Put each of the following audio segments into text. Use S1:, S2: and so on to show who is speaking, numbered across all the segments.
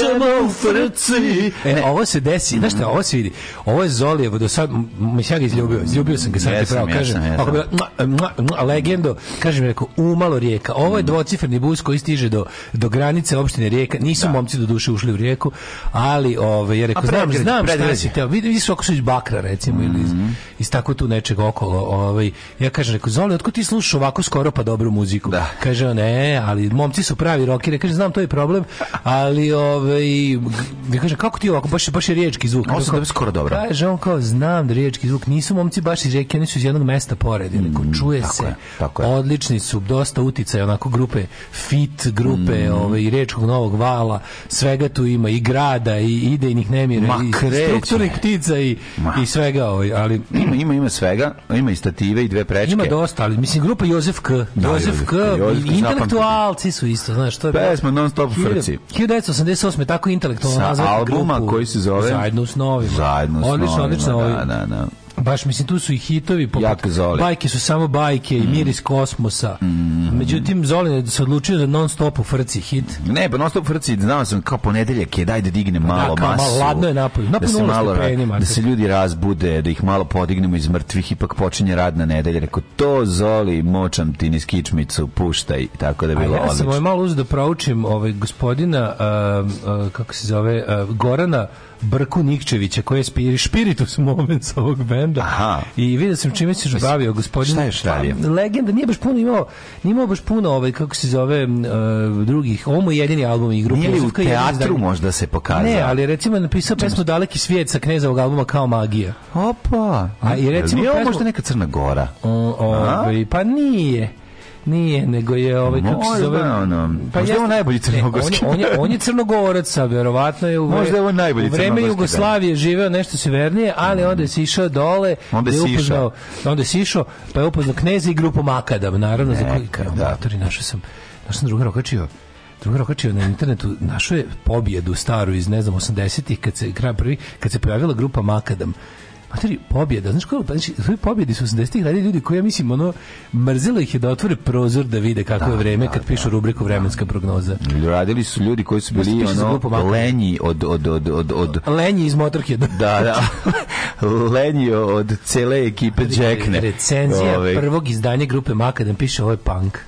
S1: samo u
S2: frci. E, ovo se desi, mm. znaš šta, ovo se vidi. Ovo je Zolijevo, do sad, mislim, ja ga izljubio, izljubio sam ga sad, jesam, pravo, kažem, ako bila, legendo, kažem, rekao, umalo rijeka. Ovo je mm. dvocifrni bus koji stiže do, do granice opštine rijeka. Nisu da. momci do duše ušli u rijeku, ali, ove, ovaj, ja rekao, znam, znam šta si teo. Vidi, vidi su ako su iz Bakra, recimo, ili mm iz tako tu nečeg okolo. Ovaj, ja kažem, rekao, Zoli, otkud ti slušaš ovako skoro pa dobru muziku? Da. Kaže, ne, ali momci su pravi rokeri. Kaže, znam, to je problem, ali ovaj, ja kaže, kako ti ovako, baš, baš je riječki zvuk.
S1: da je skoro dobro.
S2: Kaže, on kao, znam da riječki zvuk, nisu momci baš iz rijeke, oni su iz jednog mesta pored. Mm, rekao, čuje tako se, je, tako je. odlični su, dosta uticaja, onako grupe, fit grupe, mm. ovaj, riječkog novog vala, svega tu ima, i grada, i idejnih nemira, Ma, i strukturnih ptica i, Ma. i svega ovaj, ali
S1: ima, ima, ima svega, ima i stative i dve prečke. Ima
S2: dosta, ali mislim grupa Jozef K. Da, Jozef K. Jozef K. Intelektualci su isto, znaš, što je...
S1: Pesma non stop frci. 1988.
S2: tako intelektualno nazvati grupu. Sa
S1: albuma koji se zove...
S2: Zajedno s novima.
S1: Zajedno s novima,
S2: odlično, da,
S1: da, da.
S2: Baš mislim tu su i hitovi poput Jak Bajke su samo bajke mm. i miris kosmosa. Mm. Međutim Zoli se odlučio da non stop u frci hit.
S1: Ne, pa non stop u frci, znao sam kao ponedeljak je daj da digne da, malo
S2: da, kao,
S1: masu. Malo ladno je napolju. Da se
S2: malo
S1: da se ljudi razbude, da ih malo podignemo iz mrtvih, ipak počinje radna nedelja. Rekao to Zoli, močam ti niz kičmicu, puštaj, tako da je bilo odlično. A ja sam
S2: ovaj malo uzeo da proučim ovaj gospodina uh, uh, kako se zove uh, Gorana Brku Nikčevića koji je spiritus moment ovog benda Lambda.
S1: Aha.
S2: I vidio sam čime se bavio gospodin.
S1: Šta je Štalija? Pa,
S2: legenda, nije baš puno imao, nije imao baš puno ovaj, kako se zove, uh, drugih. Ovo mu je jedini album i grupa. Nije li
S1: u
S2: teatru
S1: možda se pokazao?
S2: Ne, ali recimo napisao pesmu Daleki svijet sa knezovog albuma kao magija.
S1: Opa! A, i recimo, nije ovo možda neka Crna Gora? O, o,
S2: ovaj, pa nije. Nije, nego je ovaj kako se zove. Da, ono,
S1: pa možda
S2: je on
S1: najbolji e,
S2: crnogorski.
S1: on,
S2: je, on,
S1: je, on
S2: je crnogorac, a verovatno je u možda vre, je on
S1: najbolji u vreme
S2: da. Jugoslavije dan. živeo nešto severnije, ali mm. onda je sišao dole,
S1: onda je upoznao,
S2: onda je sišao, pa je upoznao kneza i grupu Makadam, naravno ne, za koji kao da. našao sam. Našao sam druga rokačio drugar okačio na internetu našo je pobjedu staru iz ne znam 80-ih kad se kraj prvi kad se pojavila grupa Makadam Materi, pobjeda, znaš kako, znači, svoje pobjede su 80-ih radili ljudi koji, ja mislim, ono, mrzilo ih je da otvore prozor da vide kako da, je vreme da, kad da, pišu rubriku vremenska da. prognoza.
S1: Radili su ljudi koji su bili, ono, lenji od, od, od, od, od...
S2: Lenji iz Motorheada.
S1: Da, da. lenji od cele ekipe Jackne.
S2: Recenzija Ove. Ovaj. prvog izdanja grupe Makadan piše ovo je punk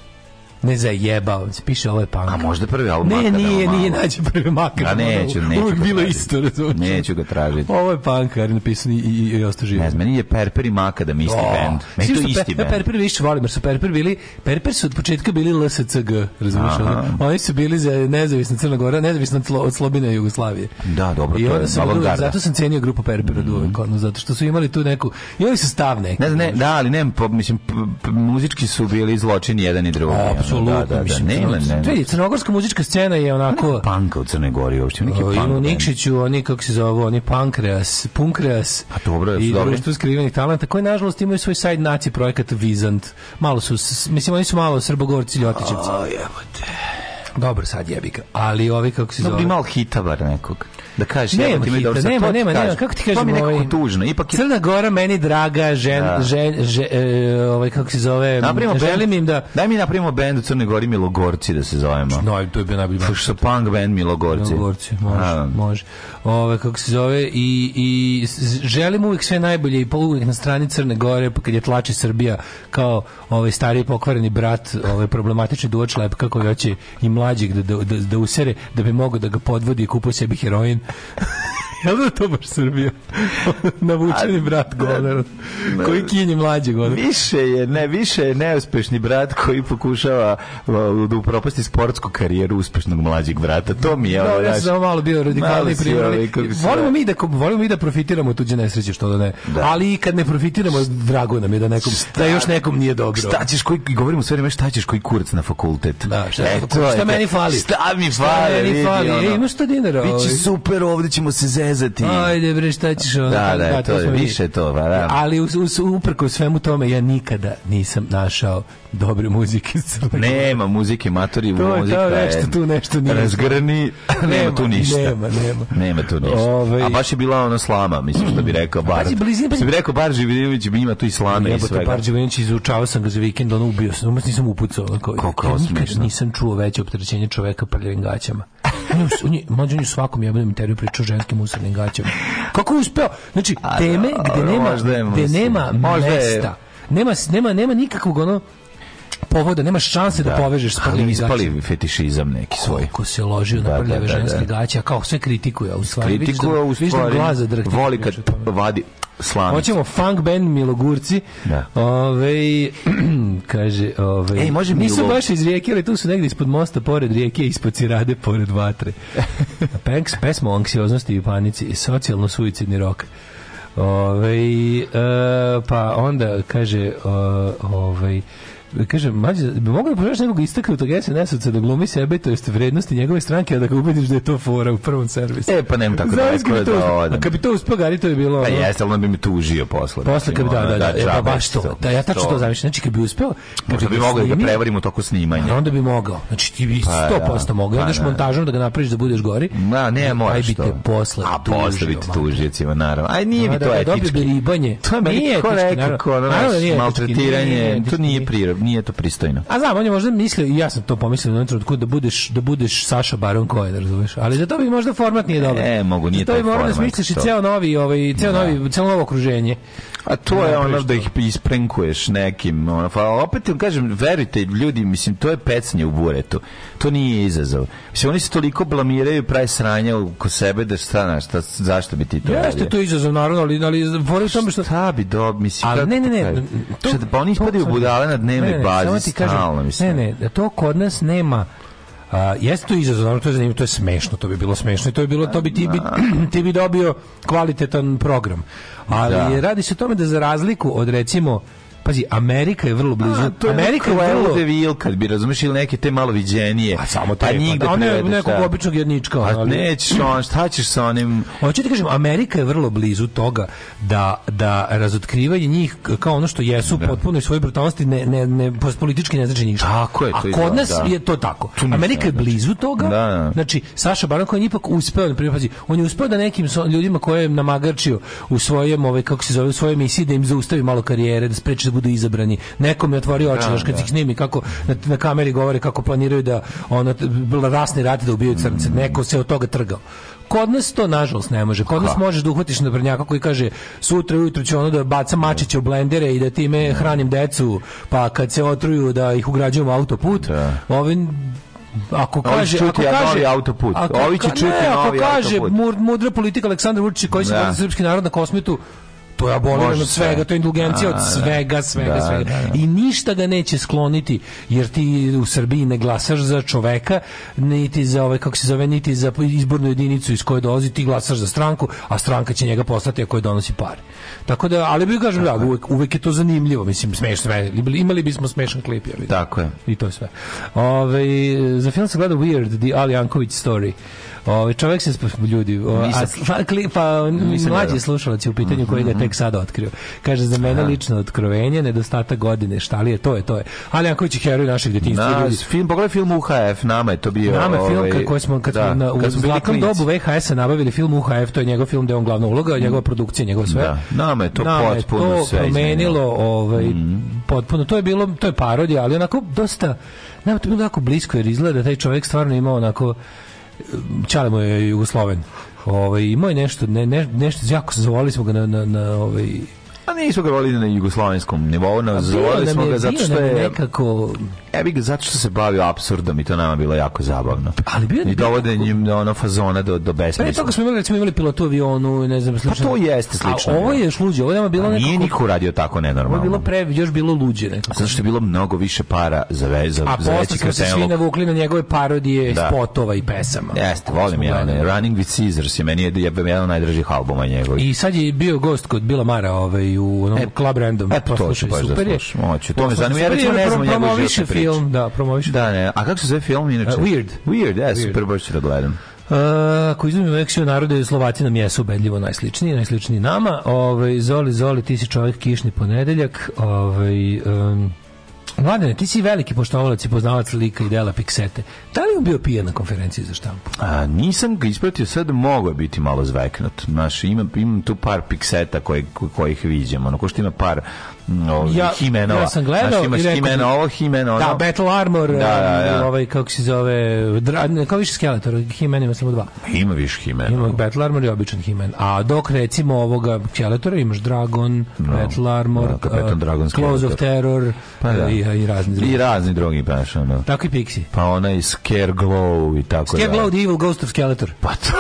S2: ne zajebao, se piše ovo je punk.
S1: A možda prvi album
S2: Ne,
S1: da
S2: nije, nije nađe prvi makar. Da, da neću,
S1: neću. Uvijek
S2: bilo isto, razumiješ.
S1: Neću ga tražiti.
S2: Ovo je punkar, napisan i, i, i osto živo.
S1: Ne znam, meni
S2: je
S1: Perper i Makadam isti oh, band. Meni to isti
S2: band. Perper više volim, jer su Perper bili, Perper su od početka bili LSCG, razumiješ? Oni su bili za nezavisna Crna Gora, nezavisna od slobine Jugoslavije.
S1: Da, dobro,
S2: I to je sam, Zato sam cenio grupu Perper od mhm. uvek, zato što su imali tu neku, imali su stav neki. Ne,
S1: ne, da, ali ne, mislim, muzički su bili zločini jedan i drugi.
S2: Pa apsolutno. Da, da, da. Nema, nema. crnogorska muzička scena je onako...
S1: panka u Crnoj Gori uopšte. Neki o,
S2: ima Nikšiću, oni, kako se zove, oni Pankreas, Punkreas
S1: A dobro, je,
S2: i društvo skrivenih talenta, koji nažalost imaju svoj side naci projekat Vizant. Malo su, mislim, oni su malo srbogorci ljotićevci. A,
S1: jebote.
S2: Dobro, sad jebiga. Ali ovi kako se zove... Dobro,
S1: malo hitabar nekog da kažeš nema, ti hitna,
S2: nema, to nema, nema, kako ti kažeš to ovaj,
S1: tužno. Ipak
S2: je... Crna Gora meni draga, žen, da. žen, žen e, ovaj, kako se zove, da napravimo mm,
S1: želim band, im da... Daj mi napravimo bend u Crnoj Gori Milogorci da se zovemo. No,
S2: to je bio najbolji band.
S1: Sa punk bend Milogorci.
S2: Milogorci, može, A. Da. može. Ove, kako se zove, i, i želim uvijek sve najbolje i uvijek na strani Crne Gore, pa kad je tlači Srbija kao ovaj stari pokvareni brat, ovaj problematični duoč člepka kako hoće i mlađeg da, da, da, da usere, da bi mogao da ga podvodi i kupuje sebi heroin Jel da to baš Srbija? Navučeni brat Golera. Koji kinje mlađe Golera?
S1: Više je, ne, više je neuspešni brat koji pokušava da upropasti sportsku karijeru uspešnog mlađeg brata. To mi je... Da,
S2: ja sam samo malo bio radikalni primjer. Ovaj, volimo, mi da, volimo mi da profitiramo tuđe nesreće, što da ne. Da. Ali i kad ne profitiramo, drago nam je da, nekom, šta, da još nekom nije dobro. Šta
S1: ćeš koji, govorimo sve vreme, šta ćeš koji kurac na fakultet?
S2: Da, šta, e, šta, šta meni fali?
S1: Šta mi fali? E, šta meni fali? Vidi,
S2: imaš 100 dinara. Biće ovaj?
S1: super Bauer, ovdje ćemo se zezati.
S2: Ajde bre,
S1: šta ćeš ono? Da, da,
S2: da,
S1: to, je više to, pa da.
S2: Ali uz, uz, uprko svemu tome, ja nikada nisam našao dobre muzike.
S1: Nema muzike, matori, to, muzika to,
S2: nešto, tu nešto nije.
S1: Razgrani, nema, nema, tu ništa.
S2: Nema, nema.
S1: Nema tu ništa. Ove... Ovaj- A baš je bila ona slama, mislim što
S2: bi rekao
S1: bar.
S2: Pazi, blizina, pa- bi
S1: rekao
S2: bar Živinović bi ima tu i slame i svega. Bar Živinović izučavao sam ga za vikend, ono ubio sam, ono nisam upucao. Kako, kako, nisam čuo veće opterećenje čoveka prljavim gaćama on je, on je u svakom jebenom intervju pričao ženskim usrednim gaćama. Kako je uspeo? Znači, A, teme gde nema, gde nema mesta. Nema, nema, nema nikakvog ono povoda, nemaš šanse da, da povežeš s prljavim
S1: gaćama. Ali fetišizam neki svoj.
S2: Ko se ložio da, na prljave da, da, da, ženske gaće, a kao sve kritikuje, a u stvari
S1: kritikuje, vidiš da, u stvari, vidiš da, da glaza Voli kad znači, vadi, Slanac.
S2: Hoćemo funk band Milogurci. Da. Ove, kaže, ove,
S1: Ej, može nisu
S2: baš iz rijeke, ali tu su negde ispod mosta, pored rijeke, ispod cirade, pored vatre. Panks, pesma o anksioznosti i panici i socijalno-suicidni rok. Ove, e, pa onda, kaže, ove, ovaj, kaže, mađe, bi mogli da poželiš nekog istaknutog SNS-ovca da glumi sebe, to jest vrednosti njegove stranke, a da ga ubediš da je to fora u prvom servisu.
S1: E, pa nema tako daleko da, da odem.
S2: A kad bi to uspio, Gari, to je bilo...
S1: Pa jeste, ali ono bi mi tužio posle. Posle,
S2: kad bi, da, da, da, da, e, pa baš to.
S1: Da,
S2: ja tačno to zamišljam. Znači, kad bi uspeo...
S1: Možda bi, bi mogao da prevarim u toku snimanja.
S2: Onda bi mogao. Znači, ti bi 100% pa da. mogao. Odeš pa da. montažom da ga napraviš da budeš gori.
S1: Ma, ne, moraš
S2: to. Aj bi te
S1: posle A posle bi te tužio, naravno. Aj, nije mi to etički. Dobio
S2: bi ribanje.
S1: To je meni ko rekao, maltretiranje. To nije prirodno nije to pristojno.
S2: A znam, on je možda mislio, i ja sam to pomislio na trenutku, da budeš, da budeš Saša Baron Cohen, razumeš? Ali za to bi možda format nije e, dobar.
S1: E, mogu, nije to taj da format. Da
S2: smisliš i ceo novi, ovaj, ceo da. novi, ceo novo okruženje.
S1: A to je ono da ih isprenkuješ nekim. Ono, pa opet im kažem, verite ljudi, mislim, to je pecnje u buretu. To nije izazov. Mislim, oni se toliko blamiraju, prave sranja oko sebe da šta, na, šta zašto bi ti to ja, Jeste
S2: to izazov, naravno, ali, ali, ali, ali,
S1: što... ali, bi ali, Mislim,
S2: ali, ne, ne, ne. ali,
S1: ali, ali, ali, ali, ali, ali, ali,
S2: ne, bazi
S1: ti stalno, mislim.
S2: Ne, ne, da to kod nas nema a, jeste to izazov, to je zanimljivo, to je smešno, to bi bilo smešno i to bi bilo, to bi ti, bi, ti bi dobio kvalitetan program. Ali da. radi se o tome da za razliku od recimo Pazi, Amerika je vrlo blizu. A,
S1: to
S2: Amerika
S1: je vrlo de kad bi razumeš ili neke te malo viđenije. A samo te. Pa nigde pa, ne,
S2: da da nekog običnog jednička, A pa ali
S1: nećeš on, šta ćeš sa onim?
S2: Hoću ti kažem Amerika je vrlo blizu toga da da razotkrivanje njih kao ono što jesu da. potpuno i svoje brutalnosti ne ne ne politički ne znači ništa. Tako
S1: je, to
S2: A kod da, nas da. je to tako. Tu Amerika je znači. blizu toga. Da, da, znači Saša Baron je ipak uspeo, na primjer, pazi, on je uspeo da nekim ljudima koje je namagarčio u svojem, ovaj kako se zove, u svojoj misiji da im zaustavi malo karijere, da spreči da budu izabrani. Nekom je otvorio oči, da, kad da. ih snimi kako na, na, kameri govore kako planiraju da ono rasni rat da ubiju crnce. Mm. Neko se od toga trgao. Kod nas to nažalost ne može. Kod nas ha. možeš da uhvatiš naprednjaka koji kaže sutra ujutro će ono da baca mačiće u blendere i da time da. hranim decu, pa kad se otruju da ih ugrađujem
S1: u autoput.
S2: Da.
S1: Ovim ako kaže, čuti, ako kaže autoput. Ovi će čuti ne, novi ako kaže
S2: autoput. mudra politika Aleksandra Vučića koji se bori srpski narod na kosmitu, to je aboliran od svega, to je indulgencija od da, svega, da, svega, da, svega. I ništa ga neće skloniti, jer ti u Srbiji ne glasaš za čoveka, niti za ove, ovaj, kako se zove, niti za izbornu jedinicu iz koje dolazi, ti glasaš za stranku, a stranka će njega postati ako je donosi pare. Tako da, ali bih kažem, da, uvek, uvek je to zanimljivo, mislim, smešno, imali bismo smešan klip, ja Tako je. I to je sve. Ove, za film se gleda Weird, The Ali Anković story. Pa, ovaj čovjek se ljudi, o, a sla, pa mlađi slušalac u pitanju mm -hmm. koji ga mhm. tek sada otkrio. Kaže za mene Aha. lično otkrovenje, nedostatak godine, šta li je to je to je. Ali ako će heroj naših
S1: detinjstva
S2: Na, ljudi.
S1: Film pogledaj film UHF, nama je to bio.
S2: Nama je film ovaj, kako smo kad da, na, u zlatnom dobu VHS-a nabavili film UHF, to je njegov film da on glavna uloga, mhm. njegova produkcija, njegov sve. Da,
S1: nama
S2: je
S1: to nama potpuno je to sve
S2: promenilo, ovaj mm. potpuno to je bilo to je parodija, ali onako dosta, nama to je bilo jako blisko jer izgleda da taj čovjek stvarno imao onako Čale mu je Jugosloven. Ovaj ima je nešto ne, ne, nešto jako zavolili smo ga na na na ovaj
S1: a nismo ga volili na jugoslovenskom nivou, na pa zavolili smo ga zato što je nekako Ebi ga zato što se bavio absurdom i to nama bilo jako zabavno.
S2: Ali bio i
S1: dovodenjem ona fazona do do besmisla. Pre toga
S2: smo imali recimo imali pilotu avionu, ne znam pa
S1: slično. Pa to jeste slično.
S2: A ovo da. je još luđe, ovo nama bilo nekako.
S1: Nije niko radio tako nenormalno. Ovo
S2: je bilo pre, još bilo luđe nekako. Zato
S1: što je bilo mnogo više para za veza, za, za
S2: veći katalog. A posle svi navukli na njegove parodije, da. spotova i pesama.
S1: Jeste, volim ja. Ne. Running with Caesars je meni je jedan od najdražih albuma njegovih.
S2: I sad je bio gost kod Bila Mara ovaj, u onom e, Club Random.
S1: Eto, to ću baš da slušam. To me zanima, ja recimo ne znam
S2: njegov film, da, promoviš.
S1: Da,
S2: ne.
S1: A kako se zove film inače?
S2: Uh, weird.
S1: Weird, ja, super, baš ću da gledam. Uh,
S2: ako izuzmemo eksiju narode, Slovaci nam jesu ubedljivo najsličniji, najsličniji nama. Ovaj, zoli, Zoli, ti si čovjek kišni ponedeljak. Ovaj, um, Mladene, ti si veliki poštovalac i poznavac lika i dela Piksete. Da li on bio pijan na konferenciji za štampu?
S1: A, nisam ga ispratio, sad mogo biti malo zveknut. Znaš, imam, imam tu par Pikseta koje, kojih viđam. Ono, ko što ima par no,
S2: ja, Himenova. Ja sam gledao Znaš, imaš i rekao,
S1: Himena ovo, Himena
S2: Da, Battle Armor, da, da, da. Um, ovaj, kako se zove, dra, ne, kao više Skeletor, Himena ima samo dva. Pa ima više Himena.
S1: Ima
S2: Battle Armor i običan Himen. A dok recimo ovoga Skeletora imaš Dragon, no, Battle Armor, da, uh, Close of Terror pa, da. Uh, i, i razni drugi. I
S1: razni drugi, pa što ono.
S2: Tako i
S1: Pixie. Pa ona i Scare Glow i tako Scare
S2: da. Scare Glow, The Evil Ghost of Skeletor.
S1: Pa to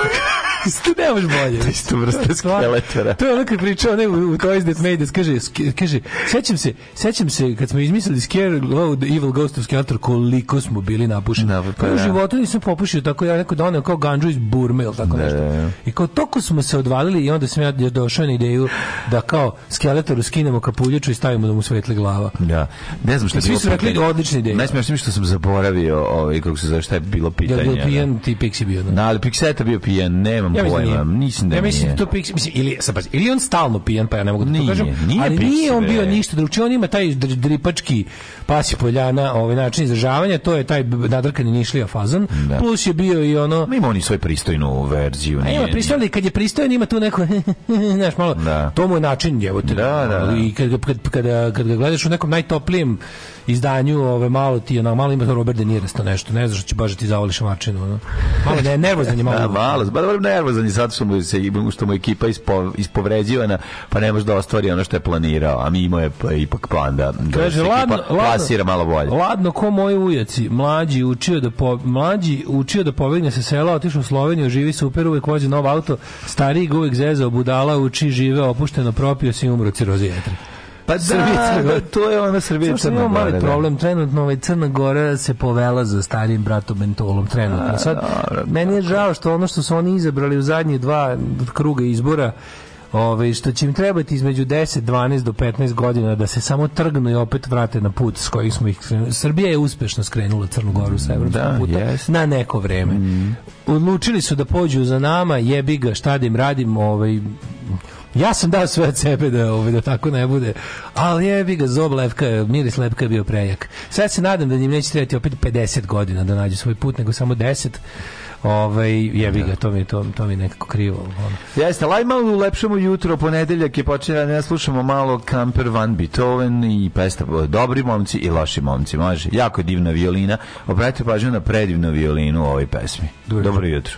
S2: Isto ne
S1: možeš
S2: bolje.
S1: Isto vrsta skeletora.
S2: To je ono kad pričao ne, u Toys That Made Us, kaže, kaže, sećam se, sećam se kad smo izmislili Scare Low, The Evil Ghost of Skeletor, koliko smo bili napušeni. Pa pa da, pa, ja. U životu nisam popušio, tako ja neko doneo kao ganđu iz Burme ili tako da, nešto. Da, da. I kao toko smo se odvalili i onda sam ja došao na ideju da kao Skeletoru skinemo kapuljuču i stavimo da mu svetli glava.
S1: Ja, da. Ne znam šta je Svi
S2: su rekli odlična ideja.
S1: Najsmešnije što sam zaboravio, ovaj kako se zove šta je bilo pitanje.
S2: Ja, bio pijen, ti Pixi bio.
S1: Da, Na, ali Pixeta bio pijen, nema nemam ja da pojma. Nije. Nisam da
S2: ja
S1: mislim
S2: da to Pixi, mislim, ili, sad pazi, ili on stalno pijan, pa ja ne mogu da to nije, kažem, nije
S1: ali Pixi, nije
S2: on bio ništa drugčije, on ima taj dripački pasi poljana, ovaj način izražavanja, to je taj nadrkani nišlija fazon, da. plus je bio i ono... ima
S1: on i svoju pristojnu verziju. Nije, ima
S2: pristojnu, kad je pristojan ima tu neko, znaš, malo, da. to mu je način, evo
S1: te, da, da, da.
S2: i kad, kad, kad, kad ga gledaš u nekom najtoplijem izdanju, ove malo ti ona malo ima Robert De Niro nešto, ne znaš što da će baš da ti zavoli šamačinu, ono. Malo ne nervozan je malo.
S1: Da, malo, baš nervozan je zato što mu se što mu ekipa ispo, ispovređivana, pa ne može da ostvari ono što je planirao, a mi imao je pa, ipak plan da,
S2: da Kaže, da ladno, plasira malo bolje. Ladno ko moji ujaci, mlađi učio da po, mlađi učio da pobegne se sela, otišao u Sloveniju, živi super, uvek vozi nov auto, stari ga uvek zezao budala, uči, žive opušteno, propio se i umro cirozijetre.
S1: Pa da, Srbija, da, to je ona Srbija
S2: Crna Gora. mali da. problem, trenutno ovaj Crna Gora se povela za starim bratom Bentolom trenutno. Sad, da, meni je žao što ono što su oni izabrali u zadnje dva kruga izbora, Ove, ovaj, što će im trebati između 10, 12 do 15 godina da se samo trgnu i opet vrate na put s kojih smo ih skrenuli. Srbija je uspešno skrenula Crnu Goru sa evropskog da, puta yes. na neko vreme. Mm. Odlučili su da pođu za nama, jebi ga, šta da im radim, ovaj, Ja sam dao sve od sebe da, ovo ovaj, da tako ne bude. Ali jebi ga, zob Levka, miris Levka je bio prejak. Sve se nadam da njim neće trebati opet 50 godina da nađu svoj put, nego samo 10 ovaj jebi ga da. to mi to to mi nekako krivo ono.
S1: Jeste laj malo da ulepšamo jutro ponedeljak je počeo ne slušamo malo Camper Van Beethoven i pesma dobri momci i loši momci može jako divna violina obratite pažnju na predivnu violinu u ovoj pesmi dobro jutro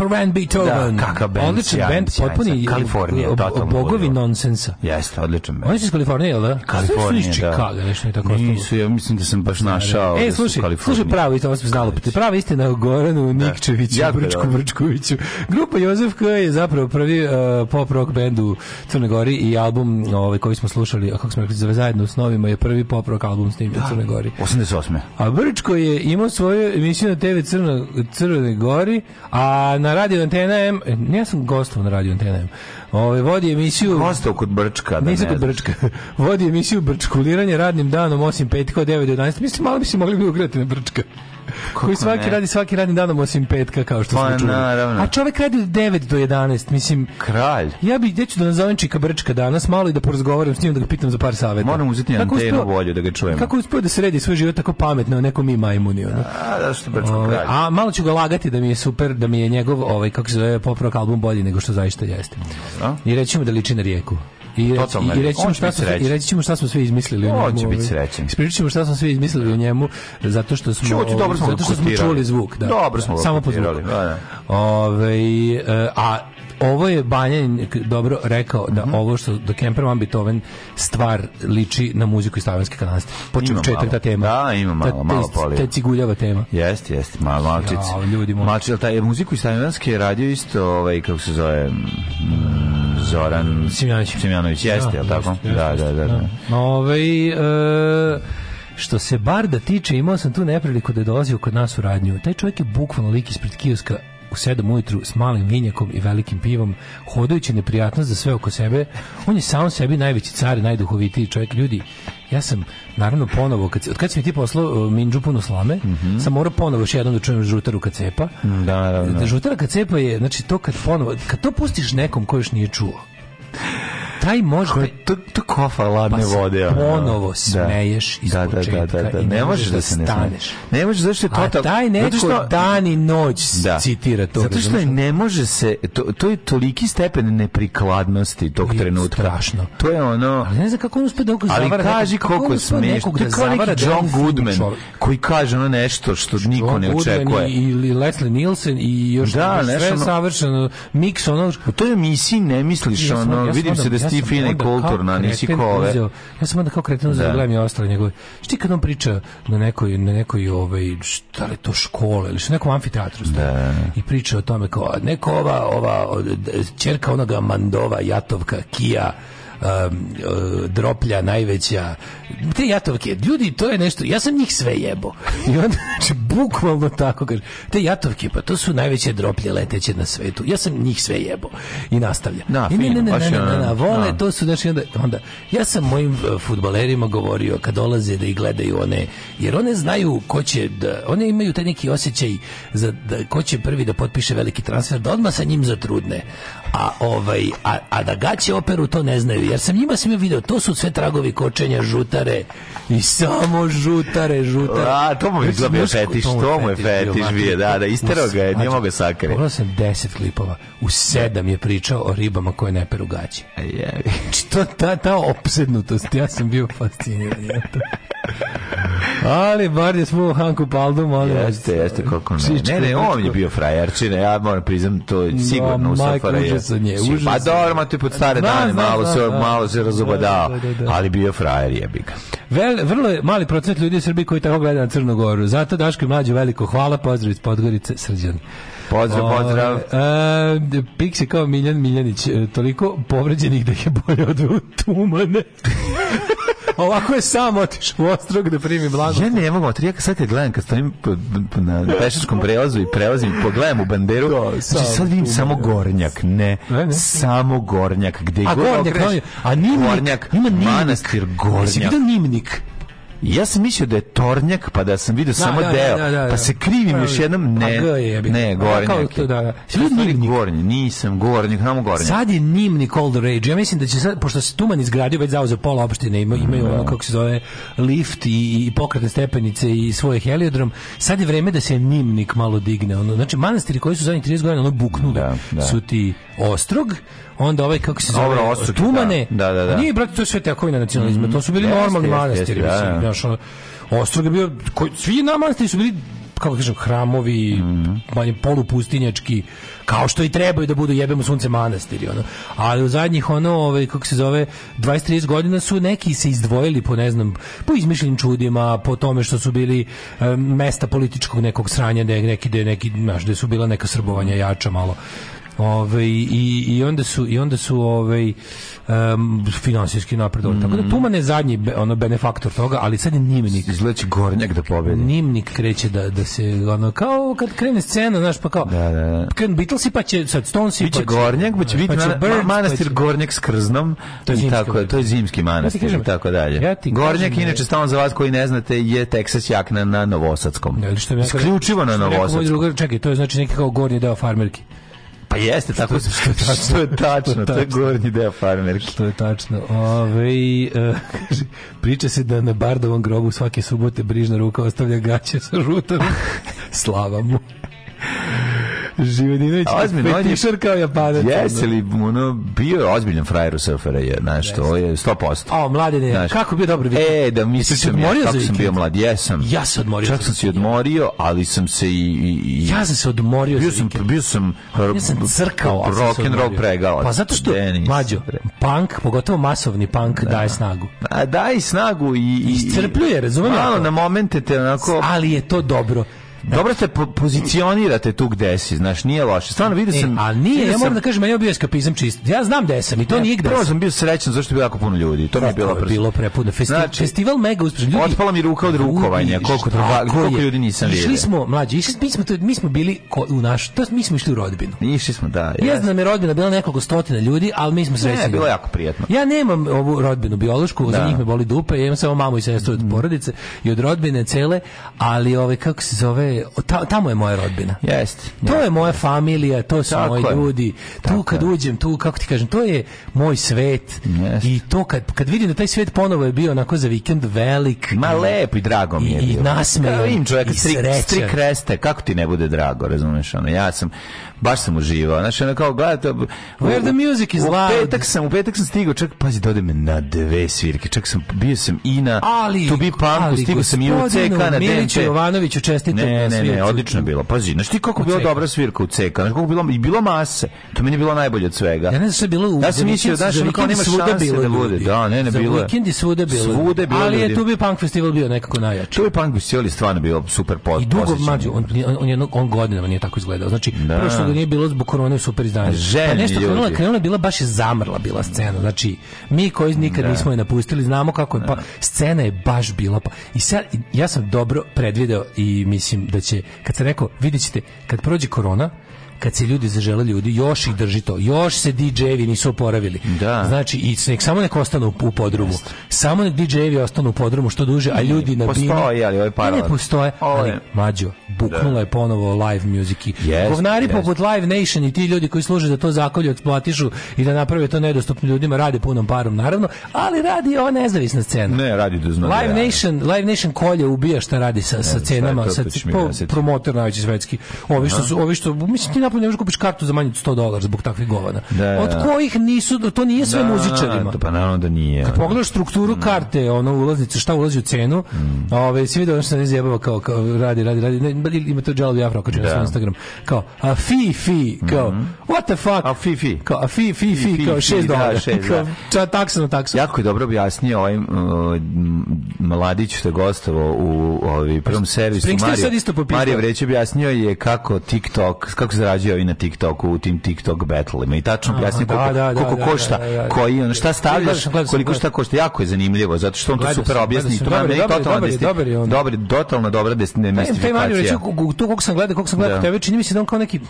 S2: Bumper Van Beethoven. Da, kakav band. Odličan band, potpuni Kalifornija, totalno. Bogovi nonsensa. Jeste, odličan band. Oni su iz Kalifornije, da? Kalifornija, da. Chicago, nešto je tako. Nisu, ja mislim da sam baš našao. E, da slušaj, slušaj pravo, to sam znalo. Prava istina o Goranu da. Nikčeviću, ja, Brčku Brčkoviću. Grupa Jozef K je zapravo prvi uh, pop rock band u Crnoj Gori i album ovaj koji smo slušali, a kako smo rekli, zajedno s novima je prvi pop rock album snimljen u Crne Gori. 88. A Brčko je imao svoju emisiju na TV Crno, Crne Gori, a na na radio Antena M, ja sam gostov na radio Antena M, Ove, vodi emisiju... Gostov kod Brčka, da nisam kod Brčka. vodi emisiju Brčkuliranje radnim danom, osim 5 od 9 do 11. Mislim, malo bi se mogli bi ugrati na Brčka koji svaki ne? radi svaki radni dan osim petka kao što pa, smo čuli. A čovjek radi od 9 do 11, mislim. Kralj. Ja bih deću da nazovem Čika Brčka danas malo i da porazgovaram s njim da ga pitam za par saveta. Moram uzeti kako antenu uspio, volju da ga čujem. Kako uspio da sredi svoj život tako pametno, neko mi majmuni ono. A, da što Brčko kralj. A malo ću ga lagati da mi je super, da mi je njegov ovaj kako se zove poprok album bolji nego što zaista jeste. Da? I reći da liči na rijeku. I reći, i, reći ćemo šta smo, i reći ćemo šta smo sve izmislili o, njemu. Hoće biti ovaj. srećan. Ispričat ćemo šta smo sve izmislili o njemu, zato što smo, Čuti, dobro smo zato što smo čuli zvuk. Da. Dobro smo Samo po zvuku. Da, da. Ove, ovaj, a ovo je Banjanin dobro rekao da mm -hmm. ovo što do da Kemper van Beethoven stvar liči na muziku iz slavenske kananste. Počeo četvrta tema. Da, ima malo, ta, malo polija. Ta ciguljava tema. Jeste, jeste, malo malčić. Ja, ljudi moji. Malčić, taj muziku iz slavenske radio isto, ovaj kako se zove, mm, Zoran Simjanović. Simjanović jeste, ja, da, je tako? Jeste, da, jeste, da, da, da. da. Ovaj e, što se da tiče, imao sam tu nepriliku da je dolazio kod nas u radnju. Taj čovjek je bukvalno lik ispred kioska u 7 ujutru s malim vinjakom i velikim pivom, hodajući neprijatnost za sve oko sebe. On je sam sebi najveći car, najduhovitiji čovjek. Ljudi, ja sam naravno ponovo kad od kad sam mi ti poslao uh, minđu puno slame, mm -hmm. sam morao ponovo još jednom da čujem žutaru kad cepa.
S1: Mm, da, da, da.
S2: Žutara kad cepa je znači to kad ponovo kad to pustiš nekom ko još nije čuo taj možda...
S1: To, to kofa ladne pa vode.
S2: Pa ponovo da. smeješ da. iz da, da, da, da,
S1: da. ne, ne možeš da, da, se ne staneš. Ne možeš, zašto je total... A taj
S2: neko što... dan i noć da. citira
S1: to. Zato što je ne može se... To, to je toliki stepen neprikladnosti tog trenutka. Strašno. To je ono...
S2: Ali ne znam kako on uspe da zavara.
S1: Ali kaži koliko smeješ To je kao neki
S2: John Goodman
S1: koji kaže ono nešto što niko ne očekuje.
S2: ili Leslie Nielsen i još da, sve savršeno. miks ono...
S1: To je misiji ne misliš ono... Vidim se da ti fina i kulturna, nisi kove. Uzeo,
S2: ja sam
S1: onda
S2: kao kretan uzeo da gledam ja ostale njegove. Šti kad on priča na nekoj, na nekoj ovaj, šta li to škole, ili što nekom amfiteatru da. i priča o tome kao, neko ova, ova, čerka onoga Mandova, Jatovka, Kija, um, droplja najveća te jatovke ljudi to je nešto ja sam njih sve jebo i onda znači bukvalno tako kaže te jatovke pa to su najveće droplje leteće na svetu ja sam njih sve jebo i nastavlja na, ne, ne, ne, ne, ne, ne, da. vole da. to su znači onda, onda ja sam mojim e, fudbalerima govorio kad dolaze da ih gledaju one jer one znaju ko će da, one imaju taj neki osećaj za da, ko će prvi da potpiše veliki transfer da odmah sa njim zatrudne a ovaj a, a da gaće operu to ne znaju jer sam njima sve video to su sve tragovi kočenja žutare i samo žutare žutare
S1: a to mu je znači, bio fetiš to mu je fetiš bio da da isterao ga je nije znači, mogao sakriti pogledao
S2: sam 10 klipova u 7 je pričao o ribama koje ne peru gaće
S1: je što
S2: znači, ta ta opsednutost ja sam bio fasciniran to Ali bar je smo Hanku Paldu, molim Jeste,
S1: jeste, koliko ne. Ne, ne, on je bio frajarčina, ja moram priznam, to sigurno no, u Safara
S2: nje.
S1: Pa dobro, ma tu pod stare zna, dane, zna, malo, zna, se, malo se da, razubadao, da, da, da, ali bio frajer jebiga.
S2: Vel, vrlo je mali procent ljudi u Srbiji koji tako gleda na Crnu Goru. Zato Daško i mlađe veliko hvala, pozdrav iz Podgorice, Srđan.
S1: Pozdrav, ovaj, pozdrav. Uh,
S2: Pix je kao Miljan Miljanić, e, toliko povređenih da je bolje od tumane. Ovako je sam otišao u ostrog da primi blago. Ja
S1: ne mogu otiš. Ja sad kad gledam, kad stojim na pešačkom prelazu i prelazim, pogledam u banderu, Do, znači sad vidim samo gornjak. Ne, ne, ne. samo gornjak. Gde
S2: a gornjak,
S1: okreš,
S2: a nimnik, gornjak, ima nimnik.
S1: manastir gornjak. Jesi vidio
S2: nimnik?
S1: Ja sam mislio da je tornjak, pa da sam video da, samo da, da deo. Da, da pa da. se krivim pa, još jednom. Pa, ne, ne, pa, gornjak. To, da, gornjak, nisam gornjak, namo gornjak.
S2: Sad je nimnik all the rage. Ja mislim da će sad, pošto se Tuman izgradio već zauzeo pola opštine, imaju, imaju ono, kako se zove, lift i, i pokretne stepenice i svoje heliodrom, sad je vreme da se nimnik malo digne. Ono, znači, manastiri koji su zadnjih 30 godina ono buknuli su ti ostrog, onda ovaj kako se zove
S1: Osuki, da. Tumane
S2: da, da, da. nije brate to je sve tekovina nacionalizma mm, to su bili jest, normalni manastiri jest, da. mislim znaš ono, Ostrog je bio koji, svi na manastiri su bili kako kažem, hramovi, mm manje polupustinjački, kao što i trebaju da budu jebemo sunce manastiri, ono. Ali u zadnjih, ono, ovaj, kako se zove, 20-30 godina su neki se izdvojili po, ne znam, po izmišljenim čudima, po tome što su bili um, mesta političkog nekog sranja, da neki, da neki, znaš, da su bila neka srbovanja jača malo. Ove, ovaj, i, i onda su i onda su ovaj um, finansijski napredovali. Mm Tako da mhm. Tuman je zadnji ono benefaktor toga, ali sad je Nimnik.
S1: Izleći Gornjak da pobedi.
S2: Nimnik kreće da, da se ono kao kad krene scena, znaš, pa kao da, da, da. kad Beatles pa će sad Stones i pa će
S1: Gornjak, pa će biti pa Burns, pa manastir pa će... Gornjak s krznom to je i tako, to je zimski manastir ja kažem, i tako dalje. Ja Gornjak ne... Da inače stalno za vas koji ne znate je Texas jakna na Novosadskom. Ja, što bi ja Isključivo na Novosadskom.
S2: Čekaj, to je znači neki kao gornji deo farmerki.
S1: Pa jeste, tako što, što, što, što je tačno, to je gornji deo farmerke.
S2: Što je tačno. Ove, uh, priča se da na Bardovom grobu svake subote brižna ruka ostavlja gaće sa žutom. Slava mu. Živodinović petišar kao japanac.
S1: Jesi li ono, bio je ozbiljan frajer u SFR, je, znaš, to je 100%. A,
S2: mladine, znaš, kako bi dobro vikend? E,
S1: da mislim sam ja, kako vikend? sam bio mlad, jesam.
S2: Ja
S1: sam odmorio. Čak sam se odmorio, ali sam se i... i
S2: ja sam se odmorio bio
S1: sam, Bio sam... Ja sam crkao, ali sam se odmorio. pregalac.
S2: Pa zato što, Denis, mlađo, punk, pogotovo masovni punk, da. daje snagu. A, daje
S1: snagu i...
S2: i Iscrpljuje, razumijem?
S1: Malo na momente te
S2: onako... Ali je to dobro.
S1: Dobro se po pozicionirate tu gde si, znaš, nije loše. Stvarno vidio e, sam. E, a
S2: nije,
S1: ja
S2: moram da kažem, ja je bio eskapizam čist. Ja znam gde sam i to nije gde. Prvo
S1: sam bio srećan što je bilo jako puno ljudi. To mi je bilo
S2: bilo prepuno. Festi znači, festival mega uspešan.
S1: Ljudi, otpala mi ruka od rukovanja. Koliko trva, koliko ljudi nisam vidio. Išli
S2: smo mlađi, išli mi smo mi smo bili ko, u naš, to mi smo išli u rodbinu.
S1: Išli smo, da.
S2: Ja, znam, je rodbina bila nekoliko stotina ljudi, al mi smo srećni. Ne,
S1: bilo jako prijatno.
S2: Ja nemam ovu rodbinu biološku, da. za njih me boli dupe, ja imam samo mamu i sestru od mm. porodice i od rodbine cele, ali ove ovaj, kako se zove je, ta, tamo je moja rodbina.
S1: Jeste. To
S2: je moja familija, to su tako moji je. ljudi. Tako tu kad je. uđem, tu, kako ti kažem, to je moj svet. Jest. I to kad, kad vidim da taj svet ponovo je bio onako za vikend velik.
S1: Ma lep i drago mi je.
S2: I,
S1: i
S2: nasmejan.
S1: Ja vidim čovjeka,
S2: strik,
S1: strik reste, kako ti ne bude drago, razumeš? Ono, ja sam Baš sam uživao. Znači, ono kao gledate...
S2: Where the music is loud. U
S1: petak sam, u petak sam stigao, čak, pazi, me na dve svirke. Čak sam, bio sam i na ali, To Be Punk, stigao sam i u CK na DMP. Miliću
S2: Jovanoviću čestitam
S1: ne, na Ne, ne, odlično bilo. Pazi, znači ti kako bila dobra svirka u CK, znači kako bilo, i bilo mase. To meni je bilo najbolje od svega.
S2: Ja ne znam
S1: što je
S2: bilo u...
S1: Ja
S2: sam
S1: mislio, znaš, kao nema šanse da bude. Da, ne, ne, bilo je. Za vikendi
S2: svuda bilo. Svuda bilo. Ali je To Be Punk festival bio nekako najjači. To
S1: Be Punk festival je stvarno bio super posjećan.
S2: I dugo, mađu, on, on, on, on godinama nije tako izgledao. Znači, prošlo nego da nije bilo zbog korone super izdanje.
S1: Pa
S2: nešto krenula, krenula je bila baš je zamrla bila scena. Znači, mi koji nikad da. nismo je napustili, znamo kako je. Pa, da. scena je baš bila. Pa, I sad, ja sam dobro predvideo i mislim da će, kad sam rekao, vidjet ćete, kad prođe korona, kad se ljudi zažele ljudi, još ih drži to. Još se DJ-evi nisu oporavili.
S1: Da.
S2: Znači, i nek, samo nek ostanu u podrumu. Just. Samo nek DJ-evi ostanu u podrumu što duže, a ljudi na binu... Postoje,
S1: ali ovaj paravan. Ne
S2: postoje, ali mađo, buknula da. je ponovo live music. yes, Govnari yes. poput Live Nation i ti ljudi koji služe da to zakolju, eksploatišu i da naprave to nedostupno ljudima, rade punom parom, naravno, ali radi ova nezavisna scena.
S1: Ne, radi
S2: da zna. Live, ja. Da Nation, Live Nation kolje ubija šta radi sa, ne, sa cenama, sa, promotor najveći svetski. Ovi što, su, ovi što, mislim, ti Apple ne možeš da kupiš kartu za manje od 100 dolara zbog takvih govana.
S1: Da, da,
S2: od kojih nisu, to nije sve da, muzičarima. Pa
S1: naravno da nije.
S2: Kad pogledaš strukturu mm. karte, ono ulaznice, šta ulazi u cenu, mm. ove, svi vidio ono što se ne zjebava kao, kao radi, radi, radi, ne, ima to Jalo Biafra, kao na Instagram, kao, a fi, fi, kao, mm. what the fuck?
S1: A fi, fi. Kao, a fi,
S2: fi, fi, kao, 6 da, dolara. Da,
S1: šest,
S2: kao, ča, taksa na taksa.
S1: Jako je dobro objasnio ovaj mladić što je gostavo u ovaj, prvom servisu.
S2: Mario, sad isto Mario
S1: Vreć objasnio je kako TikTok, kako se pogađao i na TikToku u tim TikTok battlima i tačno objasnio koliko, da, da, koliko da, košta, da, da, da. koji on šta stavljaš, koliko šta košta, jako je zanimljivo, zato što on to super objasni, to je meni totalno dobro
S2: dobar,
S1: totalno dobra destinifikacija.
S2: Tu koliko sam gledao, koliko sam gledao, tebe čini mi se da on kao neki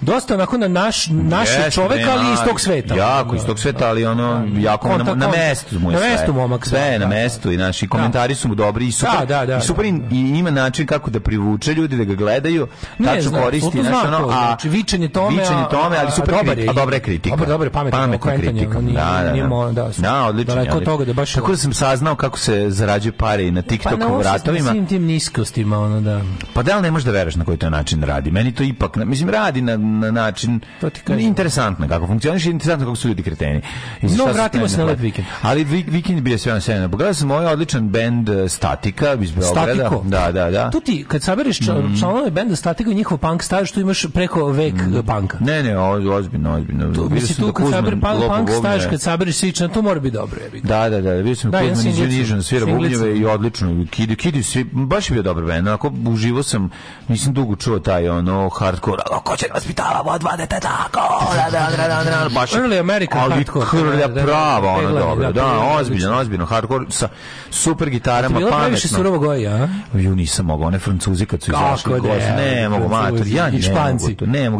S2: dosta onako na naš naš čovjek ali iz tog sveta.
S1: Jako iz tog sveta, ali ono jako na mestu mu je. Na mestu momak sve, na mestu i naši komentari su mu dobri i super. I super i ima način kako da privuče ljude da ga gledaju, tačno koristi,
S2: znači ono, a vičanje
S1: tome, vičanje tome, ali super a, kritika, a dobra je kritika.
S2: Dobar, dobar, pametna, kritika.
S1: Da, da, da, da, da,
S2: da, da odlično. Daleko toga da baš Tako da
S1: sam saznao kako se zarađuje pare i na pa TikToku pa, vratovima.
S2: Pa
S1: na
S2: tim niskostima, ono da.
S1: Pa
S2: da li
S1: ne možeš da veruješ na koji to način da radi? Meni to ipak, mislim, radi na, na način to ti kažem. interesantno kako funkcioniš i interesantno kako su ljudi kreteni. I no,
S2: vratimo se na da lep vikend.
S1: Ali vikend bi je sve na sjajno. Pogledao sam ovaj odličan bend e, Statika iz Beograda. Statiko? Da,
S2: da, da. Tu ti, kad sabereš mhm. članove benda Statika i njihovo punk staž, što imaš preko veka fake mm. Da. banka.
S1: Ne, ne, ozbiljno, ozbiljno. To,
S2: mislim, tu da kad sabere punk, punk staješ, kad sabereš sičan, to mora biti dobro. Je,
S1: da, da, da, bio sam da, Kuzman iz Unižan, svira bubnjeve i odlično. Kidi, kidi, svi, baš je bio dobro band. Ako uživo sam, nisam dugo čuo taj, ono, hardcore, ko će vaspitava, vo dva deteta, ko, da, da, da, da, da, baš.
S2: Early American ali hardcore. krlja da,
S1: prava, ono, dobro, da, ozbiljno, ozbiljno, hardcore, sa super gitarama, pametno. Ti bilo previše surovo goja,
S2: a? Ju nisam
S1: mogao, one francuzi kad su izašli, ne mogu, mater, ja ne mogu, ne mogu,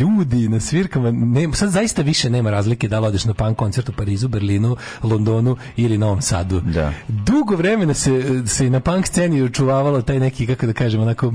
S2: ljudi na svirkama, ne, sad zaista više nema razlike da odeš na punk koncert u Parizu, Berlinu, Londonu ili Novom Sadu.
S1: Da.
S2: Dugo vremena se, se na punk sceni očuvavalo taj neki, kako da kažem, onako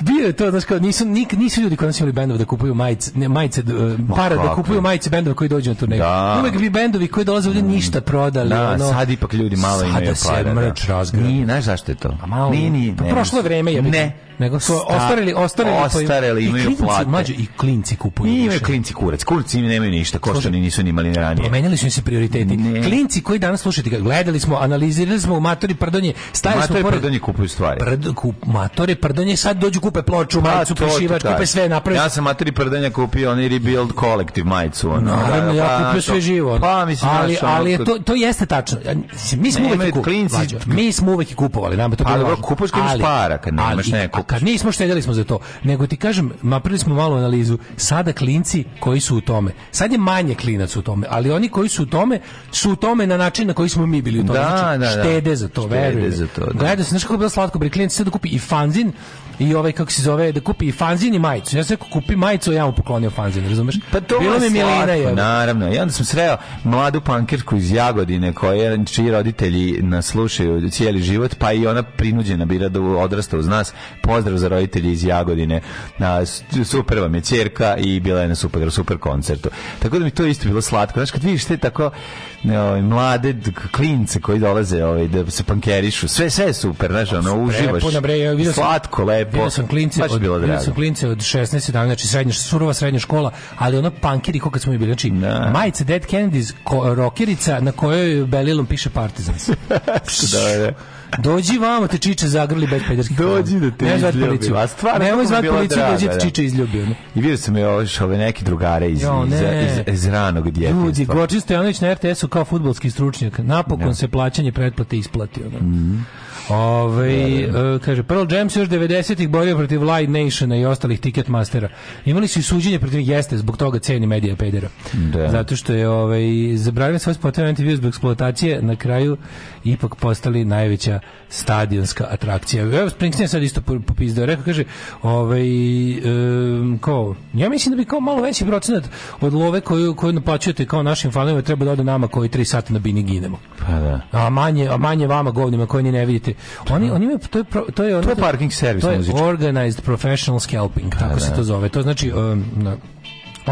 S2: bio je to, znaš kao, nisu, nik, nisu ljudi koji nas imali bendova da kupuju majice, ne, majice Ma, para da kupuju majice bendova koji dođu na turneju. Da. Uvijek bi bendovi koji dolaze ovdje ništa prodali.
S1: Da,
S2: ono,
S1: sad ipak ljudi malo imaju para. Sada se
S2: mrč
S1: razgleda. Nije,
S2: znaš zašto je to? A malo, nije, nije, pa ne, prošlo vreme je. Ne, nego su ostareli, ostareli,
S1: pa ostareli imaju klinci,
S2: plate. Mlađe, I klinci kupuju.
S1: I imaju klinci kurac. Kurci im nemaju ništa, koštani što nisu ni imali ranije.
S2: Promenjali su
S1: im
S2: se prioriteti. Ne. Klinci koji danas slušate, gledali smo, analizirali smo u Matori Prdonje, stajali smo Matori
S1: Prdonje kupuju stvari.
S2: Prd, kup, matori Prdonje sad dođu kupe ploču, pa majicu, prešivač, kupe sve, napravi.
S1: Ja sam Matori Prdonje kupio onaj Rebuild Collective majicu. Ono.
S2: Naravno, ja da, da, kupio pa sve živo. Pa, mislim, ali, ali to, to jeste tačno. Mi smo uvek kupovali. Mi smo uvek kupovali. Nama to bilo
S1: važno. Kupaš kad imaš para, kad nemaš neko
S2: kad nismo štedjeli smo za to, nego ti kažem, napravili smo malu analizu, sada klinci koji su u tome, sad je manje klinac u tome, ali oni koji su u tome, su u tome na način na koji smo mi bili u tome, da, znači, da, da. štede za to, verujem. za to, da. Gledaj, znaš kako je bilo slatko, bre, klinac sad da kupi i fanzin, i ovaj kako se zove da kupi i fanzin i majicu. Ja sam rekao kupi majicu, ja mu poklonio fanzin, razumeš? Pa
S1: to bilo mi milina je. Naravno, ja onda sam sreo mladu pankerku iz Jagodine koja čiji roditelji nas slušaju cijeli život, pa i ona prinuđena bira da odrasta uz nas. Po pozdrav za roditelji iz Jagodine. Na, super vam je čerka i bila je na super, super koncertu. Tako da mi to isto bilo slatko. Znaš, kad vidiš te tako ovaj, mlade klince koji dolaze ovaj, da se pankerišu, sve, sve je super, znaš, ono, uživaš. Lepo, bre, ja sam, slatko, lepo.
S2: Vidio sam klince, od,
S1: bilo
S2: vidio sam klince od 16, 17, znači srednja, surova srednja škola, ali ono pankeri, kako smo i bili, znači, da. majice Dead Kennedys, ko, rokerica na kojoj Belilom piše Partizans.
S1: da, da.
S2: Dođi vamo, te čiče zagrli bez pederskih
S1: Dođi da te ne izljubim. A stvarno Nemoj zvati
S2: policiju,
S1: dođi da. te
S2: čiče da. izljubim.
S1: I vidio sam je još ove neke drugare iz, jo, ne. iz, iz, iz ranog djetinstva. Ljudi,
S2: Gorčin Stojanović na RTS-u kao futbolski stručnjak. Napokon ne. Da. se plaćanje pretplate isplatio. Mm Ove, uh, kaže, Pearl Jam se još 90-ih borio protiv Live Nationa i ostalih Ticketmastera. Imali su i suđenje protiv jeste, zbog toga ceni medija pedera. Da. Zato što je ovaj, zabravio svoj spotov na intervju zbog eksploatacije, na kraju ipak postali najveća stadionska atrakcija. Evo, Springsteen sad isto popizdao. Rekao, kaže, ovaj, um, ko, ja mislim da bi kao malo veći procenat od love koju, koju naplaćujete kao našim fanovima treba da ode nama koji tri sata na bini ginemo.
S1: Pa da.
S2: A manje, a manje vama govnima koji ni ne vidite Oni da. oni imaju to je pro,
S1: to je ono, to je parking servis
S2: to je organized professional scalping, da, tako da, se to zove. To znači um, na,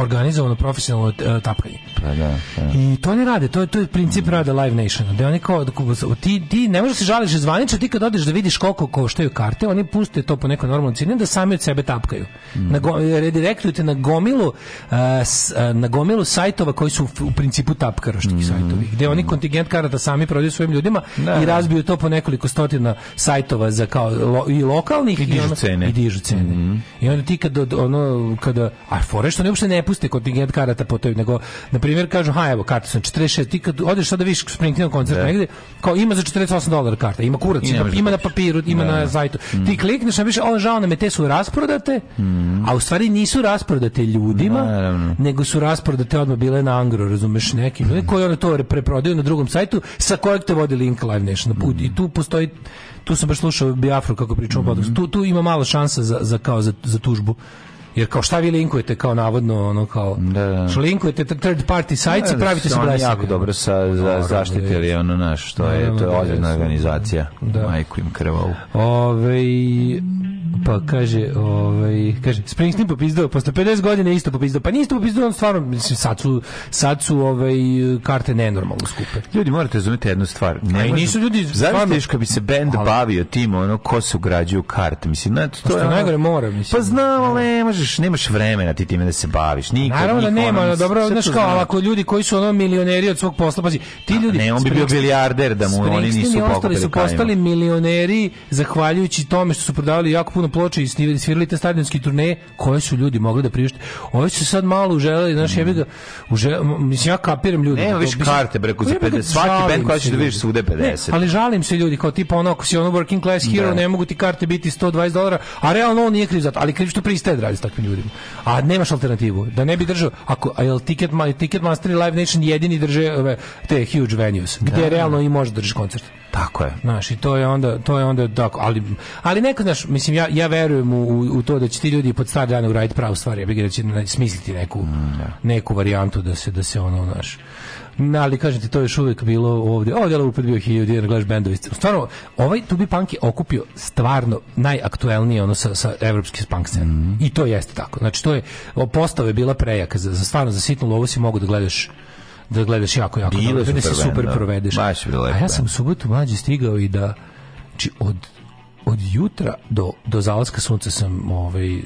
S2: organizovano profesionalno e, tapkanje.
S1: Pa da, pa da.
S2: I to oni rade, to je to je princip mm. rada Live Nationa. Da oni kao da ti ti ne možeš da se žaliti žališ zvanično, ti kad odeš da vidiš koliko koštaju karte, oni puste to po nekoj normalnoj cijeni da sami od sebe tapkaju. Mm. Na redirektuju te na gomilu uh, s, uh, na gomilu sajtova koji su u, u principu tapkaroški mm. sajtovi, gde oni mm. kontingent karata da sami prodaju svojim ljudima da, i razbiju to po nekoliko stotina sajtova za kao lo, i lokalnih i dižu i
S1: ono, cene.
S2: I, dižu cene. Mm. I onda ti kad ono kada a fore što ne uopšte ne puste kontingent karata po toj, nego, na primjer, kažu, ha, evo, karta sam 46, ti kad odeš sada viš Springfield koncert da. negde, kao ima za 48 dolara karta, ima kurac, ima, ima na papiru, ima da. na da. sajtu. Mm. Ti klikneš, a više, on žao nam je, te su rasprodate, mm. a u stvari nisu rasprodate ljudima, Naravno. nego su rasprodate odmah bile na Angro, razumeš, neki, mm. koji ono to preprodaju na drugom sajtu, sa kojeg te vodi link Live Nation. Mm. I tu postoji tu sam baš slušao Biafru kako pričamo mm -hmm. tu, tu ima malo šansa za, za, kao za, za tužbu Jer kao šta vi linkujete kao navodno ono kao da, što linkujete third party sites da, pravite da, se blesi.
S1: Jako dobro sa za, zaštitili ono naš što je to je da ozbiljna organizacija. Da. Majku im krvavu.
S2: Ovaj pa kaže, ovaj, kaže, Springsteen popizdao, posle 50 godina isto popizdao. Pa niste popizdao, on stvarno, mislim, sad su, sad su ovaj, karte nenormalno skupe.
S1: Ljudi, morate razumjeti jednu stvar.
S2: Ne
S1: A nisu ljudi... Zavisliš teško bi se bend bavio tim, ono, ko se ugrađuju karte, mislim, znači,
S2: to je... Pa što najgore mora, pa mislim. Pa
S1: znam, ali ne da. možeš možeš, nemaš vremena ti time da se baviš. Nikad, Naravno da
S2: nema,
S1: ono,
S2: dobro, znaš kao, ako ljudi koji su ono milioneri od svog posla, pazi, ti A, da, ljudi...
S1: Ne, on bi bio bilijarder da mu oni nisu ostali su
S2: postali milioneri zahvaljujući tome što su prodavali jako puno ploče i svirali te stadionske turneje koje su ljudi mogli da priušte. Ovi su sad malo uželeli, znaš, mm. jebi ga, užel, mislim, ja kapiram ljudi.
S1: Nema više karte, breko, za 50, svaki band koja ćeš da vidiš svude 50. Ne,
S2: ali žalim se ljudi, kao tipa ono, ako si ono working class da. hero, da. ne mogu ti karte biti 120 dolara, a realno on nije kriv za to, ali kriv što pristaje da radi takvim ljudima. A nemaš alternativu. Da ne bi držao, ako, a jel Ticket, Ticket Master i Live Nation jedini drže ove, te huge venues, gdje da, da, realno da. i može da držiš koncert.
S1: Tako je.
S2: Znaš, i to je onda, to je onda tako, ali, ali neko, znaš, mislim, ja, ja verujem u, u to da će ti ljudi pod star danog raditi pravu stvar, ja bih da će smisliti neku, mm, da. neku varijantu da se, da se ono, znaš, Na, ali kažete, to je još uvijek bilo ovdje. Ovdje je upad bio hiljadu dinar Glaš Bendovic. Stvarno, ovaj Tubi Punk je okupio stvarno najaktuelnije ono sa, sa evropski punk scene. Mm -hmm. I to jeste tako. Znači, to je, postava je bila prejaka. Za, za stvarno, za sitnu lovu si mogu da gledaš da gledaš jako, jako Bile dobro. Da se super provedeš. A ja da. sam u subotu mlađi stigao i da znači od od jutra do, do zalaska sunca sam ovaj,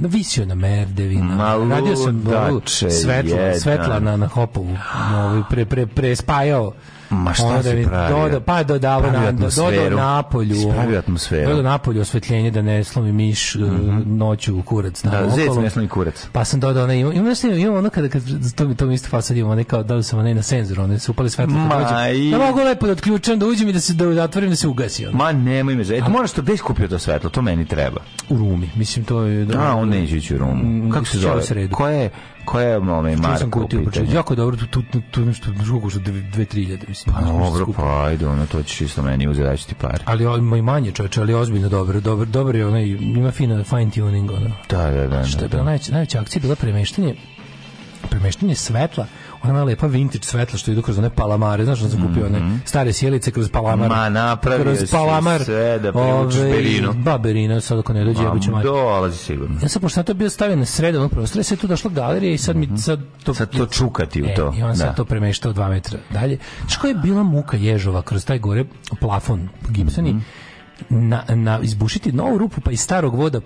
S2: visio na merdevi. radio sam ovaj, dače, svetla, jedna. svetla na, na hopovu. Ovaj, pre, pre, pre spajao Ma šta onda si pravio? Doda, pa dodavao da
S1: na, na napolju. Spravio
S2: atmosferu. na napolju osvetljenje da ne slomi miš mm -hmm. noću u kurac. Da, okolo. zec
S1: ne slomi kurac.
S2: Pa sam dodao, ne, ima ima, imam ono kada, kad, to mi, to mi isto fasad imam, one kao dao sam one na senzor, one su upali svetlo. Ma, da i... ja mogu lepo da otključam, da uđem i da se da zatvorim, da se ugasi. Ono.
S1: Ma nemoj me zeti, moraš to bez kupio to svetlo, to meni treba.
S2: U rumi, mislim to je... Da,
S1: A, on neće ići u rumu. Mm, Kako se zove? Koja je? koja je mome marka? sam kutio, pročio, pa
S2: jako dobro, tu, tu, tu, nešto, drugo što dve, tri mislim.
S1: Pa da dobro, pa ajde, ono, to ćeš isto meni uzeti, ti par.
S2: Ali ima i manje čoveče, ali ozbiljno dobro, dobro, dobro je, ono, ima fina fine tuning, ono.
S1: Da, da, da. Što je da, bila
S2: da. najveća, najveća akcija, bila premeštanje, premeštanje svetla, ona lepa vintage svetla što idu kroz one palamare, znaš, on sam kupio one mhm. stare sjelice kroz palamar. Ma, napravio kroz palamar, sve
S1: da privučeš berinu. Ba,
S2: berina, sad ako ne dođe, ja ću majka.
S1: Dolazi sigurno.
S2: Ja sam, pošto na to bio stavljen na sred onog prostora, sad tu došla galerija i sad mi mhm. sad to...
S1: Sad to čukati u e, to.
S2: E, I on sad da. to premeštao dva metra dalje. Što je bila muka Ježova kroz taj gore plafon gipsani, mhm. na, na izbušiti novu rupu pa iz starog voda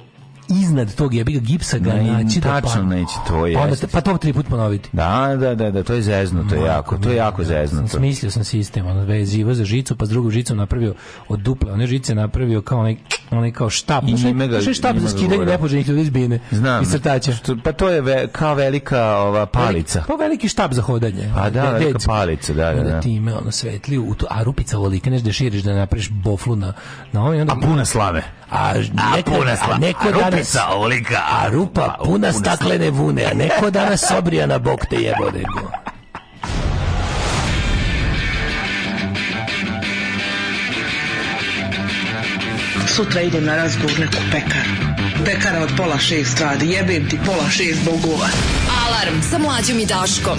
S2: iznad tog jebiga gipsa ga ne, naći da tačno neće to
S1: je. Pa, onda,
S2: pa to tri put ponoviti.
S1: Da, da, da, da, to je zezno, to je jako, to je jako da, zezno.
S2: Smislio sam sistem, ono da živo za žicu, pa drugu žicu napravio od duple, one žice napravio kao onaj onaj kao štap, I ime ga, štap za skidanje nepoželjnih ljudi izbine. Znam. I crtača.
S1: Što, pa to je ve, kao velika ova palica.
S2: pa veliki štap za hodanje. Pa
S1: da, de, velika dec, palica, da, da. Da
S2: time ono svetli, u to, a rupica
S1: ovolika,
S2: neš da širiš da napraviš boflu na, na ovaj. Onda, a
S1: puna slave
S2: a, neko, puna a neko a danas, olika, a rupa puna, puna staklene vune, a neko danas sobrija na bok te jebode. Sutra idem na razgovor neku pekaru. Pekara od pola šest radi, jebem ti pola šest bogova. Alarm sa mlađom i Daškom.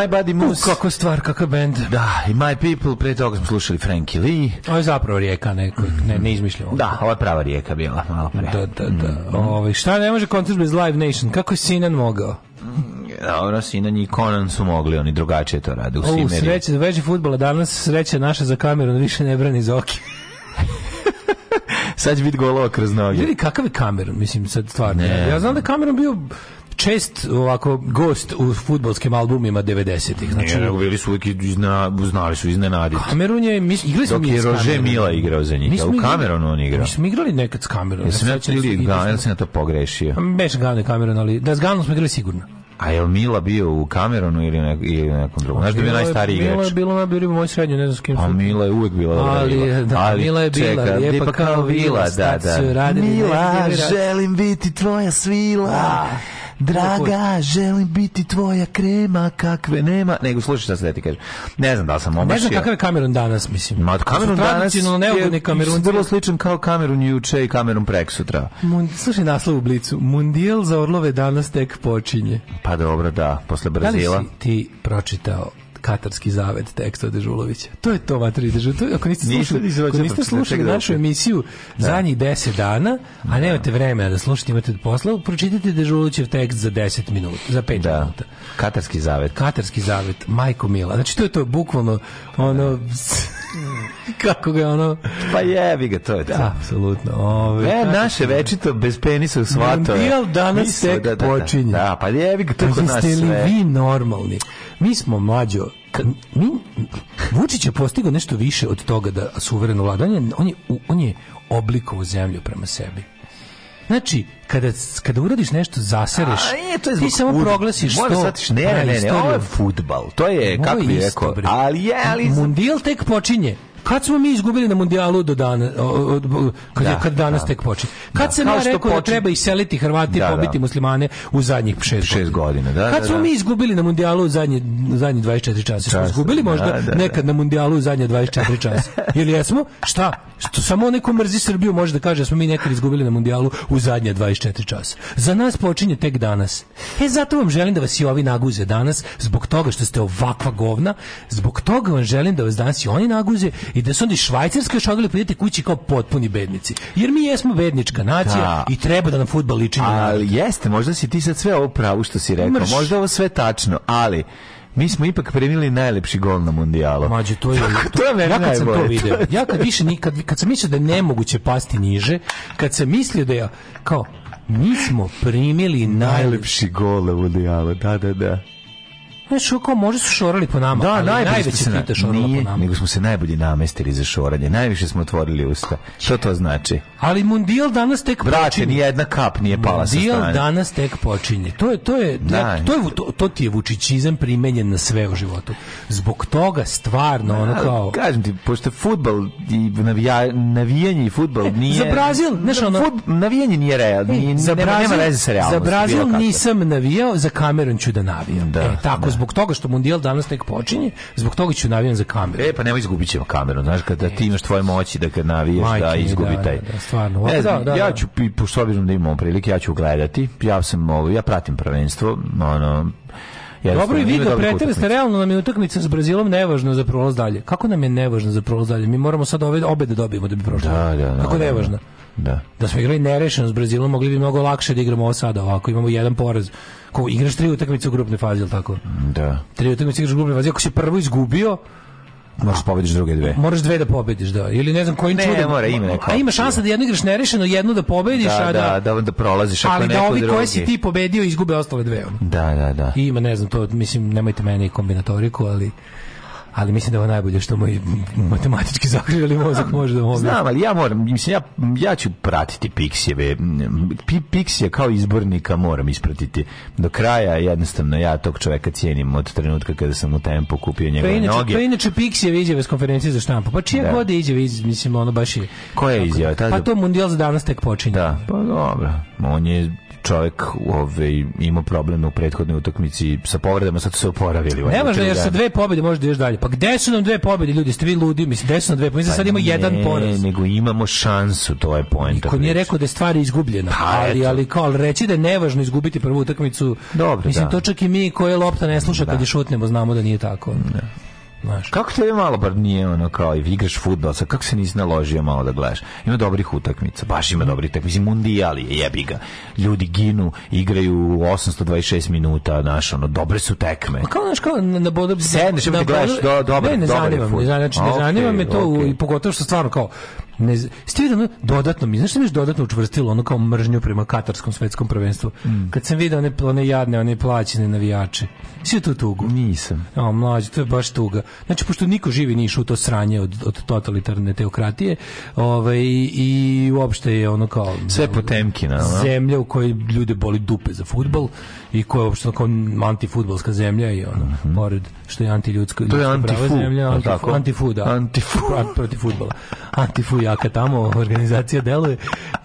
S2: My Buddy Moose.
S1: Kako stvar, kakav band.
S2: Da, i
S1: My People, pre toga smo slušali Frankie Lee.
S2: Ovo je zapravo rijeka, ne, ne, ne izmišljamo.
S1: Da, ovo je prava rijeka bila, malo pre.
S2: Da, da, da. Mm -hmm. šta ne može koncert bez Live Nation? Kako je Sinan mogao? Mm,
S1: dobro, Sinan i Conan su mogli, oni drugačije to rade u Simeri. Ovo, sreće,
S2: da veži futbola, danas sreća naša za Kamerun, više ne brani Zoki.
S1: sad će biti golova kroz noge.
S2: Ljudi, kakav je Cameron, mislim, sad stvarno. Ne. Ja znam da Cameron bio šest ovako gost u fudbalskim albumima 90-ih. Znači,
S1: ne, nego bili su neki izna, znali su iznenaditi. Kamerun je, mi, igrali smo mi
S2: je
S1: Rože Mila igrao za njih, u Kamerunu on igrao.
S2: Mi smo igrali nekad s Kamerunom. Jesam ja
S1: ili Gana, sam to pogrešio.
S2: Pa beš Gana Kamerun, ali da s smo igrali sigurno.
S1: A je Mila bio u Kamerunu ili, nek, ili nekom drugom? Znaš da bi najstariji igrač? Mila je
S2: bila na
S1: bilo
S2: moj srednju, ne znam s kim. A pa
S1: Mila je uvek bila
S2: ali, da, ali, Mila je bila, čeka, lijepa kao vila, da, da.
S1: Mila, želim biti tvoja svila. Da. Draga, želim biti tvoja krema, kakve nema. Nego slušaj šta se da ti kažem. Ne znam da li sam omašio.
S2: Ne znam kakav je Kamerun danas,
S1: mislim. Ma, Kamerun danas je Kamerun. vrlo sličan kao Kamerun juče i Kamerun preksutra.
S2: Mun, slušaj naslov u Blicu. Mundijel za orlove danas tek počinje.
S1: Pa dobro, da, posle Brazila. Da li
S2: si ti pročitao katarski zavet teksta Dežulovića. To je to Vatri Dežulović. Ako niste slušali, ako niste slušali da našu emisiju da. zadnjih 10 dana, a da. nemate vremena da slušate, imate posla, pročitajte Dežulovićev tekst za 10 minuta, za 5 da. minuta.
S1: Katarski zavet.
S2: Katarski zavet, majko mila. Znači to je to bukvalno ono Kako ga ono...
S1: Pa jebi ga, to je da.
S2: Apsolutno. Ove,
S1: e, naše večito bez penisa u svatove.
S2: Mundial danas Miso, tek da, da, da. počinje.
S1: Da, da, pa jebi ga, to
S2: kod nas sve. Jeste li vi normalni? Mi smo mlađo, mi, Vučić je postigao nešto više od toga da suvereno vladanje, on je, on je oblikovao zemlju prema sebi. Znači, kada, kada uradiš nešto, zasereš, A, je, to je ti samo proglasiš to. Moraš
S1: ne, ne, ne, ne, ovo je futbal, to je, kako bih rekao, ali je, ali...
S2: Mundijal tek počinje. Kad smo mi izgubili na mundijalu do dana, od, kad, da, kad danas da. tek počinje? Da, kad da. sam ja rekao da treba iseliti Hrvati i da, da. pobiti muslimane u zadnjih 6 šest godina? Da, kad smo mi izgubili na mundijalu u zadnje, zadnje 24 časa? Smo izgubili možda nekad na mundijalu u zadnje 24 časa? Ili jesmo? Šta? Što samo neko mrzi Srbiju može da kaže da smo mi nekad izgubili na mundijalu u zadnje 24 časa. Za nas počinje tek danas. E, zato vam želim da vas i ovi naguze danas, zbog toga što ste ovakva govna, zbog toga vam želim da vas danas i oni naguze i da su onda i Švajcarska još odgledali kući kao potpuni bednici. Jer mi jesmo bednička nacija da. i treba da nam futbal liči
S1: na Ali jeste, možda si ti sad sve ovo pravo što si rekao, Mrš. možda ovo sve tačno, ali mi smo ipak primili najlepši gol na mundijalu.
S2: Mađo, to je to,
S1: to
S2: ja
S1: kad
S2: sam to
S1: video.
S2: Ja kad više nikad kad sam mislio da je nemoguće pasti niže, kad sam mislio da ja kao mi smo primili najlepši, najlepši gol na mundijalu. Da, da, da. Znaš, kao možda su šorali po nama, da, ali najveće se na... Nije, po nama.
S1: nego smo se najbolje namestili za šoranje, najviše smo otvorili usta. Što to znači?
S2: Ali Mundial danas tek Brate, počinje.
S1: ni jedna kap nije pala mundial
S2: sa strane. danas tek počinje. To je, to je, da, to, je, to, to ti je vučićizam primenjen na sve u životu. Zbog toga stvarno, da, ono kao...
S1: Kažem ti, pošto futbal i navija, navijanje i futbal e, nije...
S2: Za Brazil,
S1: znaš ono... Fut, navijanje nije real, e,
S2: nije, za
S1: nema, Brazil, nema veze sa realnosti.
S2: Za Brazil nisam navijao, za Kamerun ću da navijam. Da, e, tako, da zbog toga što mundijal danas tek počinje, zbog toga ću navijam za kameru.
S1: E, pa nemoj izgubit ćemo kameru, znaš, kada da ti imaš tvoje moći da kad navijaš, da Majke, da izgubi taj. Da, da, stvarno.
S2: E,
S1: da, da, ja da. ću, pošto obzirom da imamo prilike, ja ću gledati, ja sam ovo, ja pratim prvenstvo,
S2: ono, dobro i vi ga pretjereste, realno nam je utakmica s Brazilom nevažna za prolaz dalje. Kako nam je nevažna za prolaz dalje? Mi moramo sad ove obede dobijemo da bi prošlo.
S1: Da, da,
S2: da, Kako nevažna?
S1: Da.
S2: Da smo igrali nerešeno s Brazilom, mogli bi mnogo lakše da igramo ovo sada, ovako imamo jedan poraz. Ko igraš tri utakmice u grupnoj fazi, al tako? Mm,
S1: da.
S2: Tri utakmice igraš u grupnoj fazi, ako si prvu izgubio,
S1: Možeš da pobediš druge dve.
S2: Možeš dve da pobediš, da. Ili ne znam kojim ne, čudom.
S1: Ne, mora, ima neko.
S2: A ima šansa da jedno igraš nerešeno, jednu da pobediš, da, a
S1: da... Da, da, onda prolaziš ako Ali da
S2: ovi
S1: drugi. koje
S2: si ti pobedio izgube ostale dve.
S1: Da, da, da.
S2: I ima, ne znam, to, mislim, nemojte meni kombinatoriku, ali ali mislim da je najbolje što moj matematički zakrižali mozak može
S1: da mogu. Znam, ali ja moram, mislim, ja, ja ću pratiti Piksijeve. Piksija kao izbornika moram ispratiti do kraja, jednostavno ja tog čoveka cijenim od trenutka kada sam u tempu kupio njegove
S2: to
S1: inače, noge.
S2: To je inače Piksijeve izjave s konferencije za štampu. Pa čije da. god izjave, iz, mislim, ono baš je...
S1: Koje je izjave?
S2: Pa to mundijal za danas tek počinje.
S1: Da, pa dobro. On je čovjek ovaj, imao problem u prethodnoj utakmici sa povredama, sad se oporavili.
S2: Ne može, jer sa dve pobjede može još da dalje. Pa gde su nam dve pobjede, ljudi? Ste vi ludi? Mislim, gde su nam dve pobjede? Pa sad ima ne, jedan poraz.
S1: nego imamo šansu, to je poenta.
S2: Niko nije rekao da je stvar izgubljena. Pa, ali, ali kao reći da je nevažno izgubiti prvu utakmicu. Dobro, mislim, da. to čak i mi koje lopta ne sluša da. kad je šutnemo, znamo da nije tako. Da.
S1: Znaš. Kako tebe malo bar nije ono kao i igraš fudbal, sa kako se nisi naložio malo da gledaš. Ima dobrih utakmica, baš ima dobrih utakmica, mislim mundijali je jebi ga. Ljudi ginu, igraju 826 minuta, znaš, ono dobre su tekme. Pa
S2: kao znaš kao na, na bodu
S1: sedneš
S2: i gledaš do, dobro, ne, ne zanima, me, znači ne zanima me to okay. i pogotovo što stvarno kao Ne, ste ono dodatno mi, znaš što mi je dodatno učvrstilo ono kao mržnju prema katarskom svetskom prvenstvu. Mm. Kad sam video one, one jadne, one plaćene navijače. sve tu tugu.
S1: Nisam. O,
S2: mlađe, to je baš tuga. Znači, pošto niko živi ni u to sranje od, od totalitarne teokratije ovaj, i uopšte je ono kao...
S1: Sve potemkina. No?
S2: Zemlja u kojoj ljude boli dupe za fudbal i koja je uopšte kao anti fudbalska zemlja i ono, mm -hmm. pored što je anti ljudska
S1: to je anti fud anti antifu,
S2: anti Antifu. anti jaka tamo organizacija deluje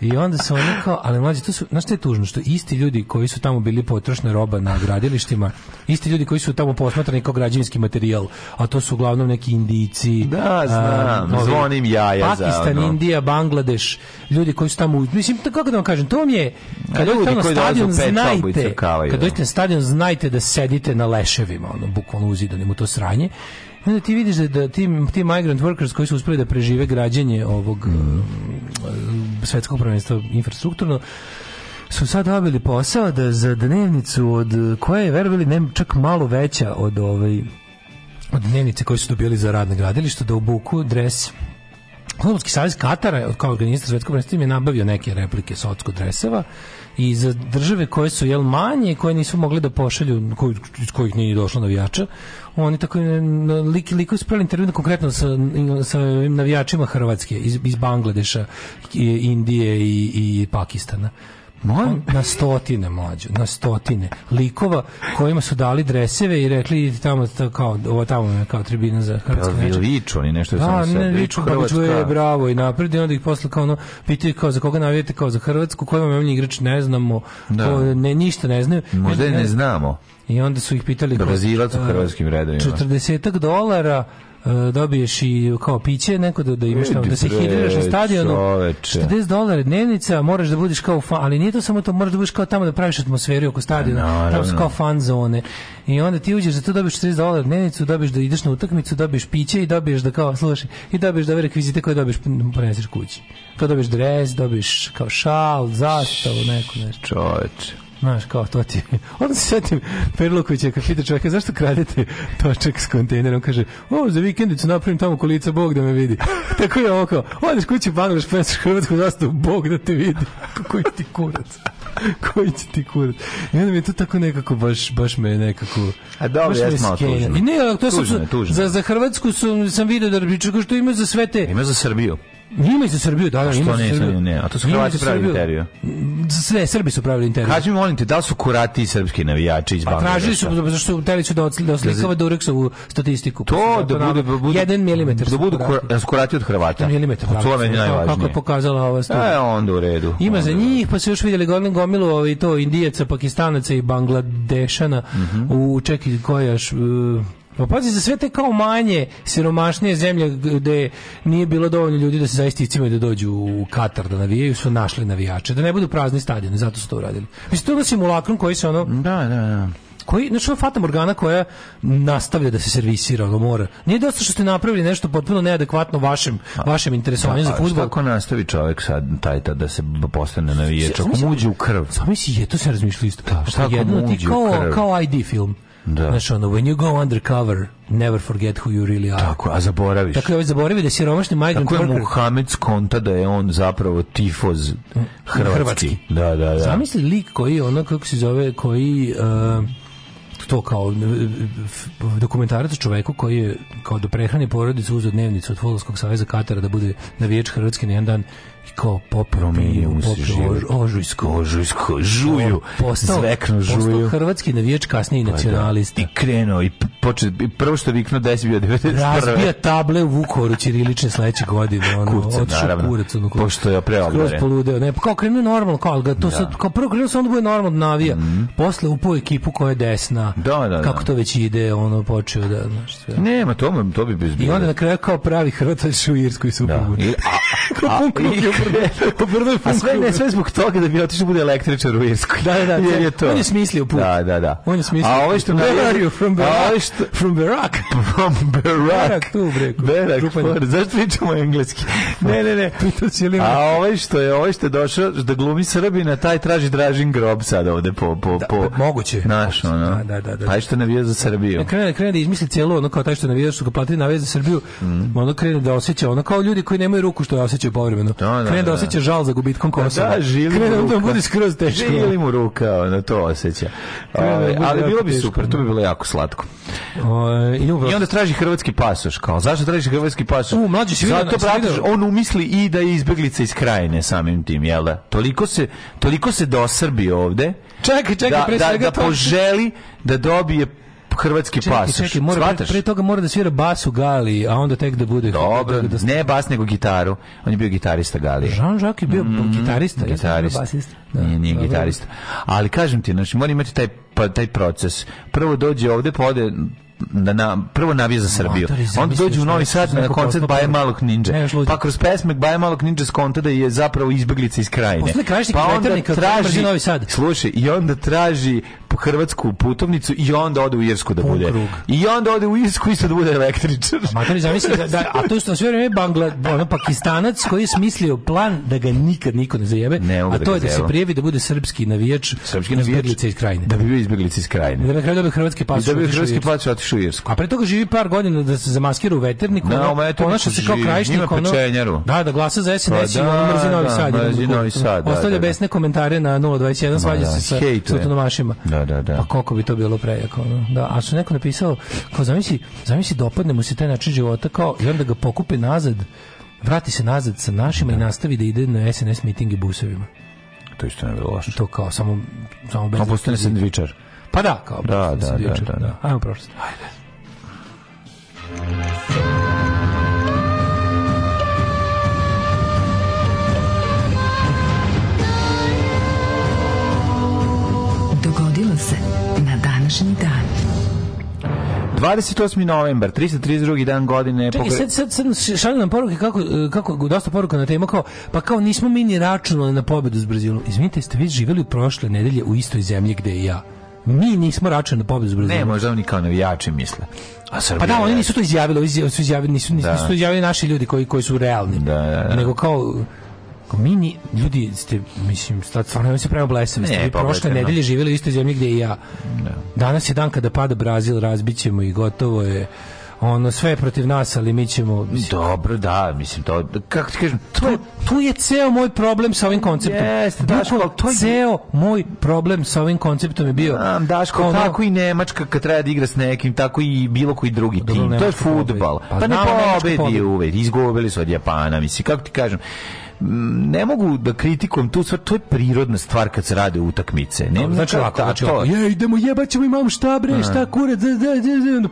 S2: i onda se oni kao, ali mlađi, to su, znaš što je tužno, što isti ljudi koji su tamo bili potrošna roba na gradilištima, isti ljudi koji su tamo posmatrani kao građevinski materijal, a to su uglavnom neki Indijci.
S1: Da, znam, a, zvonim jaja
S2: Pakistan, za ono. Indija, Bangladeš, ljudi koji su tamo, mislim, kako da vam kažem, to vam je, kad dođete na stadion, znajte, kad dođete da. na stadion, znajte da sedite na leševima, ono, bukvalno uzidanim u to sranje, Onda ti vidiš da, da ti, ti migrant workers koji su uspeli da prežive građenje ovog mhm. mm. svetskog prvenstva infrastrukturno, su sad dobili posao da za dnevnicu od koje je verovali ne čak malo veća od ovaj od dnevnice koje su dobili za radne gradilište da obuku dres Klubski savez Katara kao organizator svetskog prvenstva je nabavio neke replike socko dreseva i za države koje su jel manje koje nisu mogli da pošalju kojih, kojih nije došlo navijača oni tako e, lik liko uspravili intervju konkretno sa sa navijačima Hrvatske iz iz Bangladeša, Indije i i Pakistana. Molim? Na stotine mlađu, na stotine likova kojima su dali dreseve i rekli idite tamo kao ovo tamo kao tribina za
S1: pa
S2: hrvatski meč. Viču
S1: oni nešto
S2: da, samo ne, viču pa čuje bravo i napred i onda ih posle kao ono pitaju kao za koga navijate kao za Hrvatsku, koji vam je igrač ne znamo, da. Ko, ne ništa ne znaju.
S1: Možda i ne znamo. I
S2: onda su ih pitali
S1: Brazilac da u hrvatskim redovima.
S2: 40 dolara E, dobiješ i kao piće neko da, da imaš tamo, da se hidriraš na stadionu,
S1: 40 dolara dnevnica, moraš da budiš kao fan, ali nije to samo to, moraš da budiš kao tamo da praviš atmosferu oko stadiona, pa tamo su kao fan zone.
S2: I onda ti uđeš da tu dobiješ 40 dolara dnevnicu, dobiješ da ideš na utakmicu, dobiješ piće i dobiješ da kao, slušaj, i dobiješ da ove rekvizite koje dobiješ, pa poneseš kući. Kao dobiješ dres, dobiješ kao šal, zastavu, neko nešto.
S1: Čoveče.
S2: Znaš, kao to ti. Onda se setim Perlokovića kad pita čovjeka zašto kradete točak s kontejnerom, kaže: "O, za vikendicu da napravim tamo kolica Bog da me vidi." Tako je ovo kao, odeš kući Bangladesh, peseš hrvatsku zastavu, Bog da te vidi. Koji ti kurac? koji će ti kurac. I onda mi je to tako nekako baš, baš me nekako...
S1: A dobro, ja
S2: sam
S1: tužno. I ne, to tužno, sam,
S2: tužno. Za, za Hrvatsku sam, sam vidio da bi Rbičko što ima za sve te... Ima za
S1: Srbiju.
S2: Ima i za Srbiju, da, da, ima za Srbiju.
S1: Ne, a to su Hrvati pravili interiju.
S2: Sve, Srbi su pravili interiju.
S1: Kaži mi, molim te, da su kurati i srpski navijači iz Bangladeša?
S2: Pa tražili su, zašto teli su da, da oslikava Dureksovu statistiku.
S1: To,
S2: da,
S1: da bude... bude
S2: jedan milimetar
S1: Da budu kurati od Hrvata. Jedan
S2: milimetar. Pa to da, vam je najvažnije. Kako
S1: je
S2: pokazala ova
S1: studija. E, onda u redu.
S2: Ima za njih, pa su još vidjeli golim gomilu ovaj, to Indijaca, Pakistanaca i Bangladešana. Mhm. U, čeki koja Pa pazi, za sve te kao manje, siromašnije zemlje gde nije bilo dovoljno ljudi da se zaista i da dođu u Katar da navijaju, su našli navijače, da ne budu prazni stadioni, zato su to uradili. Mislim, to je ono simulakron koji se ono...
S1: Da, da, da
S2: koji znači ova Fata Morgana koja nastavlja da se servisira ono mora. Nije dosta što ste napravili nešto potpuno neadekvatno vašem vašem interesovanju da, za fudbal.
S1: Kako nastavi čovjek sad taj ta da se postane navijač, ako mu uđe u krv.
S2: misli, je to se razmišlja isto.
S1: Pa, šta jedno uđe
S2: kao krv? kao ID film. Da. Znaš, ono, when you go undercover, never forget who you really are.
S1: Tako, a zaboraviš.
S2: Tako je ovaj zaboravi da je siromašni migrant
S1: Tako je Muhammed skonta da je on zapravo tifoz hrvatski. hrvatski.
S2: Da, da, da. Zamisli lik koji, ono, kako se zove, koji... Uh, to kao uh, dokumentarac čoveku koji je kao do prehrane porodicu uzeo dnevnicu od Fudbalskog saveza Katara da bude navijač Hrvatske na jedan dan i kao
S1: popromenio mu se
S2: život. Ožujsko, ožujsko, žuju,
S1: postao, zvekno
S2: žuju. Postao hrvatski navijač, kasnije i pa da. nacionalista. I
S1: krenuo
S2: i
S1: počeo, prvo što viknuo 10 bio 91.
S2: Razbija table u Vukovaru Ćirilične sledeće godine. Ono, Kurca, naravno.
S1: Kurac, ono, kurac. Pošto
S2: je preobdaren.
S1: Skroz
S2: poludeo. Ne, pa kao krenuo normalno, kao, to da. sad, kao prvo krenuo sam onda bude normalno navija. Mm -hmm. Posle upao ekipu koja je desna. Da, da, da. Kako to već ide, ono, počeo da, znaš, sve.
S1: Nema, to, to bi bezbilo.
S2: I onda na kraju kao pravi Hrvataš u Irskoj
S1: superbudu. Da. I,
S2: a, a, u prvoj A sve ne, sve zbog toga da bi otišao da bude električar u Irsku. Da, da, da. Jer je to. On je smislio put.
S1: Da, da, da.
S2: On je smislio.
S1: A ovo ovaj što na
S2: Where from Berak? Ovaj
S1: što... From Berak. from Berak. Berak tu
S2: breku. Berak. For,
S1: zašto pričamo engleski?
S2: ne, ne, ne.
S1: A ovo ovaj što je, ovo što je došao da glumi Srbina, taj traži Dražin grob sad ovde po po da, po... da,
S2: Moguće.
S1: Naš, ono.
S2: Da, da, da.
S1: Pa što navija za Srbiju. E,
S2: krene, krene da izmisli celo ono kao taj što navija što ga platili navija za Srbiju. Mm. Ono krene da osjeća ono kao ljudi koji nemaju ruku što je osjećaju povremeno. Da, da, krene da, da osjeća žal za gubitkom da, Kosova.
S1: Da, žili mu da ruka.
S2: da bude skroz teško.
S1: Žili mu ruka, ona to osjeća. Ove, ali bilo bi super, to bi bilo jako slatko.
S2: Ove, i, I onda traži hrvatski pasoš, kao, zašto tražiš hrvatski pasoš? U, mlađi si Zato,
S1: bratiš, on umisli i da je izbeglica iz krajine samim tim, jel da? Toliko se, toliko se dosrbi ovde,
S2: Čekaj, čekaj, da, pre svega da,
S1: da poželi da dobije hrvatski čekaj, pasoš. Čekaj, Svataš?
S2: pre, pre toga mora da svira bas u Gali, a onda tek da bude...
S1: Dobro, da, da- ne bas, nego gitaru. On je bio gitarista Galije.
S2: Jean-Jacques je bio mm,
S1: gitarista,
S2: gitarista. basista.
S1: Da, nije, nije gitarista. Ali kažem ti, znači, mora imati taj, pa, taj proces. Prvo dođe ovde, pa ode da na, prvo navija za Srbiju. Onda dođe u Novi Sad na koncert Baje Malog Ninja. Pa kroz pesme Baje Malog Ninja skonta da je zapravo izbeglica iz krajine.
S2: Pa onda traži, Novi Sad.
S1: Slušaj, i onda traži hrvatsku putovnicu i onda ode u Irsku da bude. I onda ode u Irsku isto
S2: da
S1: bude električar.
S2: A, to zamisli da-, da, a to što sve vreme Bangla, ono Pakistanac koji je smislio plan da ga nikad niko ne zajebe, ne, a da to je da se prijavi da bude srpski navijač,
S1: srpski navijač iz
S2: krajine. Da bi bio
S1: izbeglica iz krajine.
S2: Da na kraju dobio hrvatski pasoš. Da
S1: bi hrvatski pasoš otišao
S2: u
S1: Irsku.
S2: A pre toga živi par godina da se zamaskira u veterniku, no, ono, ponaša se kao krajišnik,
S1: ono,
S2: da, da glasa za SNS pa, da, i ono da, mrzi Novi Sad. Novi Sad,
S1: da, Ostavlja
S2: besne komentare na 021, svađa se sa, sa autonomašima. Da
S1: da, da, da.
S2: Pa koliko bi to bilo prejako, no? Da, a što neko napisao, kao zamisli, zamisli dopadne mu se taj način života kao i onda ga pokupe nazad, vrati se nazad sa našima da. i nastavi da ide na SNS mitinge busovima.
S1: To isto ne bilo
S2: loše. To kao samo samo
S1: bez.
S2: Kao postane sendvičar.
S1: Pa
S2: da,
S1: kao da, da, da, da, da.
S2: Ajmo prošlo. Ajde.
S1: se na današnji dan. 28. novembar, 332. dan godine.
S2: Čekaj, sad, sad, sad šalju nam poruke kako, e, kako, dosta poruka na temu kao, pa kao nismo mi ni računali na pobedu s Brazilom. Izvinite, ste vi živjeli prošle nedelje u istoj zemlji gde i ja. Mi nismo računali na pobedu s Brazilom. Ne,
S1: možda oni kao navijači misle.
S2: A Srbija pa da, oni nisu to izjavili, su izjavili, nisu, da. nisu to izjavili naši ljudi koji koji su realni.
S1: Da, da, da.
S2: Nego kao Ako mi ljudi ste mislim stvarno se preoblesili ste vi pa prošle no. nedelje da. živeli u istoj zemlji gdje i ja. No. Da. Danas je dan kada pada Brazil, razbićemo i gotovo je ono sve je protiv nas, ali mi ćemo
S1: mislim, dobro, da, mislim to kako ti kažem, to tu, tu je ceo moj problem sa ovim konceptom.
S2: Jeste, Daško, Daško, to je ceo moj problem sa ovim konceptom je bio.
S1: Znam, Daško, ono, tako i Nemačka kad treba da igra s nekim, tako i bilo koji drugi tim. Nemačka to je fudbal. Pa, pa ne pobedi uvek, izgubili su od Japana, mislim, kako ti kažem ne mogu da kritikujem tu stvar, to je prirodna stvar kad se
S2: rade
S1: utakmice. Ne,
S2: znači, ovako, da znači, je, idemo jebaćemo imam šta bre, šta kurac, da, da, da, da, da,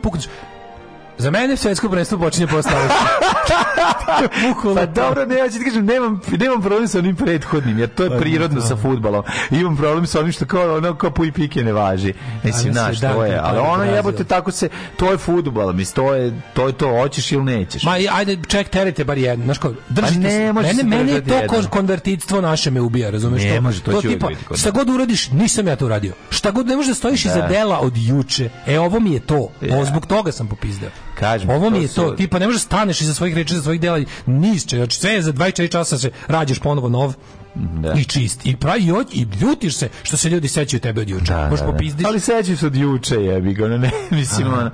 S2: Za mene svetsko prvenstvo počinje posle
S1: Pa dobro, ne, ja ću ti kažem, nemam, nemam problem sa onim prethodnim, jer to je pa, prirodno da. sa futbalom. Imam problem sa onim što kao, ono, kao puj pike ne važi. Mislim, znaš, da to je. Ali ono jebote, tako se, to je futbal, mislim, to je, to je to, hoćeš ili nećeš.
S2: Ma, ajde, ček, terite bar jedno, znaš kao, držite
S1: pa ne, se.
S2: Mene, je to konvertitstvo naše me ubija, razumeš?
S1: Ne, može, to, to, tipa,
S2: šta god uradiš, nisam ja to uradio. Šta god ne može da stojiš da. iza dela od juče. E, ovo mi je to. Zbog toga sam popizdeo.
S1: Kažem,
S2: Ovo mi je to, su... tipa ne možeš da staneš iza svojih reči, iza svojih dela, nišće, znači, znači sve za 24 časa se rađaš ponovo nov, da. i čist i pravi i, i ljutiš se što se ljudi sećaju tebe od juče. Da, Možeš da, da. popizdiš.
S1: Ali sećaju se od juče, jebi ga, ne, mislim ono.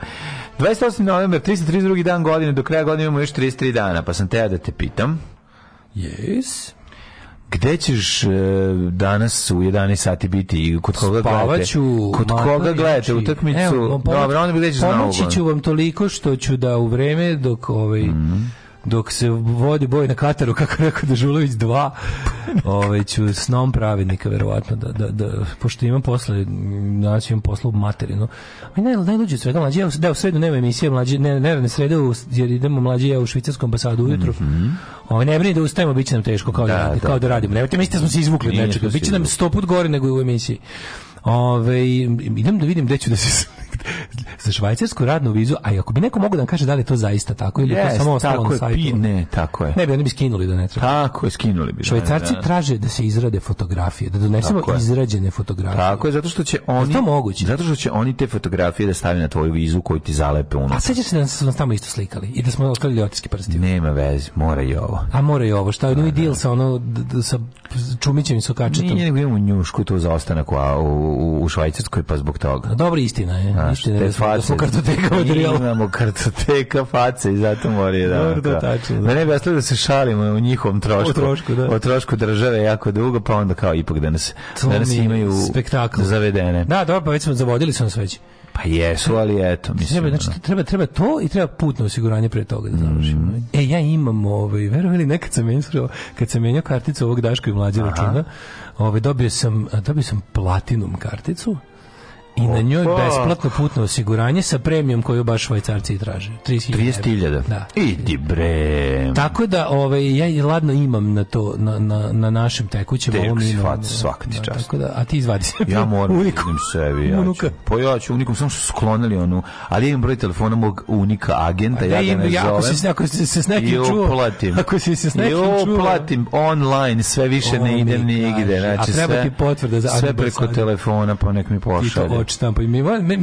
S1: 28. novembar, 332. dan godine, do kraja godine imamo još 33 dana, pa sam teo da te pitam.
S2: Yes.
S1: Gde ćeš e, danas u 11 sati biti i kod koga Spavaću, gledate? Kod Marta koga
S2: gledate
S1: utakmicu? Evo, pomoć, Dobro, onda bi gledeći Pomoći
S2: ću vam toliko što ću da u vreme dok ovaj mm -hmm dok se vodi boj na Kataru, kako rekao Dežulović 2, ovaj, ću snom pravednika, verovatno, da, da, da, pošto imam posle, znači imam posla u materinu. Ali naj, najluđe svega, mlađe, ja, da, u sredu nema emisije, mlađe, ne, ne, ne srede, u, jer idemo mlađe ja u švicarskom ambasadu ujutru. Mm -hmm. Ovo ovaj, ne brini da ustajemo, bit će nam teško kao da, da, da. Kao da, da. radimo. Ne, mi da smo se izvukli od nečega. Biće nam sto put gore nego u emisiji. Ove, ovaj, idem da vidim gde ću da se za švajcarsku radnu vizu, a ako bi neko mogao da kaže da li je to zaista tako ili yes, to samo ostalo tako na sajtu. Je, ne,
S1: tako je.
S2: Ne bi oni bi skinuli da ne treba.
S1: Tako je, skinuli bi. Da,
S2: Švajcarci da, da. traže da se izrade fotografije, da donesemo tako izrađene fotografije.
S1: Tako je,
S2: zato
S1: što će oni
S2: to moguće.
S1: Zato što će oni te fotografije da stavi na tvoju vizu koju ti zalepe
S2: unutra. A sećaš se da smo tamo isto slikali i da smo ostavili otiske prstiju.
S1: Nema veze, mora i ovo.
S2: A mora i ovo, šta je da, da, deal sa ono sa Čumićem i Sokačetom. Nije
S1: nego imamo njušku tu za ostanak u, u, u Švajcarskoj pa zbog toga.
S2: Dobra istina je. Znaš, te da face. Da kartoteka materijala. Imamo
S1: kartoteka face i zato moraju da. Dobro, da, tačno. Da ne bi jasno da se šalimo u njihovom trošku. O trošku, da. O trošku države jako dugo, pa onda kao ipak danas, da to danas imaju spektakl. zavedene.
S2: Da,
S1: dobro,
S2: pa već smo zavodili su nas već.
S1: Pa jesu, ali eto, mislim.
S2: Treba, znači, treba, treba to i treba putno osiguranje pre toga da završimo. Mm. E, ja imam, ovaj, verovali, nekad sam menstruo, kad sam menjao karticu ovog Daška i mlađe računa, ovaj, dobio, sam, dobio sam platinum karticu, i na njoj besplatno putno osiguranje sa premijom koju baš švajcarci i traže.
S1: 30.000.
S2: Da.
S1: Idi bre.
S2: Tako da ovaj ja je ladno imam na to na, na, na našem tekućem
S1: ovom imam. Da. svaka ti da, čast.
S2: Tako da a ti izvadi
S1: sebi. Ja moram da unikom sebi ja. Unuka. Pa ja ću unikom samo što sklonili onu, ali ja imam broj telefona mog unika agenta, ja ga
S2: ne zovem. Ako si,
S1: ako si se s nekim
S2: čuo.
S1: Platim. Ako si se s nekim čuo. platim online, sve više ne idem nigde. Znači, sve. a
S2: treba ti potvrda za
S1: sve preko telefona, pa nek mi pošalje
S2: oč štampam. Mislim,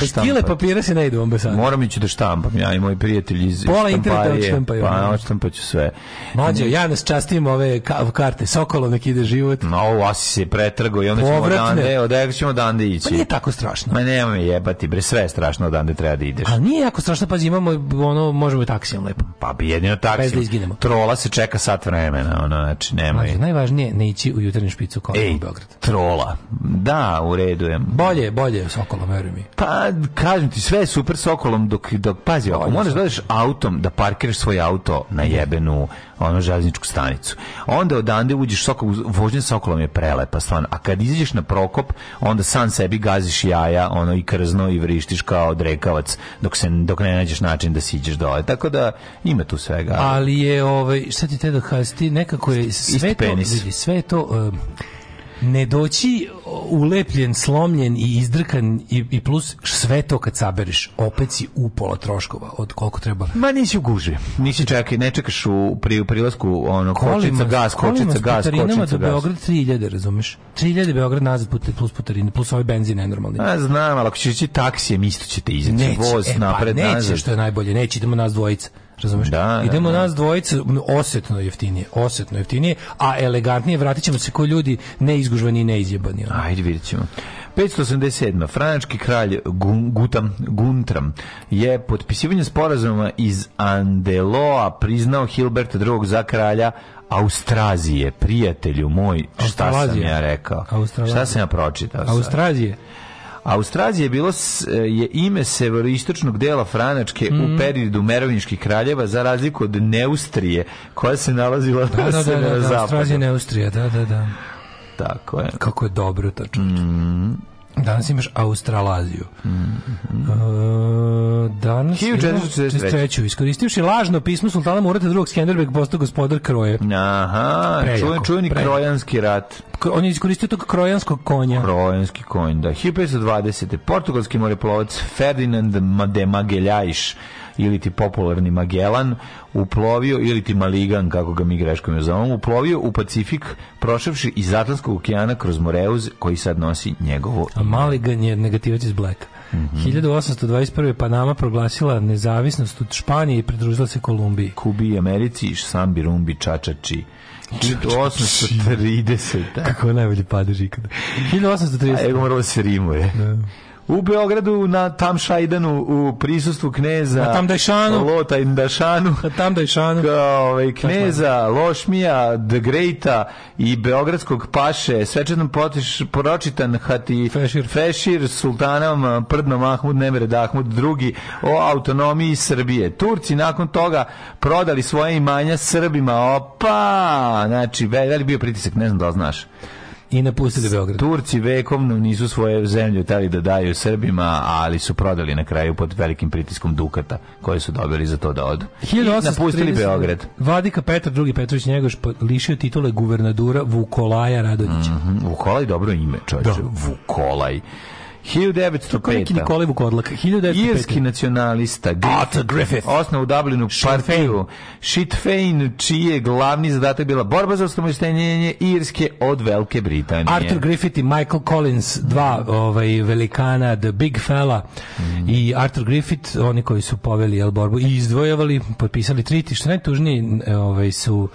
S2: bez pa kile papira se ne ide u
S1: ambasadu. Moram ići da štampam, ja i moji prijatelji iz
S2: Pola interneta odštampaju.
S1: Pa,
S2: odštampaću
S1: sve.
S2: Mlađe, ja nas častim ove karte, Sokolo nek ide život.
S1: No, ovo Asi se pretrgo i onda ćemo odande, odande ćemo odande ići. Pa
S2: nije tako strašno.
S1: Ma nema me jebati, bre, sve je strašno odande treba da ideš.
S2: Ali nije jako strašno, pazi, imamo, ono, možemo i taksijom lepo.
S1: Pa bi jedino taksijom. Bez
S2: da
S1: Trola se čeka sat vremena, ono, znači, nema. Mlađe, najvažnije ne ići u jutarnju špicu kao u Beograd.
S2: Trola. Da, u redu je. Bolje, bolje je Sokolom, veruj
S1: mi. Pa, kažem ti, sve je super Sokolom dok, dok pazi, ako moraš da odeš autom, da parkiraš svoj auto na jebenu ono železničku stanicu. Onda odande uđeš Sokol, vožnja Sokolom je prelepa, stvarno. A kad izađeš na Prokop, onda sam sebi gaziš jaja, ono i krzno i vrištiš kao drekavac dok, se, dok ne nađeš način da siđeš dole. Tako da ima tu svega.
S2: Ali je, ovaj, šta ti te da kaži, ti nekako je sve to, vidi, sve to... Um, ne doći ulepljen, slomljen i izdrkan i, i plus sve to kad sabereš, opet si u pola troškova od koliko treba.
S1: Ma nisi u guži. Nisi čekaj, ne čekaš u pri u prilasku ono kočica gas, kočica gas,
S2: kočica gas. do Beograd 3000, razumeš? 3000 Beograd nazad put plus putarine, plus ovaj benzin nenormalni.
S1: A znam, ali ako ćeš ići taksijem, isto ćete izaći voz e, pa napred
S2: pa, neće, nazad. što je najbolje, neće idemo nas dvojica.
S1: Razumeš? Da, da,
S2: Idemo
S1: da,
S2: nas dvojica osetno jeftinije, osetno jeftinije, a elegantnije vratićemo se ko ljudi neizgužvani i neizjebani.
S1: Ono. Ajde, vidjet ćemo. 587. Franački kralj Gutam, Guntram je potpisivanjem sporazuma iz Andeloa priznao Hilberta II. za kralja Australije, prijatelju moj, šta Australazija. sam ja rekao? Australazija. Šta sam ja pročitao?
S2: Australije. Sad?
S1: Australija je bilo eh, je ime severoistočnog dela Franačke mm. u mhm. periodu Merovinjskih kraljeva za razliku od Neustrije koja se nalazila
S2: da, na da, severozapadu. Da, da, da, da, da Australija Neustrija, da, da, da.
S1: Tako je.
S2: Kako je dobro tačno. Mm. Danas imaš Australaziju. Mm
S1: -hmm.
S2: uh, danas
S1: 1443.
S2: Iskoristivši lažno pismo sultana Murata II. Skenderbeg postao gospodar Kroje.
S1: Aha, čuven, čuveni krojanski rat.
S2: On je iskoristio tog krojanskog konja.
S1: Krojanski konj, da. 1520. Portugalski moreplovac Ferdinand de Magellajš ili ti popularni Magellan uplovio ili ti Maligan kako ga mi greškom je zovemo uplovio u Pacifik prošavši iz Atlantskog okeana kroz Moreuz koji sad nosi njegovo
S2: A Maligan je negativac iz Blacka. Mm -hmm. 1821. Panama proglasila nezavisnost od Španije i pridružila se Kolumbiji.
S1: Kubi, Americi, Sambi, Rumbi, Čačači.
S2: 1830. Kako najbolji padež ikada. 1830. A
S1: evo moralo da se rimuje. Da. U Beogradu na Tamšajdanu u prisustvu kneza na
S2: Tamdajšanu Lota Indašanu na
S1: Tamdajšanu ovaj kneza Lošmija The Greata i beogradskog paše svečano potiš pročitan hati Fešir Fešir sultanom Prdno Mahmud Nemere Dahmud drugi o autonomiji Srbije Turci nakon toga prodali svoje imanja Srbima opa znači veli bio pritisak ne znam da li znaš
S2: i napustili Beograd.
S1: Turci vekovno nisu svoje zemlje tali da daju Srbima, ali su prodali na kraju pod velikim pritiskom Dukata, koji su dobili za to da odu.
S2: I
S1: napustili Beograd.
S2: Vladika Petar drugi Petrović Njegoš lišio titule guvernadura Vukolaja Radonjića. Mm -hmm.
S1: Vukolaj dobro ime, čovječe. Da. Vukolaj.
S2: 1905. Kako neki Nikolaj Vukodlak? 1905.
S1: Irski nacionalista.
S2: Arthur Griffith.
S1: Osnovu Dublinu partiju. Shit Fein, čiji glavni zadatak bila borba za osamostaljenje Irske od Velike Britanije.
S2: Arthur Griffith i Michael Collins, dva ovaj, velikana, The Big Fella mm. i Arthur Griffith, oni koji su poveli jel, borbu i izdvojevali, potpisali triti, što najtužnije ovaj, su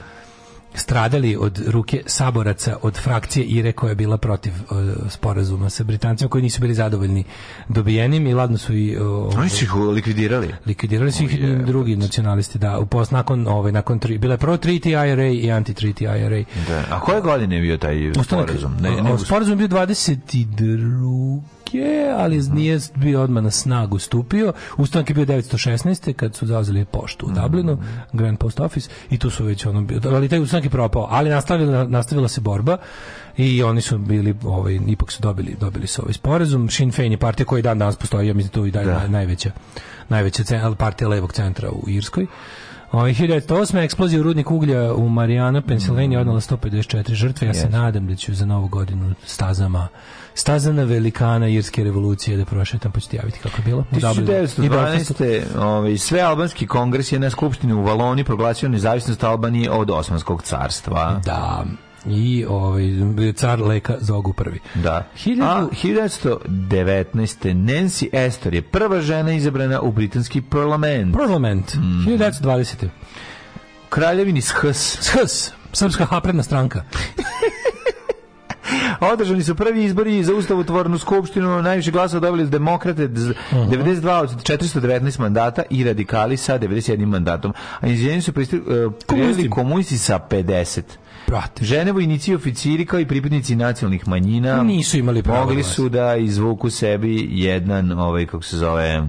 S2: stradali od ruke saboraca od frakcije IRE koja je bila protiv uh, sporazuma sa Britancima koji nisu bili zadovoljni dobijenim i ladno su i
S1: uh, oni su ih likvidirali
S2: likvidirali su ih oh, drugi nacionalisti da u post nakon ovaj nakon tri bila je pro treaty IRA i anti treaty IRA
S1: da a koje godine je bio taj sporazum ne,
S2: ne, sporazum
S1: bio
S2: 22 je, ali nije bio odmah na snagu stupio. Ustanak je bio 916. kad su zauzeli poštu u mm. Dublinu, Grand Post Office, i tu su već ono bio, ali taj ustanak je propao, ali nastavila, nastavila se borba i oni su bili ovaj ipak su dobili dobili su ovaj sporazum Sinn Féin je partija koji dan danas postoji ja mislim da to i dalje da. najveća najveća partija levog centra u Irskoj Ovaj 1908. eksplozija u rudnik uglja u Marijana, Pensilveniji, odnala 154 žrtve. Ja se nadam da će za novu godinu stazama stazana velikana irske revolucije da prošetam, pa ću ti javiti kako
S1: je
S2: bilo.
S1: 1912. Ovaj, sve albanski kongres je na skupštini u Valoni proglasio nezavisnost Albanije od Osmanskog carstva.
S2: Da, i ovaj car leka Zogu prvi.
S1: Da. 1000... A 1919. Nancy Astor je prva žena izabrana u britanski parlament.
S2: Parlament. Mm -hmm. 1920. Kraljevini Shs. Shs. Srpska napredna stranka.
S1: Održani su prvi izbori za ustavotvornu skupštinu, najviše glasova dobili demokrate 92 mhm. od 419 mandata i radikali sa 91 mandatom. A inženjeri su e, prijeli komunisti sa 50. Brate. Ženevo inici oficiri kao i pripadnici nacionalnih manjina
S2: nisu imali pravo mogli su
S1: da izvuku sebi jedan ovaj kako se zove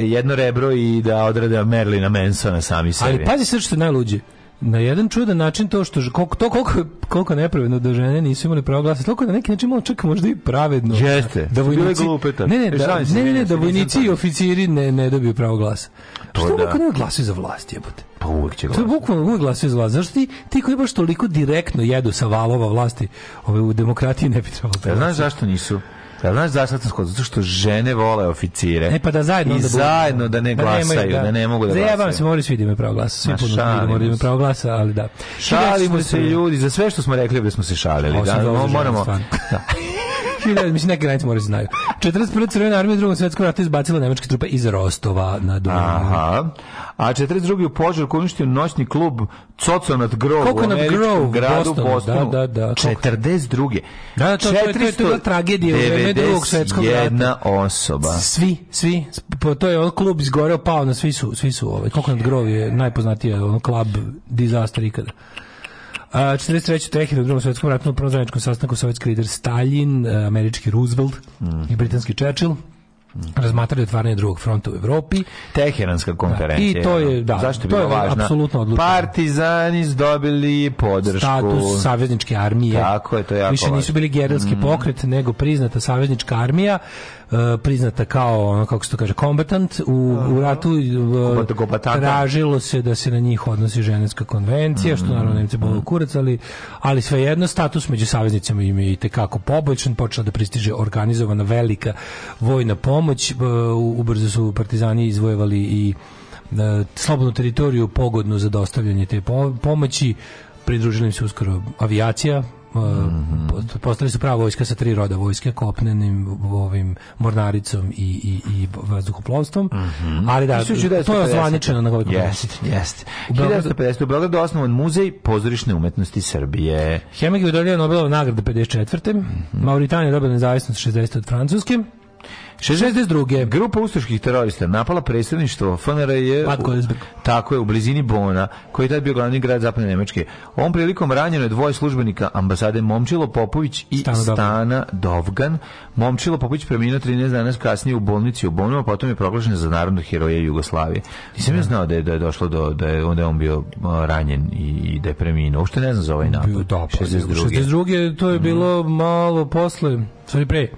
S1: jedno rebro i da odrade Merlina Mansona sami sebi.
S2: Ali pazi sve što je najluđe na jedan čudan način to što koliko to koliko koliko nepravedno da žene nisu imali pravo glasa toliko da neki način malo čak možda i pravedno jeste
S1: da vojnici
S2: ne ne e, da, ne ne da vojnici i oficiri ne ne dobiju pravo glasa to pa što da. ne glasuju za vlast jebote
S1: pa uvek će glasati. To
S2: je bukvalno uvek glasaju za vlast. Zašto ti, ti koji baš toliko direktno jedu sa valova vlasti ove, u demokratiji ne bi trebalo
S1: da e, Znaš zašto nisu? Kad znaš zašto sam skod, zato što žene vole oficire. E
S2: pa da zajedno I
S1: da zajedno da ne glasaju, da, nemaju, da. da ne mogu da glasaju. Zajebam
S2: se, moraju svi da imaju pravo glasa, svi puno moraju da imaju pravo glasa, ali da.
S1: Šalimo se ljudi, za sve što smo rekli, da smo se šalili. Da, moramo. Da.
S2: 1000, mislim neke granice moraju se da znaju. 41. crvena armija u drugom svjetskom izbacila nemačke trupe iz Rostova na Dunavu.
S1: Aha. A 42. u požarku uništio noćni klub Coconut Grove u američkom Grove, gradu Bostonu. Bostonu.
S2: Da, da, da. 42. Da, da, to, to, je, to, je, to tragedija u vreme
S1: drugog svjetskog rata. Jedna osoba.
S2: Svi, svi. To je on klub izgoreo, pao na svi su, svi su ovaj. Coconut Grove je najpoznatiji on ovaj, klub disaster ikada. Uh, 43. Tehin u drugom svjetskom ratu na prvom sastanku sovjetski lider Stalin, e, američki Roosevelt mm i britanski Churchill mhm. razmatrali otvaranje drugog fronta u Evropi.
S1: Teheranska da,
S2: konferencija. Da, I to je, da, zašto to je važna? apsolutno odlučeno.
S1: Partizani dobili podršku.
S2: Status savezničke armije.
S1: Tako je, to je jako Više
S2: nisu bili gerilski mm. pokret, nego priznata saveznička armija. E, priznata kao ono kako se to kaže combatant u, u ratu uh, tražilo se da se na njih odnosi ženska konvencija mm -hmm. što naravno Nemci bolo mm. kurac ali, ali svejedno status među saveznicama im je i tekako poboljšan počela da pristiže organizovana velika vojna pomoć e, ubrzo su partizani izvojevali i slobodnu teritoriju pogodnu za dostavljanje te pomoći pridružili im se uskoro avijacija -hmm. Postali su prava vojska sa tri roda vojske, kopnenim ovim mornaricom i, i, i vazduhoplovstvom. Mm -hmm. Ali da, 1950. Da to je ozvaničeno na Golikom
S1: Jeste, jeste. 1950. u Beogradu osnovan muzej pozorišne umetnosti Srbije.
S2: Hemingway je Nobelovu nagradu 54. Mm -hmm. Mauritanija dobila nezavisnost 60. od Francuske.
S1: 62. Grupa ustaških terorista napala predstavništvo FNRJ. Tako je u blizini Bona, koji je tad bio glavni grad zapadne Nemačke. On prilikom ranjeno je dvoje službenika ambasade Momčilo Popović i Stana, Stana Dovgan. Momčilo Popović preminuo 13 dana kasnije u bolnici u Bonu, a potom je proglašen za narodnog heroja Jugoslavije. Nisam ja da. znao da je, da je došlo do da je onda on bio ranjen i, i da je preminuo. Uopšte ne znam za ovaj napad.
S2: Bio, da, pa, 62. 62. to je bilo mm. malo posle, stvari pre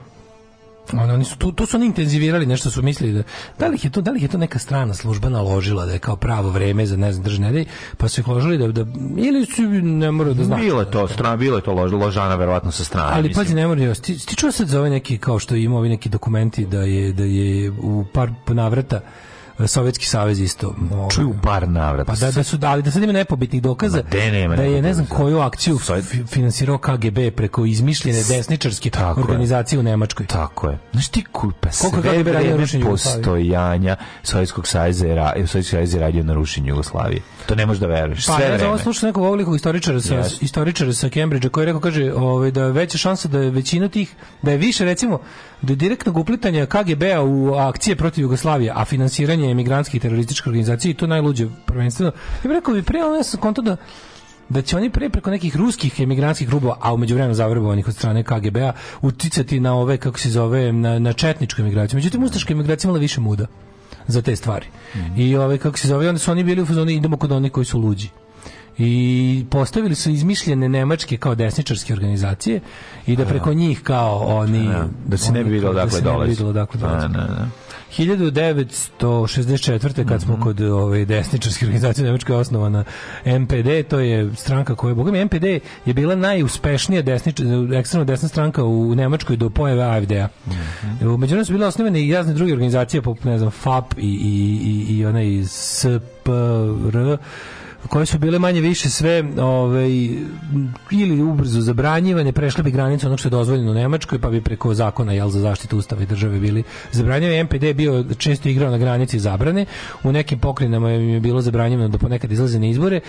S2: ono, oni su tu, tu su oni intenzivirali nešto su mislili da da li je to da li je to neka strana služba naložila da je kao pravo vreme za ne znam držne pa su ih ložili da, da ili su ne mora da
S1: znači bilo je to strana bilo je to lož, ložana verovatno sa strane
S2: ali pazi ne mora ti, ti čuo sad za ovaj neki kao što ima ovi neki dokumenti da je da je u par navrata Sovjetski savez isto. Ovaj,
S1: Čuju bar navrata.
S2: Pa da, da su dali, da sad ima nepobitnih dokaza Ma, nema, da je ne znam koju akciju finansirao KGB preko izmišljene desničarske tako organizacije
S1: je.
S2: u Nemačkoj.
S1: Tako je. Znaš ti kulpa sve vreme postojanja Sovjetskog saveza je, Sovjetskog saveza je radio na rušenju Jugoslavije. To ne
S2: možeš
S1: da veruješ.
S2: Pa sve ja sam slušao nekog velikog istoričara sa yes. istoričara sa Cambridgea koji je rekao kaže, ovaj da je veća šansa da je većina tih da je više recimo do da direktnog uplitanja KGB-a u akcije protiv Jugoslavije, a finansiranje emigrantskih terorističkih organizacija i to najluđe prvenstveno. Ja bih rekao bi da pre ono ja sam konto da da će oni pre preko nekih ruskih emigrantskih klubova, a u međuvremenu zavrbovanih od strane KGB-a, uticati na ove, kako se zove, na, na četničku emigraciju. Međutim, ustaška emigracija imala više muda za te stvari. Mm -hmm. I ovaj, kako se zove, onda su oni bili u fazoni, idemo kod onih koji su luđi i postavili su izmišljene nemačke kao desničarske organizacije i da preko da. njih kao oni
S1: da se ne bi videlo
S2: dakle
S1: dolazi. Da se
S2: ne bi videlo
S1: dakle
S2: dolazi. 1964. kad smo mhm. kod ove ovaj, desničarske organizacije Nemačke osnovana MPD, to je stranka koja je, mi MPD je bila najuspešnija desnič, ekstremno desna stranka u Nemačkoj do pojave AFD-a. Mm -hmm. Međutim su bile osnovane i razne druge organizacije poput ne znam FAP i i i, i onaj SPR koje su bile manje više sve ovaj, ili ubrzo zabranjivane, prešle bi granicu ono što je dozvoljeno u Nemačkoj, pa bi preko zakona jel, za zaštitu ustava i države bili zabranjivani. MPD je bio često igrao na granici zabrane, u nekim pokrinama je bilo zabranjivano da ponekad izlaze na izbore,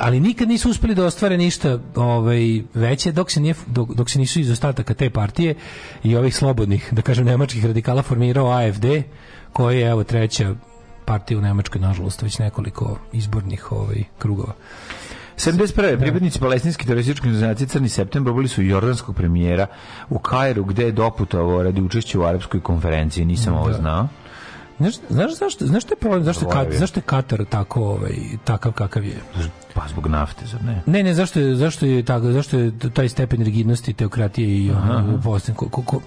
S2: ali nikad nisu uspeli da ostvare ništa ovaj, veće dok se, nije, dok, dok se nisu iz ostataka te partije i ovih slobodnih, da kažem, nemačkih radikala formirao AFD, koji je evo treća partije u Nemačkoj, nažalost, već nekoliko izbornih ovaj, krugova.
S1: 71. Da. pripadnici palestinske terorističke organizacije Crni septembar bili su jordanskog premijera u Kairu gde je doputovao radi učešća u arapskoj konferenciji, nisam da. ovo znao.
S2: Znaš, znaš zašto, znaš što je problem, zašto, Kat, zašto je Katar tako, ovaj, takav kakav je?
S1: Pa zbog nafte, zar ne?
S2: Ne, ne, zašto je, zašto je, tako, zašto je taj stepen rigidnosti, teokratije i ovaj, u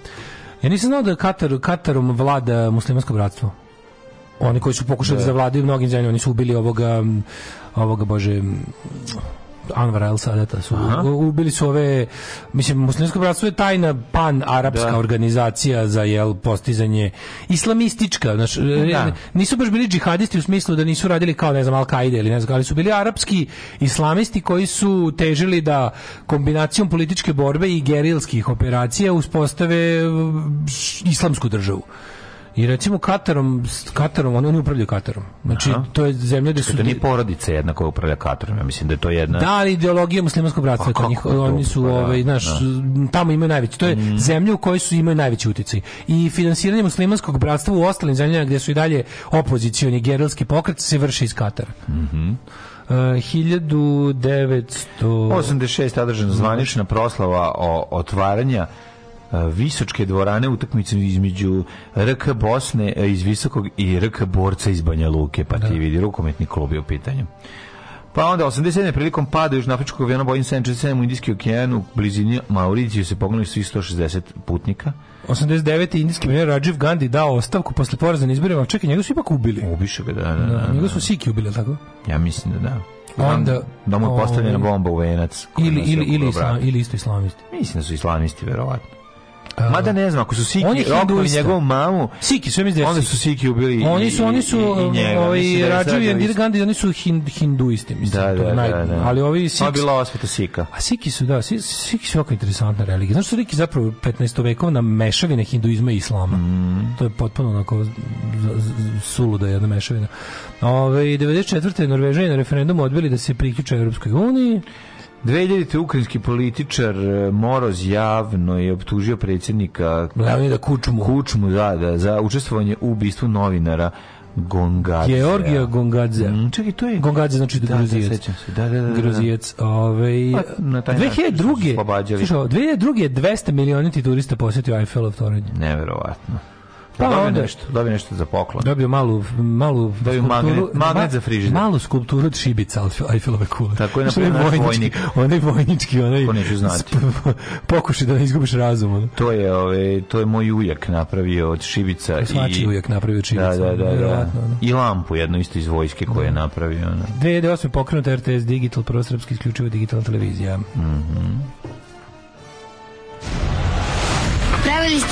S2: Ja nisam znao da Katar, Katarom vlada muslimansko bratstvo oni koji su pokušali da, da zavladaju mnogim zemljama, oni su ubili ovoga ovoga bože Anwar El Sadata su Aha. ubili su ove mislim muslimsko bratstvo je tajna pan arapska da. organizacija za jel postizanje islamistička znači nisu baš bili džihadisti u smislu da nisu radili kao ne znam Al Kaide ili ne znam ali su bili arapski islamisti koji su težili da kombinacijom političke borbe i gerilskih operacija uspostave islamsku državu I recimo Katarom, Katarom oni ne upravljaju Katarom. Znači Aha. to je zemlja gde su to
S1: nije porodica jedna koja upravlja Katarom, ja mislim da je to jedna
S2: Da, ali ideologija muslimanskog bratstva pa kod njih, oni su pa, da. ovaj, znaš, da. tamo imaju najveći. To je mm. zemlja u kojoj su imaju najveći uticaj. I finansiranje muslimanskog bratstva u ostalim zemljama gde su i dalje opozicioni gerilski pokret se vrši iz Katara. Mhm. Mm Uh, 1986.
S1: održana zvanična proslava o otvaranja Visočke dvorane utakmicu između RK Bosne iz Visokog i RK Borca iz Banja Luke, pa ti da. vidi rukometni klub je u pitanju. Pa onda 87. prilikom pada južnoafričkog aviona Boeing 747 u Indijski okean u blizini Mauriciju se poginuli svih 160 putnika.
S2: 89. indijski premijer Rajiv Gandhi dao ostavku posle poraza na izborima, čekaj, njega su ipak ubili.
S1: Ubiše ga, da, da, da, da. da.
S2: Njega su Siki ubili, tako?
S1: Ja mislim da da. Onda da mu je postavljena ovaj, bomba u venac.
S2: Ili ili ili, isla, ili isto islamisti.
S1: Mislim da su islamisti verovatno. Mada ne znam, ako su Siki roknuli njegovu mamu,
S2: Siki
S1: sve
S2: mi
S1: znači. Onda su Siki ubili.
S2: Oni su oni su um, da Ovi, Radževi i Indira Gandhi, oni su hin, hinduisti, mislim. Da, da, da, naj, da, da. Ali ovi
S1: Siki. Pa bila osveta Sika.
S2: A Siki su da, Siki su jako interesantna religija. Znaš su Siki zapravo 15. vekovna mešavina hinduizma i islama. Mm. To je potpuno onako suluda jedna mešavina. Ove 94. Norvežani na referendumu odbili da se priključe Evropskoj uniji.
S1: 2000. ukrajinski političar e, Moroz javno je optužio predsjednika
S2: Leonida Kučmu.
S1: Kučmu, da, da, za učestvovanje u ubistvu novinara Gongadze.
S2: Georgija Gongadze. Mm, čekaj, to je... Gongadze znači
S1: da, da gruzijec. Da, da, da,
S2: da, da. Gruzijec. Ove, ovaj, pa, na taj
S1: 2002.
S2: Slušao, 2002. 200 milijoniti turista posjetio Eiffelov toranj.
S1: Neverovatno. Pa, pa dobio onda, nešto, dobio nešto za poklon.
S2: Dobio malu malu
S1: dobio magnet, magnet za frižider.
S2: Malu skulpturu od šibica Eiffelove kule.
S1: Tako je napravio naš vojnik.
S2: Onaj vojnički, onaj.
S1: To neću znati.
S2: Pokuši da ne izgubiš razum. Ono.
S1: To je, ovaj, to je moj ujak napravio od šibica i
S2: Svači ujak napravio od šibica. Da, da, da, da.
S1: I lampu jednu isto iz vojske koju je da. napravio. Ono.
S2: 2008 pokrenuta RTS Digital, srpski isključivo digitalna televizija.
S1: Mhm. Mm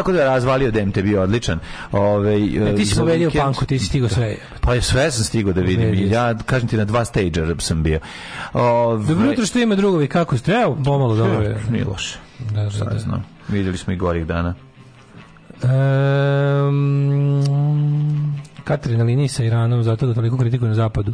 S1: tako da razvalio DMT bio odličan.
S2: Ove, e, ti si pobedio u panku, ti si stigao sve.
S1: Pa je sve sam stigao da vidim. Pobedi. Ja, kažem ti, na dva stagera sam bio.
S2: Ove, Dobro jutro što ima drugovi, kako ste? Evo, pomalo dobro je.
S1: Nije loše.
S2: Da, da,
S1: Sad da. znam. Vidjeli smo i gorih dana.
S2: Um, Katarina Lini sa Iranom zato da toliko kritiku na zapadu.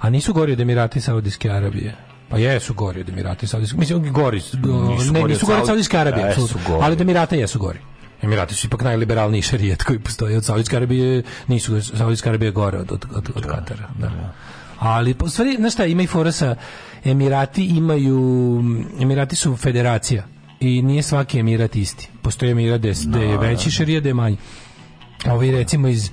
S2: A nisu gori od Emirati Saudijske Arabije. Pa jesu gori od Emirati i Saudijske. Mislim, gori, nisu ne, gori nisu gori od Saudijske Arabije, Ali od Emirata jesu gori. Emirati su ipak najliberalniji šerijet koji postoji od Saudijske Arabije, nisu Saudijska Arabija gore od, od, od, od Katara. Da. Ali, po stvari, znaš šta, ima i fora sa Emirati imaju, Emirati su federacija i nije svaki Emirat isti. Postoje Emirat gde je da, veći da. šerijet, gde je manji. Ovi recimo iz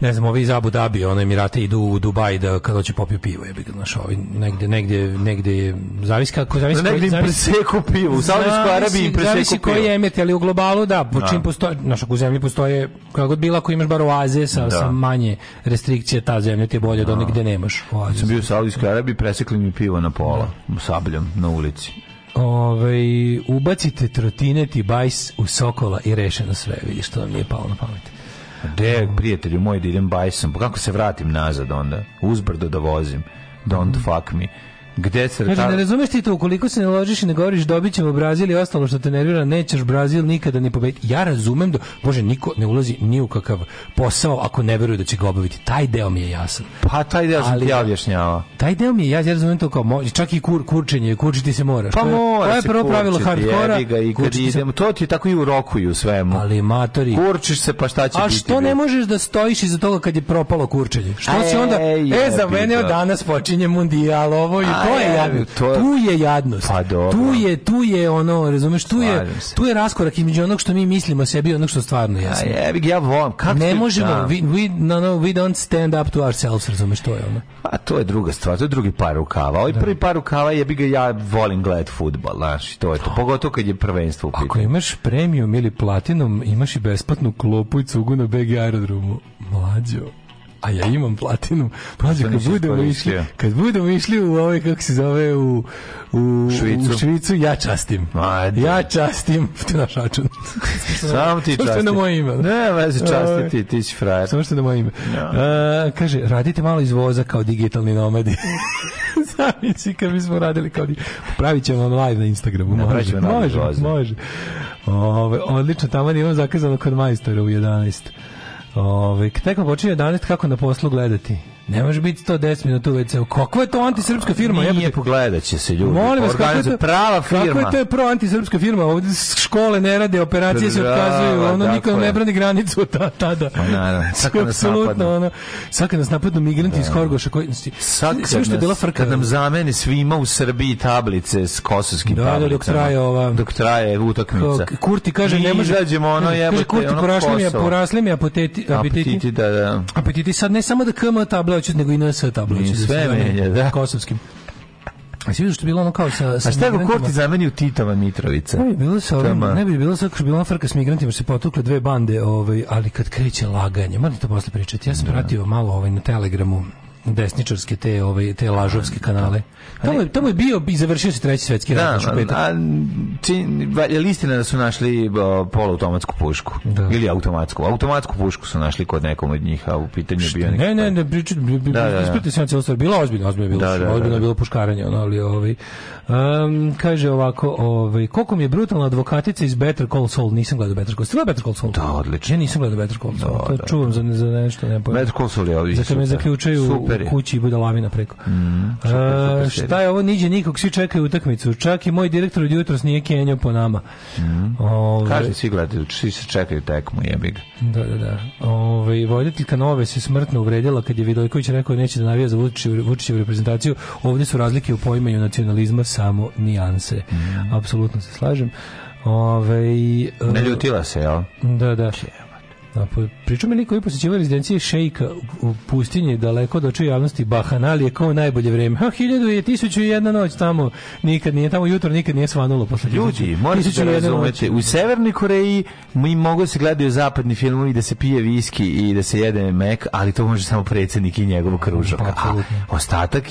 S2: ne znam, ovi iz Abu Dhabi, one Emirate idu u Dubaj da kad će popiju pivo, jebi ga, znaš, ovi negde, negde, negde je, zavisi kako, zavisi koji... Negde im
S1: preseku pivo,
S2: u
S1: Saudijskoj
S2: Arabiji
S1: im preseku pivo. Zavisi koji
S2: je emet, ali u globalu, da, po da. čim postoje, znaš, ako u zemlji postoje, kako god bila, ako imaš bar oaze sa, da. sa manje restrikcije, ta zemlja ti je bolje da. od negde nemaš. Oaze.
S1: Sam bio u Saudijskoj Arabiji, presekli mi pivo na pola, da. sabljom, na ulici.
S2: Ove, ovaj, ubacite trotinet i bajs u sokola i rešeno sve, vidiš, to vam nije palo na pamet. Gde,
S1: prijatelju moj, da idem bajsom? kako se vratim nazad onda? Uzbrdo da vozim. Don't fuck me. Gde se
S2: Kaže, ne razumeš ti to, ukoliko se ne ložiš i ne govoriš dobit ćemo Brazil i ostalo što te nervira, nećeš Brazil nikada ne pobediti. Ja razumem da, bože, niko ne ulazi ni u kakav posao ako ne veruje da će ga obaviti. Taj deo mi je jasan.
S1: Pa taj deo sam ti ja objašnjava.
S2: Taj deo mi je, ja, ja razumijem to kao, mo, čak i kur, kurčenje, kurčiti se moraš.
S1: Pa
S2: mora
S1: To je prvo pravilo hardkora. I kad idem, to ti tako i u roku i u svemu.
S2: Ali matori.
S1: Kurčiš se pa šta će A
S2: biti što ne možeš da stojiš iza toga kad je propalo kurčenje? Što si onda, e, za mene od danas počinje mundijal ovo i to je jadnost. To... Tu je jadnost. Pa dobro. Tu je, tu je ono, razumeš, tu je, tu je raskorak između onog što mi mislimo o sebi i onog što stvarno jesmo.
S1: Ja, jebi, ja volim. Kako
S2: ne možemo, we, da. we, no, no, we don't stand up to ourselves, razumeš, to je ono.
S1: A pa to je druga stvar, to je drugi par rukava. Ovaj da. prvi par rukava jebi ga ja volim gledati fudbal, znaš, to je to. Pogotovo kad je prvenstvo u
S2: pitanju. Ako imaš premium ili platinum, imaš i besplatnu klopu i cugu na BG aerodromu. Mlađo a ja imam platinu. Pazi, kad budemo išli, kad budemo išli u ovaj, kako se zove, u, u, Švicu. u Švicu, ja častim. Ajde. Ja častim, to je naš račun. Samo
S1: ti
S2: častim. Samo što je na moje
S1: ime. Ne,
S2: veze,
S1: časti ovaj, ti, ti si frajer. Samo
S2: što
S1: je na
S2: moje ime. No. A, kaže, radite malo iz voza kao digitalni nomadi. Zamisli kad smo radili kao Pravit ćemo vam live na Instagramu. Ne, može, može, može. Ove, odlično, tamo da imam zakazano kod majstora u 11. Ove, ovaj, tekma počinje 11, kako na poslu gledati? Ne može biti to 10 minuta u WC-u. Kako je to antisrpska firma?
S1: Nije, Jebate. pogledat će se ljudi. Molim vas,
S2: kako je to,
S1: prava firma. Kako
S2: je to je proantisrpska firma? Ovdje škole ne rade, operacije se otkazuju, pa ono dakle. niko ne brani granicu ta, tada. Pa naravno, sad kad nas napadnu. Ono, sad kad nas napadnu migranti da. iz Horgoša koji... Sad kad, što je bila frka,
S1: kad nam zameni svima u Srbiji tablice s kosovskim da, tablicama. Da, dok
S2: traje ova...
S1: Dok traje utakmica.
S2: Kurti kaže, ne može... izađemo
S1: ono jebote, kaže, Kurti, ono porasli mi
S2: apetiti, apetiti,
S1: da, da.
S2: apetiti, sad ne samo da KM tabla tabloid, nego i NS tabloid.
S1: Da sve menja, da.
S2: Kosovskim. A si vidio što je bilo ono kao
S1: sa... sa a šta je Kurti zamenio Titova Mitrovica? Ne
S2: bi bilo sa ovim, ne bi bilo sa, bilo frka s migrantima, se potukle dve bande, ovaj, ali kad kreće laganje, moram to posle pričati, ja sam da. pratio malo ovaj, na Telegramu, desničarske te ovaj te lažovske kanale. Tamo je, tamo je bio i završio se treći svetski
S1: rat da, znači, u petak. A čin, je listina da su našli poluautomatsku pušku da. ili automatsku. Automatsku pušku su našli kod nekom od njih, a u pitanju je bio neki.
S2: Ne, ne, ne, pričam, ispitao sam celo stvar. Bilo ozbiljno, ozbiljno bilo, da, da, da. ozbiljno da, da, bilo puškaranje, ono, ali ovaj um, kaže ovako, ovaj koliko mi je brutalna advokatica iz Better Call Saul, nisam gledao Better Call Saul. Gledao Better Call Saul.
S1: Da, odlično.
S2: Ja nisam gledao Better Call Saul. to čuvam za, za nešto, ne pojma. Better Call Saul je ovdje. Zato me zaključaju super super kući i budalavina preko. Mm, super, e, super, super. šta je ovo niđe nikog, svi čekaju utakmicu. Čak i moj direktor od jutros nije kenjao po nama. Mm.
S1: Ove, Kaže, svi gledaju, svi se čekaju tekmu, jebiga.
S2: Da, da, da. Ove, voditeljka Nove se smrtno uvredila kad je Vidojković rekao da neće da navija za u reprezentaciju. Ovde su razlike u poimanju nacionalizma samo nijanse. Mm. Apsolutno se slažem. Ove,
S1: ne ljutila se, jel?
S2: Da, da. A, priču mi niko je posjećivao rezidencije šejka u, pustinji daleko do čuje javnosti Bahanali je kao najbolje vrijeme. Ha, hiljadu je tisuću i jedna noć tamo. Nikad nije tamo jutro, nikad nije svanulo posle
S1: Ljudi, morate da razumete, u Severnoj Koreji mi mogu da se gledaju zapadni filmovi da se pije viski i da se jede mek, ali to može samo predsjednik i njegov kružok. Pa, A ostatak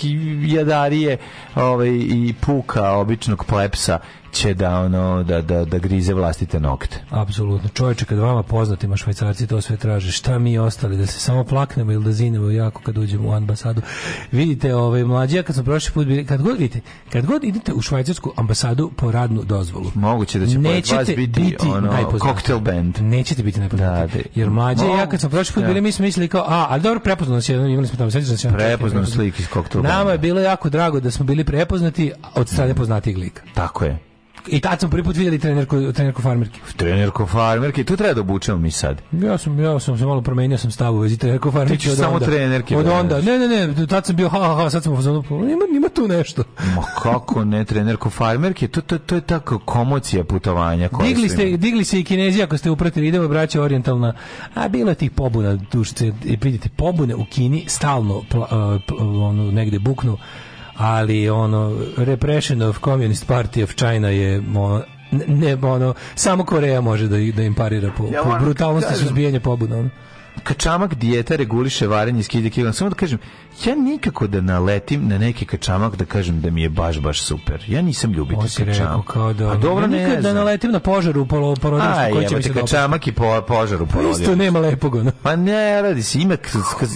S1: jadarije ovaj, i puka običnog plepsa će da ono da da da grize vlastite nokte.
S2: Apsolutno. Čoveče, kad vama poznatima švajcarci to sve traže, šta mi ostali da se samo plaknemo ili da zinemo jako kad uđemo u ambasadu. Vidite, ovaj mlađi kad smo prošli put bili, kad god vidite, kad god idete u švajcarsku ambasadu po radnu dozvolu.
S1: Moguće da će
S2: nećete vas biti, biti
S1: ono cocktail band.
S2: Nećete biti
S1: najpoznatiji. Da, da.
S2: jer mlađi ja kad smo prošli put ja. Da. bili mi smo mislili kao a, al dobro prepoznali se, imali smo tamo sećaš se.
S1: Prepoznali slike iz koktel
S2: Nama je bilo jako drago da smo bili prepoznati od strane poznatih lika. Tako je. I tad smo prvi put vidjeli trenerku, trenerku farmerke.
S1: Trenerku farmerke, tu treba da obučemo mi sad.
S2: Ja sam, ja sam se malo promenio sam stavu u vezi
S1: trenerku
S2: farmerke. Ti ćeš
S1: samo trenerke.
S2: Od onda, ne, ne, ne, tad sam bio, ha, ha, ha, sad sam u fazonu, pa ima, ima tu nešto.
S1: Ma kako ne, trenerku farmerke, to, to, to je tako komocija putovanja.
S2: Koja digli, ste, digli se i kinezija ako ste upratili, idemo braća orijentalna, a bilo je tih pobuna dušce, e, vidite, pobune u Kini stalno pla, pla, e, pla, ono, negde buknu ali ono repression of communist party of China je ono, ne, ono samo Koreja može da da im parira po, po brutalnosti suzbijanja pobuna ono
S1: kačamak dijeta reguliše varenje i skide kilograma. Samo da kažem, ja nikako da naletim na neki kačamak da kažem da mi je baš, baš super. Ja nisam ljubitelj kačamaka.
S2: Da, A dobro ja ne nikad da naletim na požaru u porodištu koji
S1: će mi se kačamak i po, požar u
S2: porodištu. Pa isto nema lepog. No.
S1: Pa ne, radi se, ima,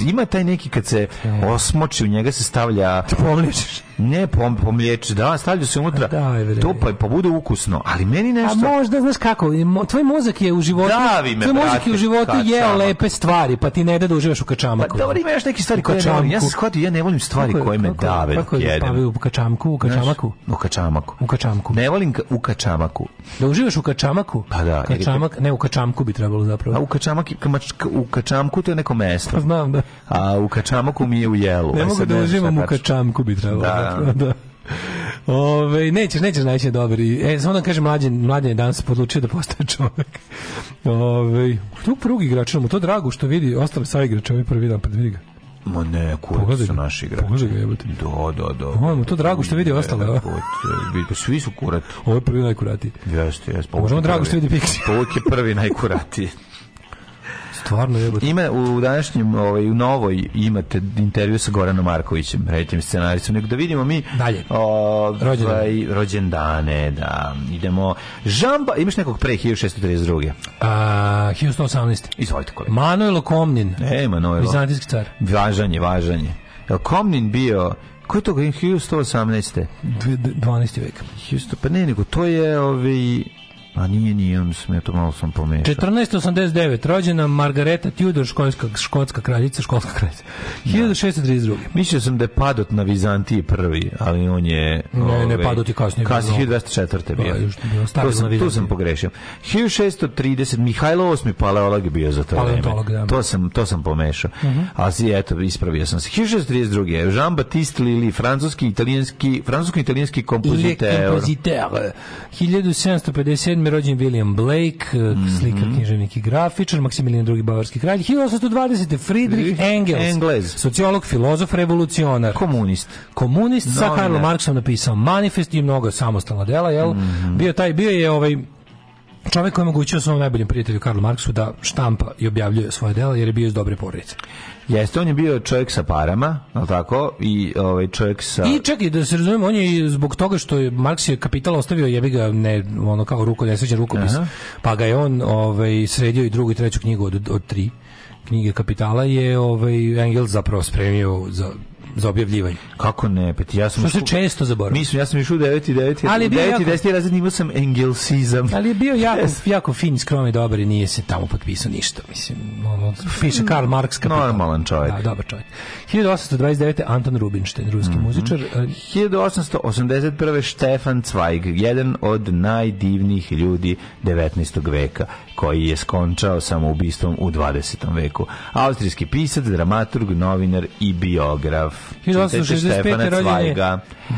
S1: ima taj neki kad se e. osmoči, u njega se stavlja...
S2: Da Pomličiš.
S1: Ne, pom, pomlječe, da, stavlja se unutra. Da, to pa, pa bude ukusno, ali meni nešto...
S2: A možda, znaš kako, tvoj mozak je u životu... Davi me, Tvoj mozak je u životu jeo lepe stvari stvari, pa ti ne da uživaš u kačamaku. Pa
S1: dobro, ima još neke stvari koje ja volim. Ja se shvatio, ja ne volim stvari koje me kako, dave.
S2: Kako je da u kačamku, u kačamaku?
S1: u
S2: kačamaku. U kačamku.
S1: Ne volim u kačamaku.
S2: Da uživaš u kačamaku?
S1: Pa da.
S2: Kačamak, ne, u kačamku bi trebalo zapravo.
S1: A u, kačamak, u kačamku to je neko mesto.
S2: Znam, da.
S1: A u kačamaku mi je u jelu.
S2: Ne e mogu da uživam u kačamku bi trebalo. da. da. Ove, nećeš, nećeš naći da dobri. E, samo da kažem, mlađen, mlađen je danas odlučio da postane čovek. Ove, tu prugi igrač, mu to drago što vidi ostale sa igrače, ovaj prvi dan, pa da vidi ga.
S1: Ma ne, kurac su naši igrači.
S2: Pogledaj ga
S1: jebote. Do, do, do.
S2: Ovo mu to drago što vidi ostale. Da,
S1: svi su kurat.
S2: Ovo je prvi najkurati.
S1: Jeste, jeste.
S2: Ovo je drago što vidi Pixi.
S1: Ovo je prvi najkurati.
S2: Stvarno je. Ima
S1: u današnjem ovaj u novoj imate intervju sa Goranom Markovićem, rediteljem scenaristom, nego da vidimo mi dalje. Ovaj rođendane, da. Idemo Žamba, imaš nekog pre 1632. A
S2: 1118.
S1: Izvolite
S2: kolega. Manuel
S1: Komnin. E,
S2: Manuel.
S1: Bizantijski car. Važanje, važanje. Komnin bio Ko je to 1118?
S2: 12. vek.
S1: Houston, pa ne, nego to je ovi... Ovaj, A nije, nije, on sam, ja to malo sam pomešao.
S2: 1489, rođena Margareta Tudor, školska, škotska kraljica, školska kraljica. 1632.
S1: Da. Mislio sam da je Padot na Vizantiji prvi, ali on je...
S2: Ne, ove, ne, ovaj, Padot je kasnije.
S1: Kasnije
S2: 1204.
S1: Pa, bio. Da, to sam, tu sam pogrešio. 1630, Mihajlo VIII
S2: paleolog je
S1: bio za to
S2: Paleontolog, da.
S1: To sam, to sam pomešao. Uh mhm. -huh. Ali eto, ispravio sam se. 1632. Jean-Baptiste Lili, francuski, italijanski, francusko-italijanski kompoziter. Le kompoziter.
S2: 1757 1907. rođen William Blake, mm -hmm. slikar, književnik i grafičar, Maksimilijan II. Bavarski kralj, 1820. Friedrich Engels, Englez. sociolog, filozof, revolucionar.
S1: Komunist.
S2: Komunist, no, sa Karlom Marksom napisao manifest i mnogo samostalna dela, jel? Mm -hmm. Bio taj, bio je ovaj čovek koji je omogućio svom najboljem prijatelju Karlu Marksu da štampa i objavljuje svoje dela jer je bio iz dobre porodice.
S1: Jeste, on je bio čovjek sa parama, al tako? I ovaj čovjek sa
S2: I čekaj da se razumemo, on je zbog toga što je Marks je kapital ostavio jebi ga ne ono kao ruko nesrećan rukopis. Aha. Pa ga je on ovaj sredio i drugu i treću knjigu od od tri knjige kapitala je ovaj Engels zapravo spremio za za objavljivanje.
S1: Kako ne, peti, ja sam... Što
S2: se često zaboravim.
S1: Mislim, ja sam išao u 9 i 9, ali je bio 9 i 10 razred imao sam engelsizam.
S2: Ali je bio
S1: jako,
S2: yes. jako fin, skrom i dobar i nije se tamo potpisao ništa. Mislim, ono, piše Karl Marx kapital.
S1: Normalan čovjek.
S2: Da, dobar čovjek. 1829. Anton Rubinstein, ruski mm -hmm. muzičar.
S1: 1881. Stefan Zweig, jedan od najdivnijih ljudi 19. veka, koji je skončao samoubistvom u 20. veku. Austrijski pisac, dramaturg, novinar i biograf.
S2: 1865. rođen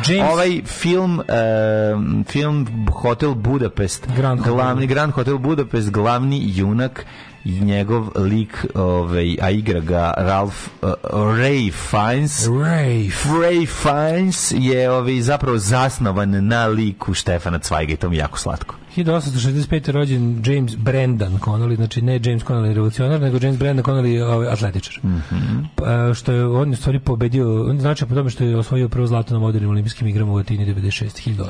S1: James... Ovaj film, uh, film Hotel Budapest,
S2: Grand
S1: glavni Grand Hotel Budapest, glavni junak njegov lik, ovaj, a igra ga Ralph uh, Ray Fiennes. Ray. Ray Fiennes je ovaj, zapravo zasnovan na liku Stefana Cvajga i to mi je jako slatko.
S2: 1865. rođen James Brendan Connolly, znači ne James Connolly revolucionar, nego James Brendan Connolly ovaj, atletičar. Mm -hmm. pa, što je on u stvari pobedio, znači po tome što je osvojio prvo zlato na modernim olimpijskim igrama u Atini 96. 1800.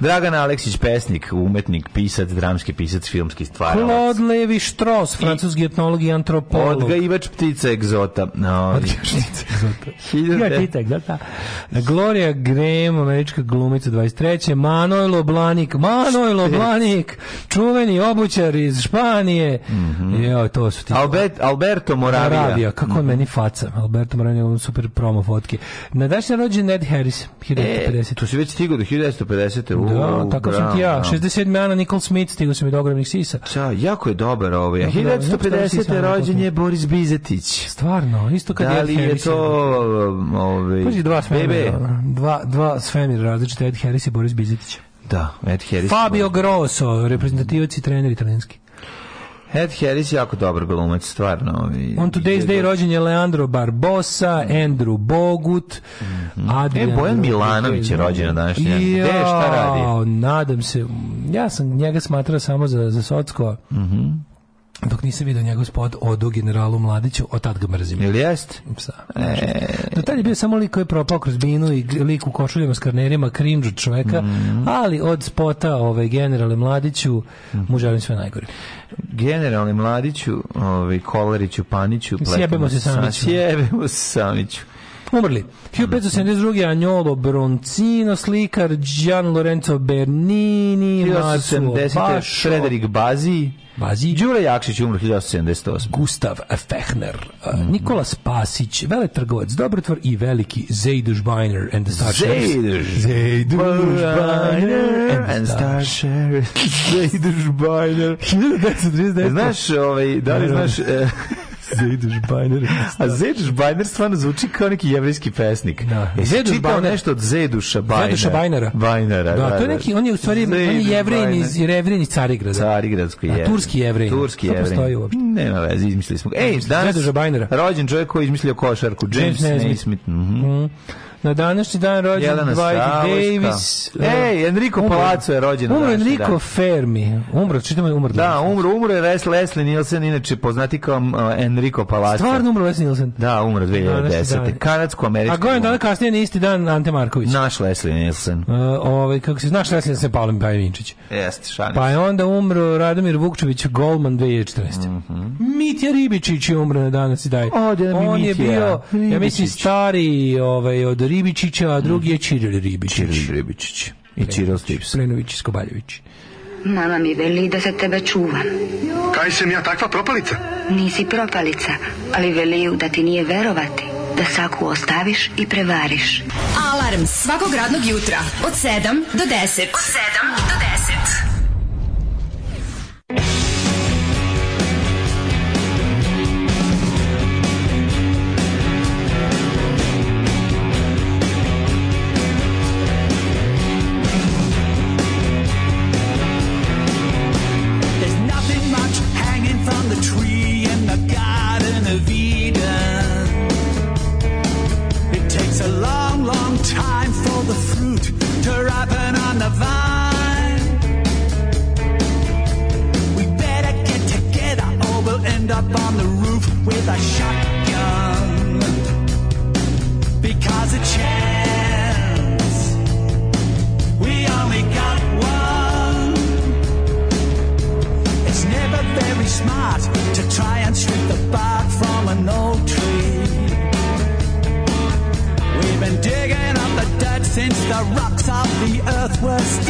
S1: Dragan Aleksić, pesnik, umetnik, pisac, dramski pisac, filmski stvaralac.
S2: Claude Levi Strauss, francuski etnolog i antropolog.
S1: Odgajivač ptica egzota. No, Odgajivač ptica
S2: egzota. ptica da, da. Gloria Graham, američka glumica 23. Manojlo Loblanik, Manoj Loblanik, čuveni obućar iz Španije. Mm -hmm. Jo, to su ti.
S1: Albert, Alberto Moravia. Moravia,
S2: kako mm -hmm. on meni faca. Alberto Moravia, on super promo fotke. Na današnji rođen Ned Harris, 1950. E,
S1: to si već stigao do 1950. Da, takav bravo, sam ti ja.
S2: 67. Ana Nicole Smith, stigu sam i do ogromnih sisa.
S1: Ja, jako je dobar ovaj.
S2: 1950. rođen je Boris Bizetić. Stvarno, isto kad da je Harris. Da li je
S1: to ovaj, Paži,
S2: dva svemira, da, da. dva, dva svemira različite, Ed Harris i Boris Bizetić.
S1: Da, Ed Harris.
S2: Fabio Grosso, reprezentativac i trener italijanski.
S1: Ed Harris je jako dobar glumac, stvarno.
S2: On today's day rođen je Leandro Barbosa, Andrew Bogut, mm -hmm. Adrian... E, Bojan
S1: Milanović je rođen na današnji dan. Gde šta
S2: radi? Nadam se, ja sam njega smatrao samo za, za Socko. Mhm. Mm dok nisam vidio njegov spot odu generalu Mladiću, od tad ga mrzim.
S1: Ili jest? Psa.
S2: E... Do tad je bio samo lik koji je propao kroz binu i lik u košuljama s karnerima, krinđu od čoveka, mm. ali od spota ovaj, generale Mladiću mhm. mu želim sve najgore.
S1: Generale Mladiću, ovaj, Kolariću, Paniću,
S2: Sjebemo se Samiću. Sjebemo
S1: se Samiću.
S2: Umrli. 1572. Anjolo Broncino, slikar Gian Lorenzo Bernini, Marco Bašo.
S1: Frederik Bazi,
S2: Maziji. Đure
S1: Jakšić umro 1878.
S2: Gustav Fechner, uh, mm -hmm. Nikola Spasić, veletrgovac, dobrotvor i veliki Zejduš Bajner and
S1: the Star Zejduš. Zejduš Bajner and the
S2: Star Zejduš Bajner.
S1: 1939. Znaš, ovaj, da li znaš... Uh,
S2: Zejdu Šbajner.
S1: A Zejdu Šbajner stvarno zvuči kao neki jevrijski pesnik. Da. E, Zejdu nešto od Zejduša Bajnera. Zejduša Bajnera.
S2: Bajnera, da.
S1: da, da to
S2: je da. neki, on je u stvari Zejduš on je jevrejin iz, jevrejin iz Carigrada. Carigradski
S1: jevrejin.
S2: Turski jevrej.
S1: Turski jevrej. postoji uopšte. Nema veze, izmislili smo. Ej, danas, Zejduša Bajnera. Rođen čovjek koji izmislio košarku, James, James Naismith. Naismith. Mm mhm.
S2: Na današnji dan rođen Dwight Davis.
S1: Ej, e, Enrico umre. Palazzo je rođen.
S2: Umro Enrico dan. Fermi. Umro, čitamo je umro.
S1: Da, umro, umro je Leslie Nielsen, inače poznati kao uh, Enrico Palazzo.
S2: Stvarno umro Leslie Nielsen?
S1: Da, umro 2010. Kanadsko-američki.
S2: A godin dana kasnije na isti dan Ante Marković.
S1: Naš Leslie Nielsen. Uh,
S2: ovaj, kako se znaš Leslie Nielsen, Pavlom Pajevinčić.
S1: Jeste,
S2: šalim. Pa je onda umro Radomir Vukčević, Goldman 2014. Mm -hmm. Mitja Ribičić je umro na danas i daj. O, da mi On
S1: Mitja.
S2: je bio, ja mislim, stari ovaj, od Ribičića, a drugi je Čiril Ribičić.
S1: Čiril Ribičić.
S2: I Čiril Stips. Plenović Skobaljević. Mama mi veli da se tebe čuvam. Kaj sam ja takva propalica? Nisi propalica, ali veliju da ti nije verovati. Da saku ostaviš i prevariš. Alarm svakog radnog jutra od 7 do 10. Od 7 do 10. Time for the fruit to ripen on the vine. We better get together or we'll end up on the roof with a shot. lost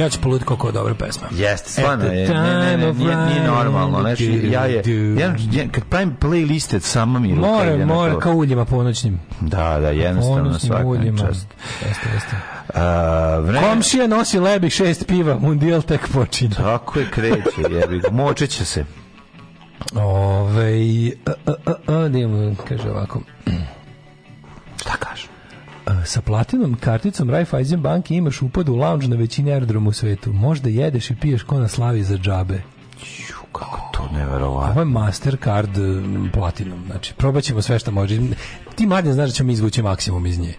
S3: Ja ću poluditi koliko je dobra pesma. Jeste, e, stvarno da, je. Ne, da, ne, ne, da, nije, nije normalno. Znači, ja je, ja, kad pravim playliste, sama mi ruka more, ide more, kao uljima ponoćnim. Da, da, jednostavno, svaka čast. Jeste, jeste. Uh, vreme... Komšija nosi lebi šest piva, mundijel tek počinje. Tako je kreće, jebi, močeće se. Ove, a, a, a, a, kaže ovako. Sa platinom karticom Raiffeisen banke imaš upad u lounge na većini aerodroma u svetu. Možda jedeš i piješ ko na slavi za džabe. Ću, kako to neverovatno. Ovo je Mastercard mm, platinom. Znači, probat ćemo sve što može. Ti mladin znaš da ćemo izvući maksimum iz nje.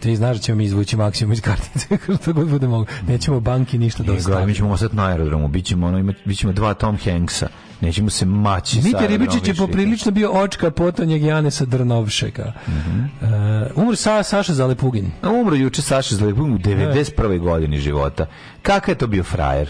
S3: Ti znaš da ćemo mi izvući maksimum iz kartice, što god bude mogu. Nećemo banki ništa da dostaviti. Mi ćemo ostati na aerodromu, bit ćemo, ono, bit ćemo dva Tom Hanksa, nećemo se maći Mite sa Ribičić je poprilično bio očka potanjeg Janesa Drnovšeka. Mm -hmm. uh, umr sa, Saša Zalepugin. Umro juče Saša Zalepugin u 91. E. godini života. Kakav je to bio frajer?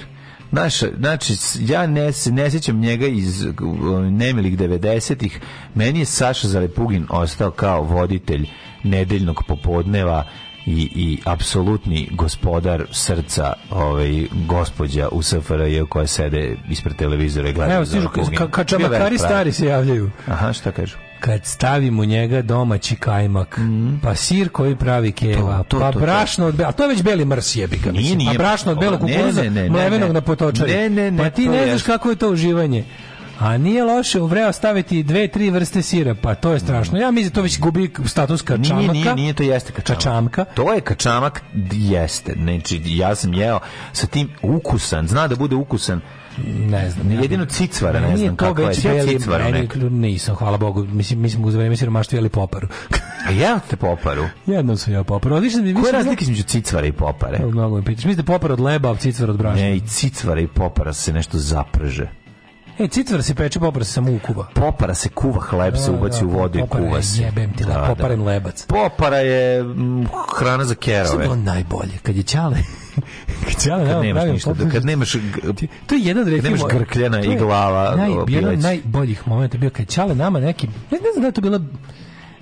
S3: Naš, znači, ja ne, ne sjećam njega iz um, nemilih 90-ih. Meni je Saša Zalepugin ostao kao voditelj nedeljnog popodneva i, i apsolutni gospodar srca ovaj gospođa u SFRJ koja sede ispred televizora i gleda. Evo stižu, ka, ka, ka stari se javljaju. Aha, šta kažu? kad stavimo njega domaći kajmak, mm. pa sir koji pravi keva, to, to, pa to, brašno od belog, a to je već beli mrs jebika, mislim, pa nije, pa brašno od belog kukuruza, mlevenog na potočari. Ne, ne, ne, pa ti ne znaš kako je to uživanje. A nije loše u vreo staviti dve, tri vrste sira, pa to je strašno. Ja mislim da to već gubi status kačamaka. Nije, nije, nije to jeste kačamak. kačamka. To je kačamak jeste. Znači, ja sam jeo sa tim ukusan, zna da bude ukusan ne znam. Jedino cicvara, ne, znam kako je. Nije to već cicvara Nisam, hvala Bogu. Mislim, mislim uz vreme siromaštva jeli poparu. A ja te poparu? Jednom sam ja poparu. Odlično mi Koja je razlika između cicvara i popare? Mnogo mi pitaš. Mislim da popar od leba, a cicvara od brašna. Ne, i cicvara i popara se nešto zaprže. E, citvar se peče, popara se samo ukuva. Popara se kuva hleb, se da, ubaci u da, vodu i kuva se.
S4: Jebem ti, da, da poparen da. lebac.
S3: Popara je m, mm, hrana za kerove.
S4: Što je najbolje? Kad je Ćale...
S3: Kćala, kad, nemaš ništa, popra... kad nemaš to je jedan rekli, nemaš grkljena i glava.
S4: Naj, jedan najboljih momenta bio kad Ćale nama neki, ne, ne znam da je to bila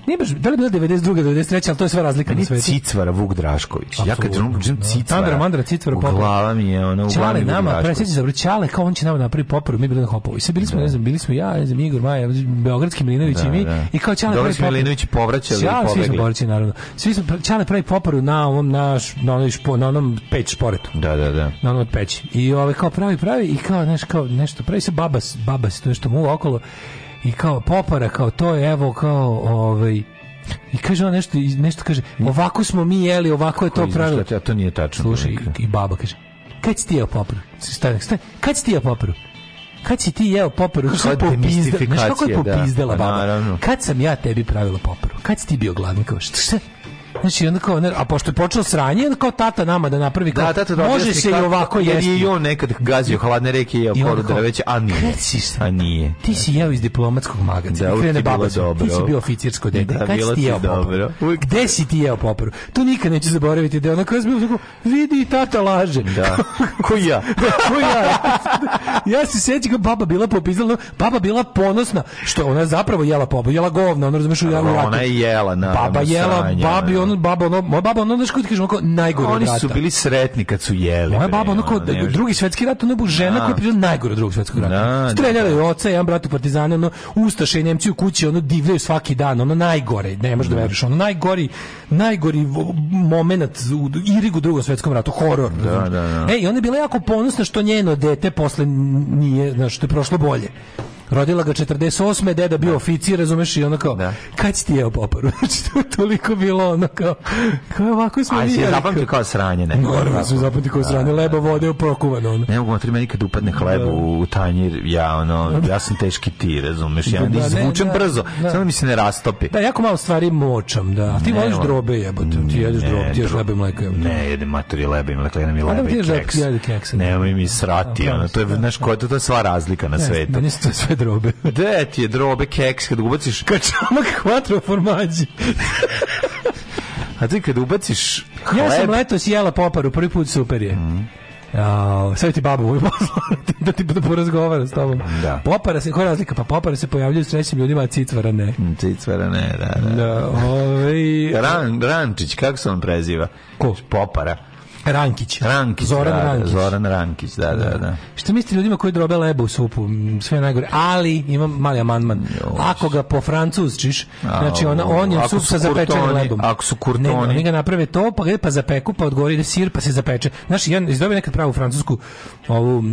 S4: Nije baš, da li bila 92. 93. ali to je sve razlika Meni na svetu.
S3: Cicvara Vuk Drašković. Ja kad čujem da. Cicvara.
S4: Andra Mandra Cicvara Popović.
S3: Glava mi je ona u glavi
S4: nama,
S3: presjeći
S4: za vrćale, kao on će nama napraviti poporu, mi bili na Hopovu. I sad bili smo, ne da. znam, bili smo ja, ne znam, Igor Maja, Beogradski Milinović da, i mi. Da. I kao Čale pravi
S3: poporu. Milinović povraćali i pobegli. Svi
S4: smo borci, naravno. Svi smo, Čale pravi poporu na ovom, naš, na, onom, na onom peć
S3: šporetu. Da, da, da.
S4: Na onom od peći. I ove, kao pravi, pravi i kao, znaš, kao nešto pravi se babas, babas, to nešto mu okolo i kao popara kao to je evo kao ovaj i kaže on nešto, nešto kaže, ovako smo mi jeli, ovako je to pravilo.
S3: Ja to nije tačno.
S4: Slušaj, i, i baba kaže, kad si ti jeo poparu? Stani, stani, kad si ti jeo poparu? Kad si ti jeo poparu? Kako je
S3: popizdala, kako
S4: je da. popizdala
S3: pa
S4: baba? Kad sam ja tebi pravila poparu? Kad si ti bio gladni? Kao, šta, šta, Znači, onda kao, a pošto je počeo sranje, onda kao tata nama da napravi kao, da, tata da može se i ovako jesti.
S3: Jer je i on nekad gazio hladne reke i jeo koru drveće, a nije.
S4: Si, a
S3: nije.
S4: Ti si jeo iz diplomatskog magazina. Da, krene baba, dobro. Ti si bio oficirsko da, dete. Da, Kad ti jeo dobro. Uvijek. Gde si ti jeo poporu? To nikad neću zaboraviti. Da je onako razbio, da tako, vidi i tata laže.
S3: Da. Ko
S4: ja?
S3: Da, ko ja?
S4: ja se sjećam kao baba bila popizala, baba bila ponosna, što ona zapravo jela poporu, jela govna, ona razumeš, ona je jela, na, Baba jela, babi, ono ono baba, ono, moja baba, ono, znaš kako ti kažem, ono najgore
S3: Oni su bili sretni kad su jeli.
S4: Moja baba, ono, kao, drugi svetski rat, ono, žena da. koja je bila najgore od drugog svetskog rata. Da, da, Streljala je oca, jedan brat u partizane, ono, ustaše i Nemci u kući, ono, divljaju svaki dan, ono, najgore, ne možeš da veruješ, ono, najgori, najgori moment u Irigu drugom svetskom ratu, horor.
S3: Da, da, da.
S4: E, i ona je bila jako ponosna što njeno dete posle nije, znaš, što je prošlo bolje. Rodila ga 48. deda bio da. oficir, razumeš, i ono kao, da. kad si ti jeo poparu? Znači, to toliko bilo ono kao, kao ovako smo Ali si je
S3: zapamtio kao sranje, ne?
S4: Naravno, smo zapamtio kao sranje, da da, da, leba vode oprokovano. Ono.
S3: Ne mogu matri meni kad upadne hleb u tanjir, ja ono, ja sam teški ti, razumeš, ja ne izvučem brzo, samo mi se ne rastopi.
S4: Da, jako malo stvari močam, da. A ti voliš drobe jebote, ti jedeš drobe, ti jedeš leba i mleka.
S3: Ne, jedem matri leba i mleka, jedem i leba i keks. Nemoj mi srati, ono, to je, znaš, koja to je sva razlika na svetu. Meni je sve je drobe? Gde ti je drobe keks kad ubaciš?
S4: Kačamak kvatro formađi.
S3: A ti kad ubaciš hleb... Ja sam
S4: letos jela poparu, prvi put super je. Mm. Ja, sad ti babu ovaj posla da ti da, da porazgovara s tobom. Da. Popara se, koja razlika? Pa popara se pojavljuje s trećim ljudima, a cicvara ne. Mm,
S3: cicvara ne, da,
S4: da. da ovaj...
S3: Ran, rančić, kako se on preziva?
S4: Ko?
S3: Popara.
S4: Rankić.
S3: Rankić, Zoran da, da, Rankić. Zoran Rankić, da, da, da.
S4: Šta mislite ljudima koji drobe lebu u supu? Sve najgore. Ali, imam mali amandman. Ako ga po francusčiš, znači ona, on je sup sa zapečenim lebom.
S3: Ako su kurtoni.
S4: Ne, oni ga naprave to, pa gde pa zapeku, pa odgori da sir, pa se zapeče. Znaš, ja izdobio nekad pravu francusku ovu uh,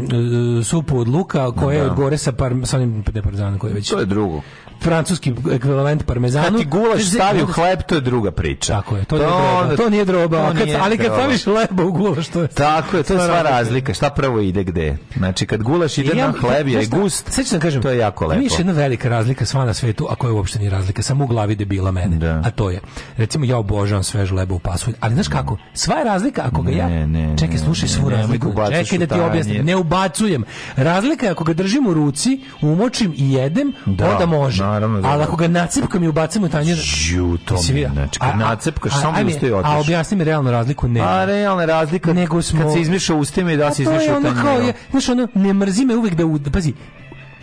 S4: supu od luka, koja je da. gore sa, par, sa onim ne parzanom, koji je već...
S3: To je drugo
S4: francuski ekvivalent parmezanu.
S3: Kad ti gulaš znači, stavi u znači- hleb, to je druga priča.
S4: Tako je, to, to nije To nije droba. To kad, nije ali kad staviš hleba u gulaš, to je...
S3: Tako je, to je sva razlika. Šta prvo ide gde? Znači, kad gulaš ide ja, na hleb, je gust,
S4: sad ću da kažem,
S3: to je jako lepo. Miš
S4: jedna velika razlika sva na svetu, a koja uopšte nije razlika, samo u glavi debila mene. Da. A to je, recimo, ja obožavam svež lebo u pasulj, ali znaš mm. kako, sva je razlika ako ga
S3: ja... Ne, ne,
S4: čekaj, slušaj svu razliku. Da čekaj da ti objasnim. Ne ubacujem. Razlika je ako ga držim u ruci, umočim i jedem, da, onda može naravno. Da. Ali ako ga nacepkam i ubacim u tanjir...
S3: Ju, to mi, znači, kad nacepkaš,
S4: samo mi ustoji otiš. A objasni
S3: mi
S4: realnu razliku,
S3: ne. A realna razlika, Nego smo... kad se izmiša ustima i da se izmiša u
S4: tanjiru. Znaš, ono, ne mrzi me uvek da... Pazi,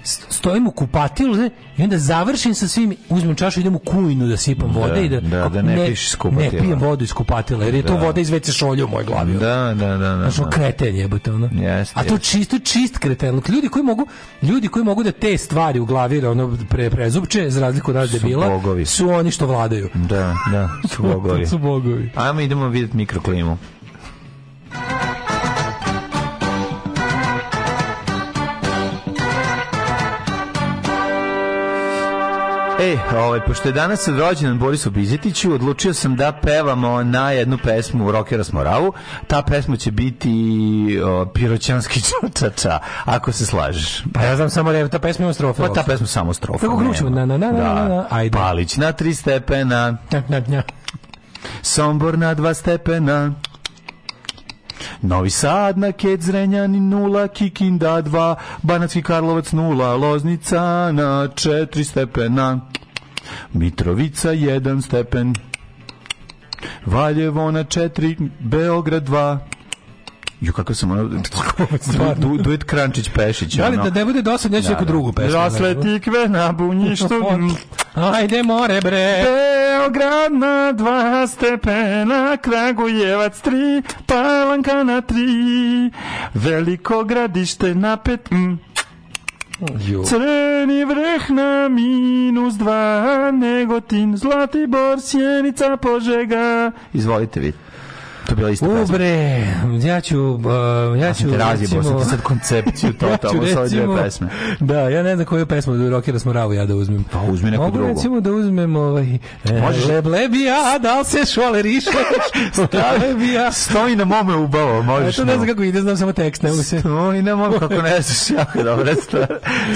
S4: stojim u kupatilu ne, i onda završim sa svim, uzmem čašu, idem u kujnu da sipam da, vode da, i da,
S3: da, da ne, ne, piš ne
S4: pijem vodu iz kupatila, jer je
S3: to
S4: da. voda iz WC šolje u mojoj glavi.
S3: Da, da, da. da, znači,
S4: kreten jebote, ono.
S3: Yes,
S4: A to yes. čisto čist kreten. Ljudi koji mogu, ljudi koji mogu da te stvari u glavi da ono pre prezupče, za razliku od nas debila, bogovi.
S3: su
S4: oni što vladaju.
S3: Da, da, su bogovi.
S4: su bogovi.
S3: Ajmo idemo vidjeti mikroklimu. E, ovaj, pošto je danas rođendan Borisu Bizetiću, odlučio sam da pevamo na jednu pesmu Rokera Smoravu. Ta pesma će biti o, Piroćanski čočača, ako se slažeš.
S4: Pa ja znam samo da je ta pesma
S3: ima
S4: strofa.
S3: Pa ta pesma samo strofa. Kako
S4: ključimo? Na, na, na, na, da. na,
S3: ajde. Palić na tri stepena. Na, na, na. Sombor na dva stepena. Novi Sad na Kec Zrenjani 0, Kikinda 2, Banacki Karlovac 0, Loznica na 4 stepena, Mitrovica 1 stepen, Valjevo na 4, Beograd 2, Jo kako sam ono du, duet Krančić Pešić. Da
S4: li da ne bude dosadno, ja da, neku da. drugu pesmu.
S3: Rasle tikve na bunjištu.
S4: Ajde more bre.
S3: Beograd na dva stepena, Kragujevac tri, Palanka na tri, Veliko gradište na pet. Mm. Jo. Crni vrh na minus dva, Negotin, Zlatibor, Sjenica, Požega. Izvolite vidite. To bila isto
S4: Ubre, ja ću...
S3: Uh, ja ću razjebo sam ti sad koncepciju totalno sa ove dve pesme.
S4: Da, ja ne znam koju pesmu od rockera smo ravu ja da uzmem.
S3: Pa uzmi neku Mogu drugu. Mogu
S4: recimo da uzmem ovaj...
S3: Eh, možeš... E,
S4: leblebija, da li se šolerišeš?
S3: leblebija. Stoji na mome ubavo, možeš.
S4: Ja to ne znam kako ide, znam samo tekst, ne se.
S3: Stoji na mome, kako
S4: ne znaš, jako dobro.
S3: stvar.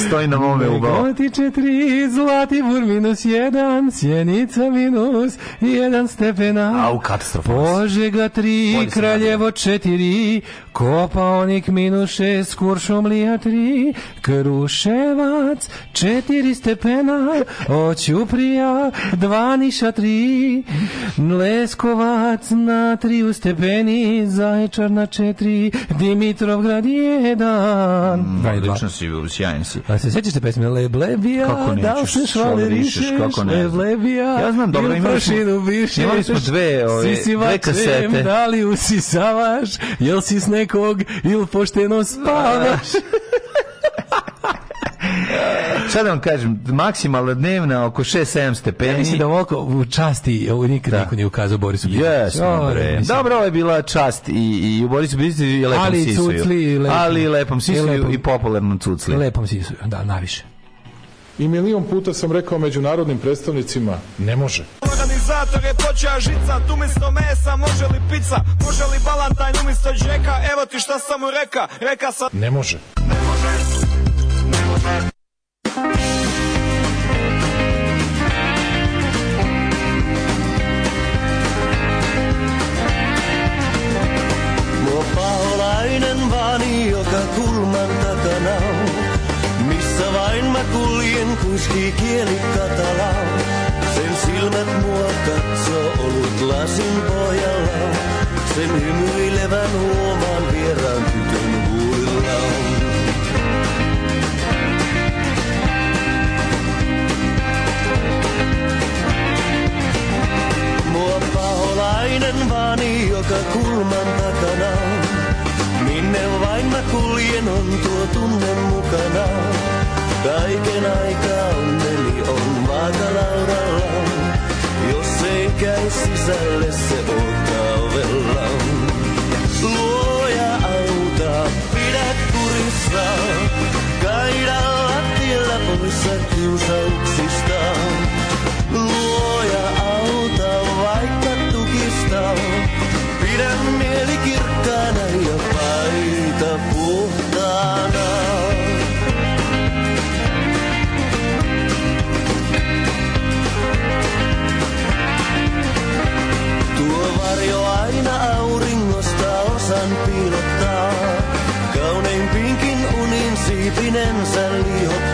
S3: Stoji na
S4: mome ubavo. Negoti četiri, Zlatibur minus jedan, Sjenica minus jedan stepena. Au, katastrofa. Požega te tri, Kraljevo četiri, Kopaonik minus šest, Kuršumlija tri, Kruševac četiri stepena, Oćuprija dva niša tri, Leskovac na tri stepeni, Zaječar na četiri, Dimitrovgrad jedan. Mm,
S3: odlično
S4: si, sjajan si. A se sjećaš te pesme? Leblebija, kako nećeš, da se švale Leblebija, ja znam, dobro, imali smo,
S3: imali smo dve, ove,
S4: dve kasete. Da da li usisavaš, jel si s nekog ili pošteno spavaš?
S3: Šta da vam kažem, maksimalna dnevna
S4: oko
S3: 6-7 stepeni. Ja mislim da oko
S4: u časti ovo nikad da. niko nije ukazao Borisu
S3: Bizoviću. Yes, Dobro, ovo je bila čast i, i u Borisu Bizoviću i lepom ali, Sisuju. Cucli, ali lepom Sisuju i, lepom, i popularnom Cucli.
S4: Lepom Sisuju, da, najviše
S5: i milion puta sam rekao međunarodnim predstavnicima, ne može. Organizator je počeo žica, tu misto mesa, može li pizza, može li balantajn umesto džeka, evo ti šta sam mu reka, reka sam... Ne može. Ne može, ne može. kuljen kuski kieli katala. Sen silmät mua katsoo ollut lasin pojalla. Sen hymyilevän huomaan vieraan tytön huulilla Mua paholainen vani, joka kulman takana Minne vain mä kuljen on tuo tunne mukana. Kaiken aikaa onneni on vaakalaudalla. Jos ei käy sisälle, se ottaa ovella. Luoja auta, pidä kurissa. Kaida lattialla poissa kiusauksistaan. Pipinen saliot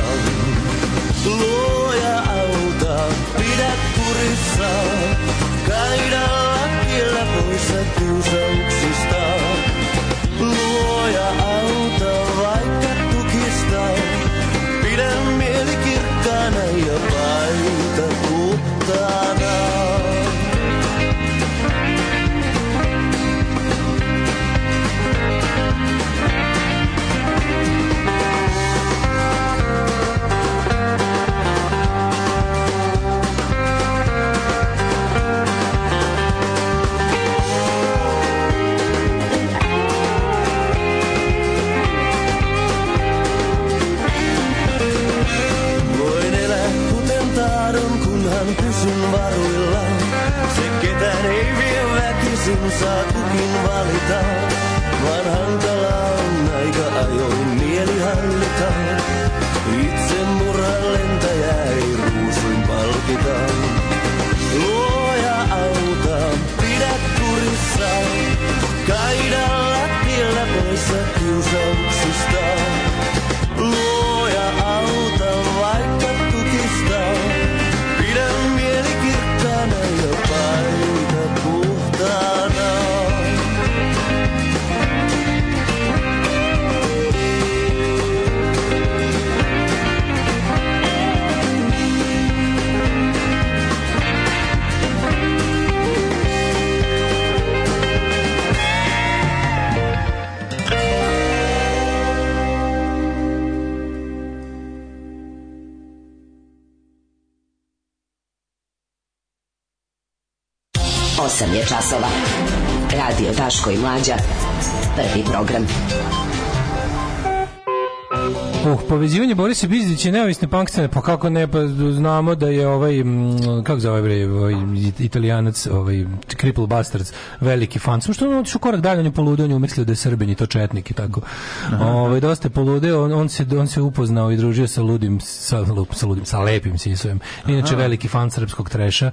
S4: risau Loya auta tidak ku Sakupin valita Povezivanje Borisa Bizdića i neovisne punk scene, pa kako ne, pa znamo da je ovaj, kako zove bre, ovaj, italijanac, ovaj, cripple bastards, veliki fan. Samo što on otišao korak dalje, on je poludio, on je umislio da je srbin i to četnik i tako. Aha. Ovaj, dosta je poludeo, on, on, se, on se upoznao i družio sa ludim, sa, sa ludim, sa lepim sisujem. Inače, veliki fan srpskog treša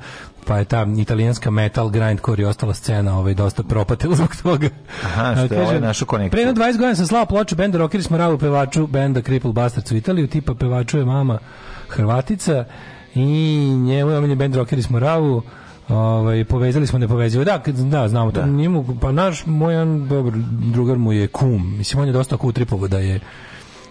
S4: pa je ta italijanska metal grindcore i ostala scena ovaj dosta propatila zbog toga.
S3: Aha, što Kaže, je našu konekciju.
S4: Pre 20 godina sam slao ploču benda Rockeri smo ravu pevaču benda Cripple Bastards u Italiju, tipa pevaču je mama Hrvatica i njemu je omiljen bend Rockeri smo ravu. Ovaj povezali smo nepovezivo. Da, da, znamo da. to. Njemu pa naš moj dobar drugar mu je kum. Mislim on je dosta kutripovo da je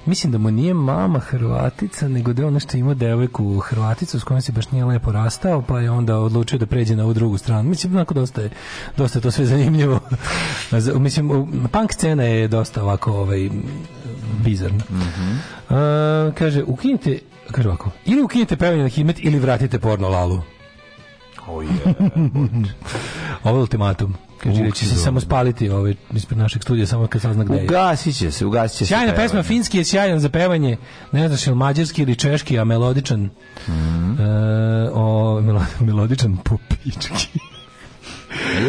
S4: mislim da mu nije mama Hrvatica, nego da je ono što imao devojku Hrvaticu s kojom se baš nije lepo rastao, pa je onda odlučio da pređe na ovu drugu stranu. Mislim, onako dosta je, dosta je to sve zanimljivo. mislim, punk scena je dosta ovako ovaj, bizarna. Mm -hmm. E, A, kaže, ukinite, kaže ovako, ili ukinite pevanje na himet ili vratite porno lalu.
S3: Oh
S4: yeah, je ultimatum. Kaže, reći se samo spaliti ovaj, ispred našeg studija, samo kad sazna gde je.
S3: Ugasit se, ugasit se.
S4: Sjajna pesma, finski je sjajan za pevanje, ne znaš ili mađarski ili češki, a melodičan, mm
S3: -hmm.
S4: e, o, melodičan popički.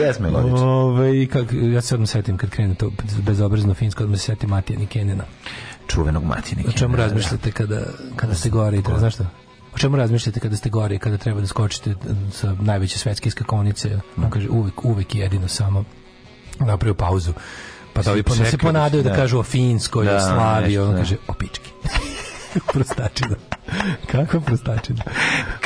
S3: Jes melodičan.
S4: Ove, kak, ja se odmah setim kad krene to bezobrazno finsko, odmah se setim Matija Nikenina.
S3: Čuvenog Matija Nikenina. O
S4: čemu da. razmišljate kada, kada ste gore i to, znaš što? o čemu razmišljate kada ste gore, kada treba da skočite e, sa najveće svetske skakonice, mhm. on kaže uvek, uvek jedino samo napravio pauzu. Pa da se ponadaju da, da kažu o Finskoj, da, o Slavi, on da. kaže o pički. prostačina.
S3: Kakva
S4: prostačina.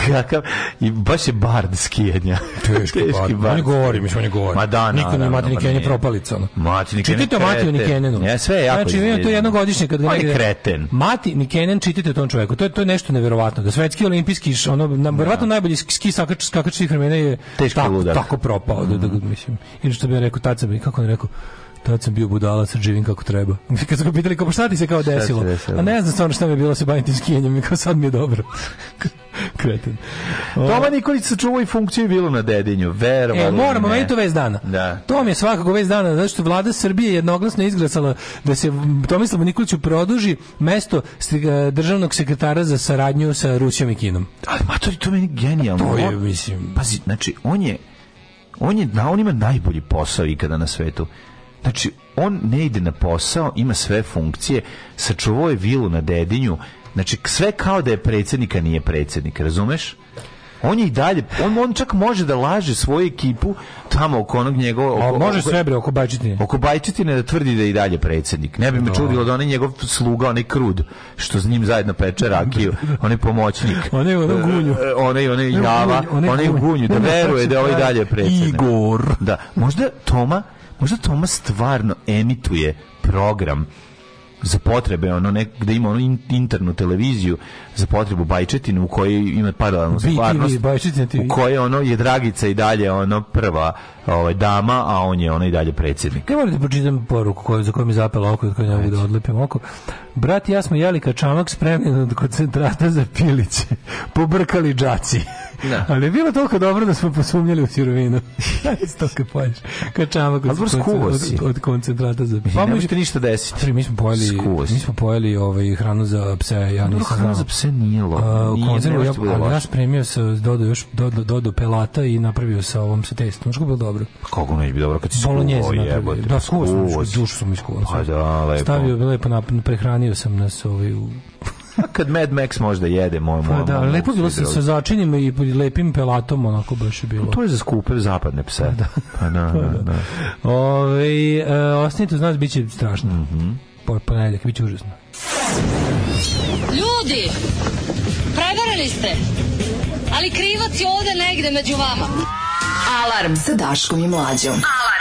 S3: Kakav, i baš je bard skijenja.
S4: Teški, Teški bard. On govori, mislim, on govori. Ma da, Niko ne mati ni pa Kenje propalica. Ono. Mati ni Čitajte
S3: Matiju
S4: Nikenenu. Ja, sve je jako Znači, vidim tu jednogodišnje kad
S3: ga On je kreten.
S4: Mati Nikenen, čitajte tom čoveku. To je, to je nešto neverovatno. Da svetski olimpijski, ono, na, da. verovatno najbolji ski skakač, skakač svih vremena je Teški tako, ludar. tako propao. Da, da, mhm. mislim. Ili što bi rekao, tad kako on rekao, tad sam bio budala, sad živim kako treba. Kad su ga pitali, pa kao, šta ti se kao desilo? A ne znam stvarno šta mi je bilo se bavim tim skijenjem kao sad mi je dobro. Kreten.
S3: O... Toma Nikolić se čuo i funkciju bilo na dedinju,
S4: verovali E, moramo, meni to vez dana.
S3: Da.
S4: To
S3: mi
S4: je svakako vez dana, zato što vlada Srbije jednoglasno izglasala da se Tomislavu Nikoliću produži mesto e, državnog sekretara za saradnju sa Rusijom i Kinom.
S3: Ali, ma to, to meni genijalno. Pa to je,
S4: mislim... Pazi,
S3: znači, on je on je na on ima najbolji posao ikada na svetu. Znači, on ne ide na posao, ima sve funkcije, sačuvao je vilu na dedinju, znači sve kao da je predsjednika, nije predsednik, razumeš? On je i dalje, on, on čak može da laže svoju ekipu tamo oko onog njegov... Oko,
S4: A može oko, sve bre,
S3: oko
S4: bajčitine.
S3: Oko bajčitine da tvrdi da je i dalje predsednik. Ne bi me no. Da. čudilo da onaj njegov sluga, onaj krud, što s njim zajedno peče rakiju, onaj pomoćnik.
S4: onaj
S3: ono e, gunju. Onaj, onaj java, onaj u gunju, da veruje da je ovaj dalje predsednik. Igor. Da, možda Toma možda Toma stvarno emituje program za potrebe ono nek gde da ima ono internu televiziju za potrebu bajčetine u kojoj ima paralelnu stvarnost
S4: u
S3: kojoj ono je Dragica i dalje ono prva ovaj dama, a on je onaj i dalje predsjednik.
S4: Ja moram da pročitam poruku koju, za koju mi zapela oko, koju ne mogu da odlepim oko. Brat ja smo jeli kačamak spremljen od koncentrata za piliće. Pobrkali džaci. Da. Ali je bilo toliko dobro da smo posumnjali u sirovinu. Isto kad pođeš. Kačamak od, od, od, koncentrata za piliće. Pa ne
S3: možete ništa desiti.
S4: Mi smo pojeli, mi smo pojeli ovaj, hranu za pse. Ja
S3: nisam Hranu za pse nije lo.
S4: Uh,
S3: konzervu,
S4: ja, da ja, ja spremio sa dodo, još, do, dodo pelata i napravio sa ovom sa testom. Možda bilo dobro.
S3: Pa kako neće biti dobro kad si skuo da, jebote?
S4: Da, skuo sam, dušu sam iskuo.
S3: Pa
S4: da,
S3: lepo.
S4: Stavio, lepo na, prehranio sam nas ovaj, u
S3: kad Mad Max možda jede moj pa moj. Pa
S4: da,
S3: moj,
S4: lepo bilo se sa začinima i lepim pelatom onako baš je bilo. Pa
S3: to je za skupe zapadne pse. Da. Pa na, na, na.
S4: Ove, e, osnite znaš biće strašno. Mhm. Mm po ponedeljak biće užasno.
S6: Ljudi, prevarili ste. Ali krivac je ovde negde među vama.
S7: Alarm sa Daškom i Mlađom.
S6: Alarm.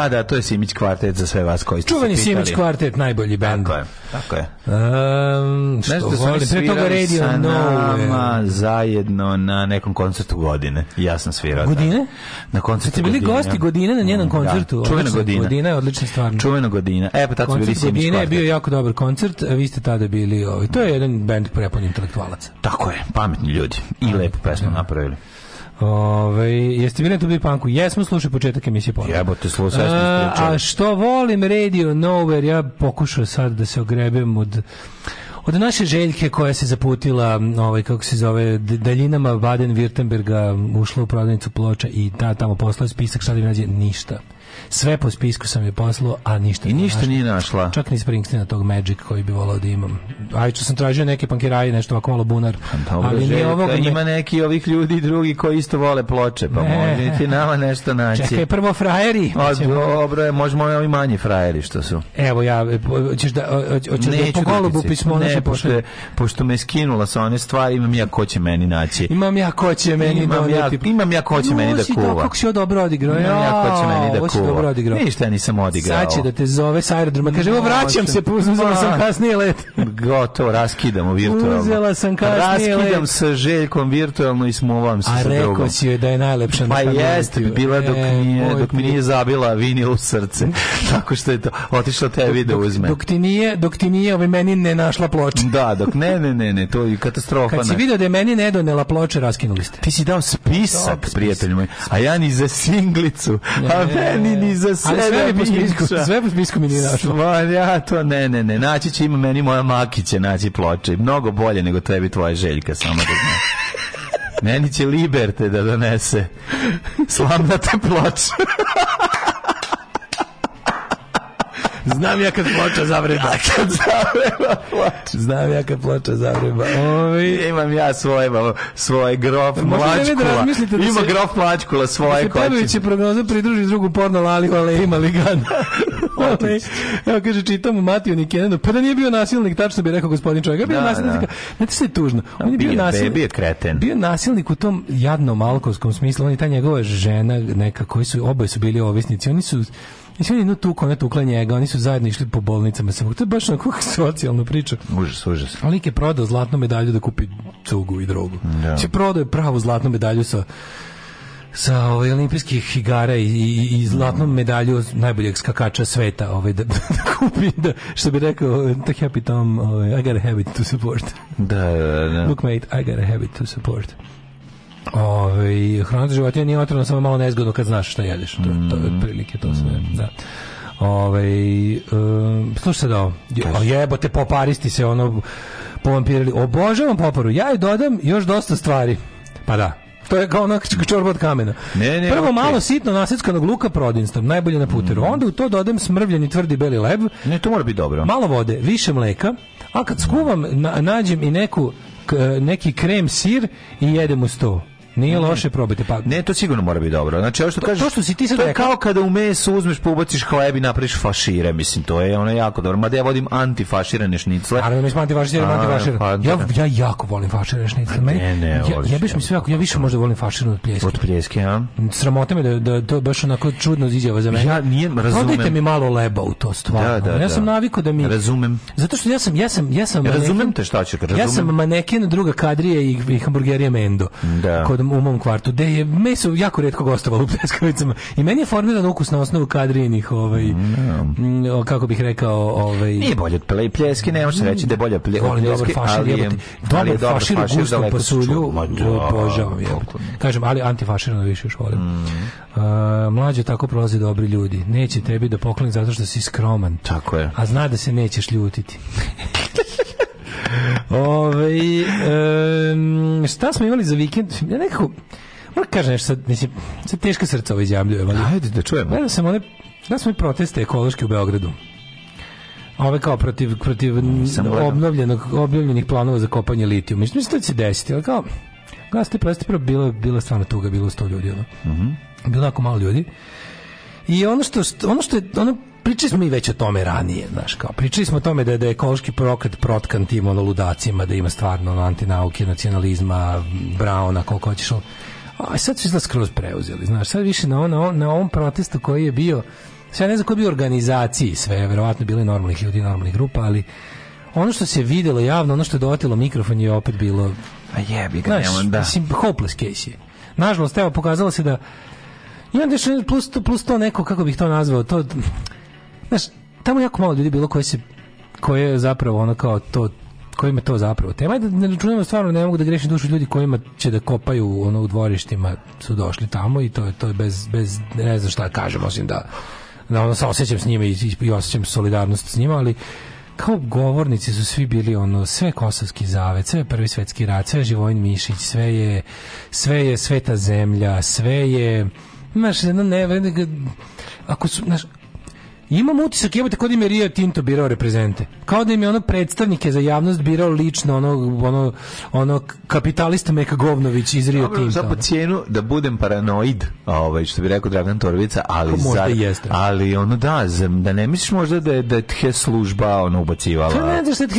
S3: Da, da, to je Simić kvartet za sve vas koji ste Čuveni Simić
S4: kvartet, najbolji band.
S3: Tako je, tako je.
S4: Um, što Nešto volim, pre toga Radio sa no, nama
S3: zajedno na nekom koncertu godine. Ja sam svirao. Da.
S4: Godine? Da. Na koncertu Ste bili godine. gosti godine na njenom da, koncertu? Da.
S3: Čuvena
S4: godina. Godina je odlična stvar.
S3: Čuvena godina. E, pa tad su bili Simić kvartet. Godine
S4: je bio jako dobar koncert, a e, vi ste tada bili, ovaj. to je jedan band prepun intelektualaca.
S3: Tako je, pametni ljudi i lepu pesmu
S4: napravili. Ove, jeste bili na Tubi Panku? Jesmo
S3: slušali
S4: početak emisije ponovno.
S3: Jebote, slušaj,
S4: a, a što volim Radio Nowhere, ja pokušao sad da se ogrebem od od naše željke koja se zaputila ovaj kako se zove daljinama Baden-Württemberga ušla u prodavnicu ploča i ta tamo poslala spisak šta da mi nađe ništa Sve po spisku sam je poslao, a ništa I
S3: ništa nije našla.
S4: Čak ni Springsteena tog Magic koji bi volao da imam. Ajče sam tražio neke pankiraje, nešto ovako malo bunar.
S3: Pa dobro, ali nije ovog... Ima neki ovih ljudi drugi koji isto vole ploče, pa ne. ti nama nešto naći. Čekaj,
S4: prvo frajeri.
S3: Pa o, dobro je, možemo i ovi manji frajeri što su.
S4: Evo ja, ćeš da, hoćeš da po da golubu pismo ne, pošto,
S3: pošto me skinula sa one stvari, imam ja ko će meni naći.
S4: Imam ja ko će meni
S3: imam doneti. Ja, imam ja ko će meni da kuva. Kako
S4: si ovo dobro odigrao. Imam ja ko će meni da, da kuva dobro odigrao.
S3: Ništa ja nisam odigrao. Sad će
S4: da te zove sa aerodroma. Kaže, evo vraćam se, uzela sam pa. kasnije let.
S3: Gotovo, raskidamo virtualno. Uzela
S4: sam kasnije
S3: let. Raskidam sa željkom virtualno i smuvam se sa drugom. A
S4: rekao
S3: si joj
S4: da je najlepša
S3: na Pa jeste, bila dok, e, nije, dok mi nije zabila vinil u srce. Tako što je to, otišla tebi da uzme.
S4: Dok ti nije, dok ti nije, ovaj meni ne našla ploča.
S3: Da,
S4: dok
S3: ne, ne, ne,
S4: ne,
S3: to je katastrofa.
S4: Kad si vidio da je meni ne donela ploče, raskinuli ste.
S3: Ti si dao spisak, prijatelj moj, a ja ni za singlicu, a meni ni i za
S4: sebe sve
S3: mi pisku,
S4: sve pisku mi nije našla.
S3: ja to ne, ne, ne. Naći će ima meni moja makiće naći ploče. Mnogo bolje nego tebi tvoja željka, samo da znaš. Meni će Liberte da donese slamnate ploče.
S4: Znam ja kad ploča
S3: zavreba. Ja kad zavreba
S4: ploča. Znam ja kad ploča zavreba.
S3: Ovi... Imam ja svoje, svoje grof mlačkula. Da da Ima se, grof mlačkula svoje da koće.
S4: Pedović je prognoza pridruži drugu porno lali, ali ima ligan. Ovaj, evo kaže, čitam Matiju Nikenenu, pa da nije bio nasilnik, tačno bi rekao gospodin čovjek. Bio da, nasilnik, da. Znači, znate što tužno? On je bio,
S3: bio nasilnik. Bio kreten.
S4: Bio nasilnik u tom jadnom alkovskom smislu. On je ta njegova žena, neka koji su, oboje su bili ovisnici. Oni su Mislim, jednu tuku, ona tukla njega, oni su zajedno išli po bolnicama. Sam, to je baš onako socijalna priča.
S3: Užas, užas.
S4: A lik je prodao zlatnu medalju da kupi cugu i drogu. Da. Če znači, prodao je pravu zlatnu medalju sa sa ovaj, olimpijskih igara i, i, i zlatnu da. medalju najboljeg skakača sveta ovaj, da, da, kupi, da, što bi rekao the happy Tom, ovaj, I got a habit to support
S3: da, da, da. da.
S4: look I got a habit to support Ovaj hrana životinja životinje nije otrovna, samo malo nezgodno kad znaš šta jedeš. To, to je mm. prilike, to sve. Da. Ovaj um, slušaj da. Jebote poparisti se ono povampirili. Obožavam poparu. Ja joj dodam još dosta stvari. Pa da, to je kao ona čorba od kamena.
S3: Ne, ne,
S4: Prvo okay. malo sitno nasjeckanog luka prodinstvom, najbolje na puteru. Mm. Onda u to dodam smrvljeni tvrdi beli leb.
S3: Ne, to mora biti dobro.
S4: Malo vode, više mleka, a kad skuvam na, nađem i neku k, neki krem sir i jedem uz to. Nije loše, probajte pa.
S3: Ne, to sigurno mora biti dobro. Znači, ovo što to, kažeš,
S4: to što
S3: si
S4: ti sad
S3: rekao. kao kada u mesu uzmeš pa ubaciš hleb i napraviš fašire, mislim, to je ono jako dobro. Mada ja vodim antifaširane šnicle.
S4: Naravno, mislim smo antifaširane, antifaširane. Pa, ja, da. ja jako volim faširane šnicle. Meni, ne, ne, ja, biš mi sve, ako ja više možda volim faširanu od pljeske.
S3: Od pljeske, a?
S4: Sramota me da, da to je baš onako čudno izjava za mene.
S3: Ja nije razumem.
S4: Prodajte mi malo leba u to, stvarno. Da, da, ja da. sam navikao da mi...
S3: Razumem.
S4: Zato što ja sam, ja sam, ja sam... Ja razumem te šta ću, razumem. Ja sam manekin druga kadrije i, i hamburgerija Mendo. Da. Kod u mom kvartu, gde je meso jako redko gostovalo u pleskavicama. I meni je formiran ukus na osnovu kadrinih, ovaj, no. Mm, mm, kako bih rekao... Ovaj,
S3: Nije bolje od pljeski, ne možete reći da je bolje od pljeski,
S4: ali, dobar fašir, ali, ali je da dobro fašir, fašir u gustom pasulju, obožavam je. Kažem, ali antifaširano više još volim. Mm. Uh, mlađe tako prolaze dobri ljudi. Neće tebi da pokloni zato što si skroman.
S3: Tako je.
S4: A zna da se nećeš ljutiti. Ove, um, šta smo imali za vikend? Ja nekako, moram da kažem nešto, sad, mislim, sad teška srca ovo izjavljujem.
S3: Ali, Ajde da čujemo. Gledao
S4: sam one, da smo i proteste ekološke u Beogradu. Ove kao protiv, protiv obnovljenog, obnovljenih planova za kopanje litijuma. Mislim, mislim da će se desiti, ali kao, gledao ste proteste, prvo bilo, bila stvarno tuga, bilo sto ljudi, ono. Mm -hmm. Bilo jako malo ljudi. I ono što, ono što je, ono pričali smo mi već o tome ranije, znaš, kao pričali smo o tome da, da je ekološki prokret protkan tim ono ludacima, da ima stvarno ono, antinauke, nacionalizma, brauna, koliko hoćeš, a e, sad su nas skroz preuzeli, znaš, sad više na, ono, na ovom protestu koji je bio, sad ne znam koji je bio organizaciji sve, verovatno bili normalnih ljudi, normalnih grupa, ali ono što se videlo javno, ono što je dovatilo mikrofon je opet bilo...
S3: A jebi ga,
S4: znaš, da. Mislim, hopeless case je. Nažalost, evo, pokazalo se da... I Imam još plus, plus to neko, kako bih to nazvao, to znaš, tamo jako malo ljudi bilo koji se koje je zapravo ono kao to kojima to zapravo tema. da ne računamo stvarno, ne mogu da grešim dušu ljudi kojima će da kopaju ono u dvorištima su došli tamo i to je to je bez bez ne znam šta da kažem osim da da ono samo osećam s njima i, i osjećam solidarnost s njima, ali kao govornici su svi bili ono sve kosovski zavet, sve prvi svetski rat, sve Živojin Mišić, sve je sve je sveta zemlja, sve je znaš, jedno ne, ako su, znaš, Imam utisak, jebote, kod da im je Rio Tinto birao reprezente. Kao da im je ono predstavnike za javnost birao lično ono, ono, ono kapitalista Meka Govnović iz Rio Dobro, Tinto. Za
S3: cijenu da budem paranoid, ovaj, što bi rekao Dragan Torvica, ali,
S4: možda zar, jeste.
S3: ali ono da, da ne misliš možda da je,
S4: da je
S3: tje služba ono ubacivala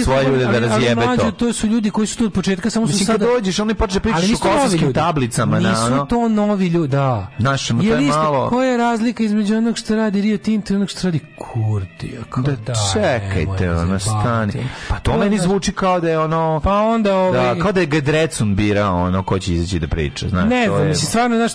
S3: svoje ljude da razjebe ali, to.
S4: to su ljudi koji su tu od početka, samo
S3: Mislim,
S4: su sada...
S3: Mislim, kad dođeš, oni počne da pričaš o kosovskim tablicama.
S4: Nisu na, ono, to novi ljudi, da.
S3: Našem, to je, je malo...
S4: Koja je razlika između onog što radi Rio Tinto i onog što radi Kurti, Kao
S3: da, pa da čekajte, nemoj, ono, stani. Pa to, to meni znaš, da- zvuči kao da je ono...
S4: Pa onda ovaj...
S3: Da, kao da je Gedrecun bira ono ko će izaći da priča, znaš.
S4: Ne znam, mislim, stvarno, znaš,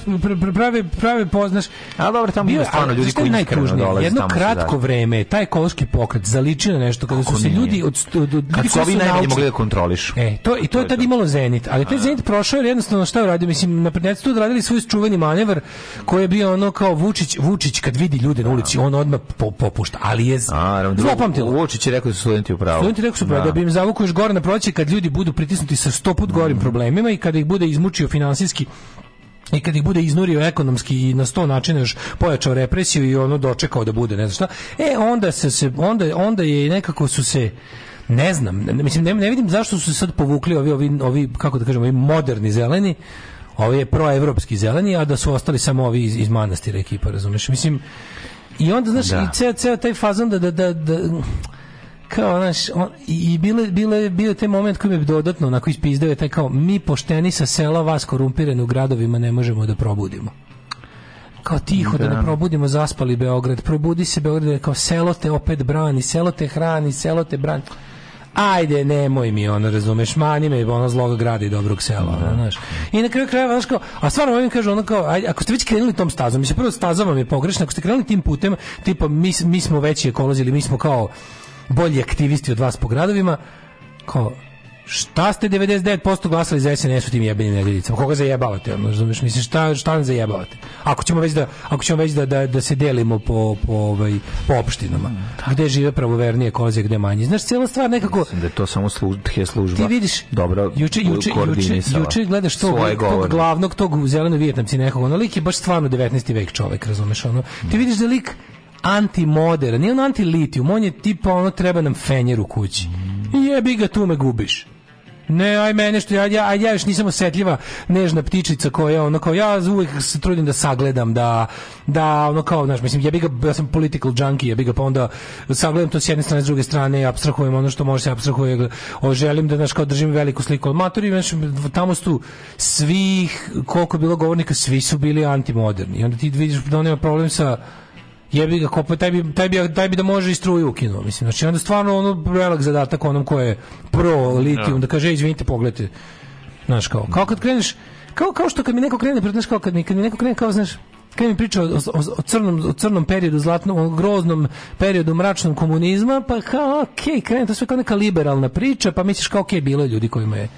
S4: prave, prave poznaš...
S3: A dobro, tamo je stvarno ljudi koji
S4: iskreno dolaze. Jedno kratko vreme, taj ekološki pokret zaličio na nešto, kada su se ljudi od, od, od
S3: kad ljudi su ovi najbolje mogli da kontrolišu.
S4: E, to, I to je tad imalo Zenit. Ali taj da. Zenit prošao jer jednostavno šta je uradio? Mislim, naprednjaci tu odradili svoj čuveni manevar koji je bio ono kao Vučić, Vučić kad vidi ljude na ulici, da. on odmah popušta, ali je zlopamtilo.
S3: Vučić je rekao da su
S4: studenti u pravu. Studenti
S3: rekao su
S4: pravu, da. da bi im zavuku još gore na proći kad ljudi budu pritisnuti sa sto put gorim mm. problemima i kada ih bude izmučio finansijski i kad ih bude iznurio ekonomski i na sto načina još pojačao represiju i ono dočekao da bude, ne znam šta, e, onda, se, se, onda, onda je nekako su se ne znam, ne, mislim, ne, ne vidim zašto su se sad povukli ovi, ovi, ovi kako da kažemo, ovi moderni zeleni, ovi je proevropski zeleni, a da su ostali samo ovi iz, iz manastira ekipa, razumeš? Mislim, I onda, znaš, da. i ceo, ceo taj fazon da, da, da, da kao, znaš, on, i bile, bile, bio je taj moment koji me dodatno onako ispizdeo je taj kao, mi pošteni sa sela vas korumpirani u gradovima ne možemo da probudimo kao tiho da, da ne probudimo zaspali Beograd probudi se Beograd kao selo te opet brani selo te hrani selo te brani
S3: ajde, nemoj mi, ono,
S4: razumeš,
S3: mani me, ono, zloga
S4: grada i dobrog sela, ono, da. znaš. I na kraju krajeva, znaš, kao, a stvarno ovim kažu, ono, kao, ajde, ako ste već krenuli tom stazom, mislim, prvo staza vam je pogrešna, ako ste krenuli tim putem, tipa, mi, mi smo veći ekolozi ili mi smo kao bolji aktivisti od vas po gradovima, kao, Šta ste 99% glasali za SNS u tim jebenim nedeljicama? Koga zajebavate? Ono, razumeš, misliš, šta šta ne zajebavate? Ako ćemo već da ako ćemo već da da, da se delimo po po ovaj po opštinama. Mm, gde žive pravovernije koze, gde manje. Znaš, cela stvar nekako mislim da je to samo služba, služba. Ti vidiš, dobro. Juče juče juče juče gledaš tog, tog glavnog tog zeleno vijetnamci nekog. Ono lik je baš stvarno 19. vek čovek, razumeš ono. Ti da. vidiš da lik antimodern, nije on antilitijum, on je tipa ono treba nam fenjer u kući. Mm. Jebi ga, tu me gubiš. Ne, aj mene što ja, ja, ja još nisam osjetljiva nežna ptičica koja ono kao ja uvek se trudim da sagledam da da ono kao znaš mislim ja bi ga ja sam political junkie ja bi ga pa onda sagledam to s jedne strane s druge strane i apstrahujem ono što može se apstrahuje o želim da znaš kao držim veliku sliku matori znaš tamo su svih koliko bilo govornika svi su bili antimoderni i onda ti vidiš da on ima problem sa jebi ga kopa, taj bi, taj bi, taj bi da može i struju ukinuo, mislim. Znači, onda stvarno ono relak zadatak onom ko je pro litijum, da, da kaže, izvinite, pogledajte. Znaš, kao, kao kad kreneš, kao, kao što kad mi neko krene, znaš, kao kad mi, kad mi neko krene, kao, znaš, kad mi priča o, o, o, crnom, o crnom periodu, zlatnom, o groznom periodu mračnom komunizma, pa kao, okej, okay, krene, to sve kao neka liberalna priča, pa misliš kao, okej, okay, bilo je ljudi kojima je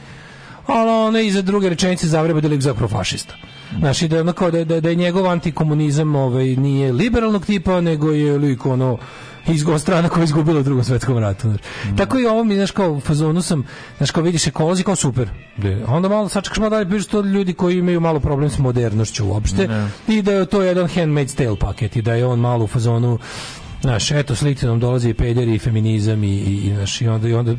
S4: ali ona iza druge rečenice zavreba da, da je lik zapravo fašista. Znači, da, onako, da, da, da je njegov antikomunizam ovaj, nije liberalnog tipa, nego je lik ono izgo strana koja je izgubila u drugom svetskom ratu. Mm. Tako i ovo mi, znaš, kao u fazonu sam, znaš, kao vidiš ekolozi kao super. De. Onda malo sačekaš malo dalje, pišu to ljudi koji imaju malo problem s modernošću uopšte ne. i da je to jedan handmade stale paket i da je on malo u fazonu Znaš, eto, slikce nam dolaze i pederi i feminizam i, i, i, naš, i, onda, i, onda,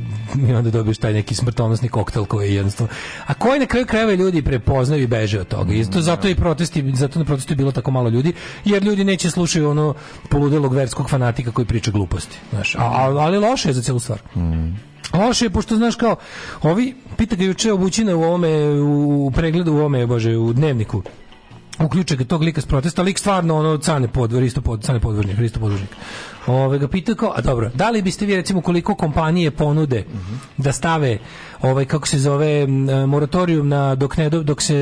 S4: i onda dobiješ taj neki smrtonosni koktel koji je jednostavno... A koji na kraju krajeva ljudi prepoznaju i beže od toga. I to, zato i protesti, zato na protestu je bilo tako malo ljudi, jer ljudi neće slušaju ono poludelog verskog fanatika koji priča gluposti. Znaš, a, a, ali loše je za celu stvar. Mm. Loše je, pošto znaš kao, ovi, pita ga juče obućina u ovome, u pregledu u ovome, bože, u dnevniku uključe ga tog lika s protesta, lik stvarno ono cane podvor, isto pod, cane podvornik, isto podvornik. Ove ga pita kao, a dobro, da li biste vi recimo koliko kompanije ponude da stave ovaj kako se zove moratorijum na dok ne dok se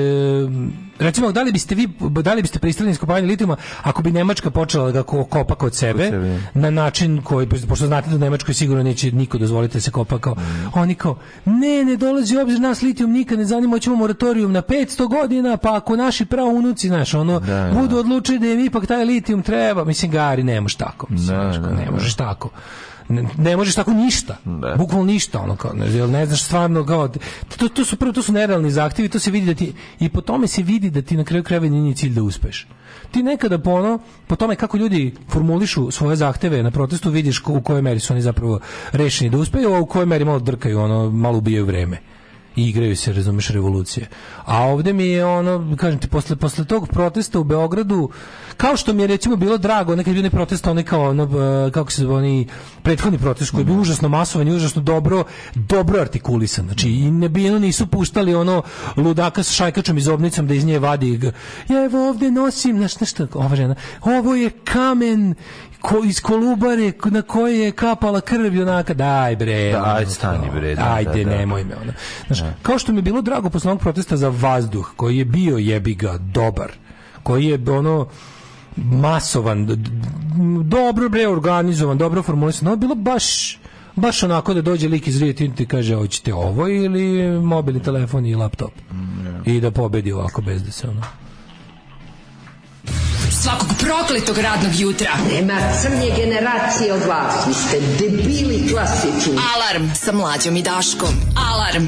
S4: recimo da li biste vi da li biste pristali na iskopavanje litijuma ako bi Nemačka počela da ga kopa kod sebe, sebe, da. na način koji pošto znate da Nemačkoj sigurno neće niko dozvoliti da se kopa kao mm. oni kao ne ne dolazi u obzir nas litijum nikad ne zanima ćemo moratorijum na 500 godina pa ako naši praunuci znaš ono da, da. budu odlučili da im ipak taj litijum treba mislim gari ne možeš tako mislim, da, da ne možeš tako ne, možeš tako ništa. Da. Bukvalno ništa ono kao, ne, ne znaš stvarno kao to, to su prvo to su nerealni zahtjevi, to se vidi da ti i po tome se vidi da ti na kraju krajeva nije cilj da uspeš. Ti nekada po ono, po tome kako ljudi formulišu svoje zahteve na protestu vidiš u kojoj meri su oni zapravo rešeni da uspeju, a u kojoj meri malo drkaju, ono malo ubijaju vreme igraju se, razumeš, revolucije. A ovde mi je ono, kažem ti, posle, posle tog protesta u Beogradu, kao što mi je recimo bilo drago,
S3: nekad je
S4: bio ne protest, onaj kao ono, kako se zove, oni prethodni protest koji je bio užasno masovan i užasno dobro, dobro artikulisan. Znači, i ne bi, ono, nisu puštali ono ludaka sa šajkačom i zobnicom da iz nje vadi. Ja evo ovde nosim, znaš, znaš, ova žena, ovo je kamen ko, iz Kolubare na koje je kapala krv junaka. Daj bre. Da, da, ajde, stani bre. Da, ajde, da, da. nemoj me. Ono. Znaš, da. kao što mi je bilo drago posle onog protesta za vazduh, koji je bio jebiga dobar, koji je ono masovan, dobro bre organizovan, dobro formulisan, ono bilo baš baš onako da dođe lik iz Rio Tinto i kaže hoćete ovo ili mobilni telefon i laptop. Mm, yeah. I da pobedi ovako bez da se ono svakog prokletog radnog jutra. Nema crnje generacije od vas, vi ste debili klasiču. Alarm sa mlađom i Daškom. Alarm. Alarm.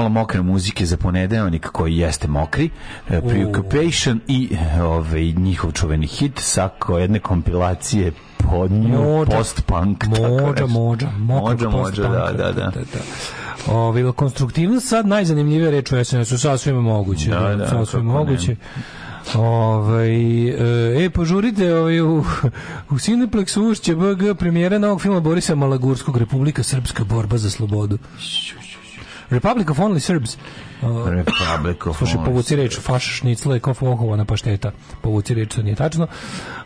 S3: malo mokre muzike za ponedeljak koji jeste mokri, e, Preoccupation i ovaj, njihov čuveni hit sa jedne kompilacije pod
S4: post-punk. Mođa, mođa,
S3: mođa, mođa, da, da, da. da.
S4: da, da. Ovi, ovaj, konstruktivnost sad najzanimljivije reč u SNS-u, sasvim moguće. Da, da, da sasvim moguće. Ovaj e, e požurite ovaj u, u Cineplexu ušće BG premijere novog filma Borisa Malagurskog Republika srpska borba za slobodu. Republic of Only Serbs. Republic of Slušaj, povuci reč, faš šnicla je kofohovana pašteta. Povuci reč, to nije tačno.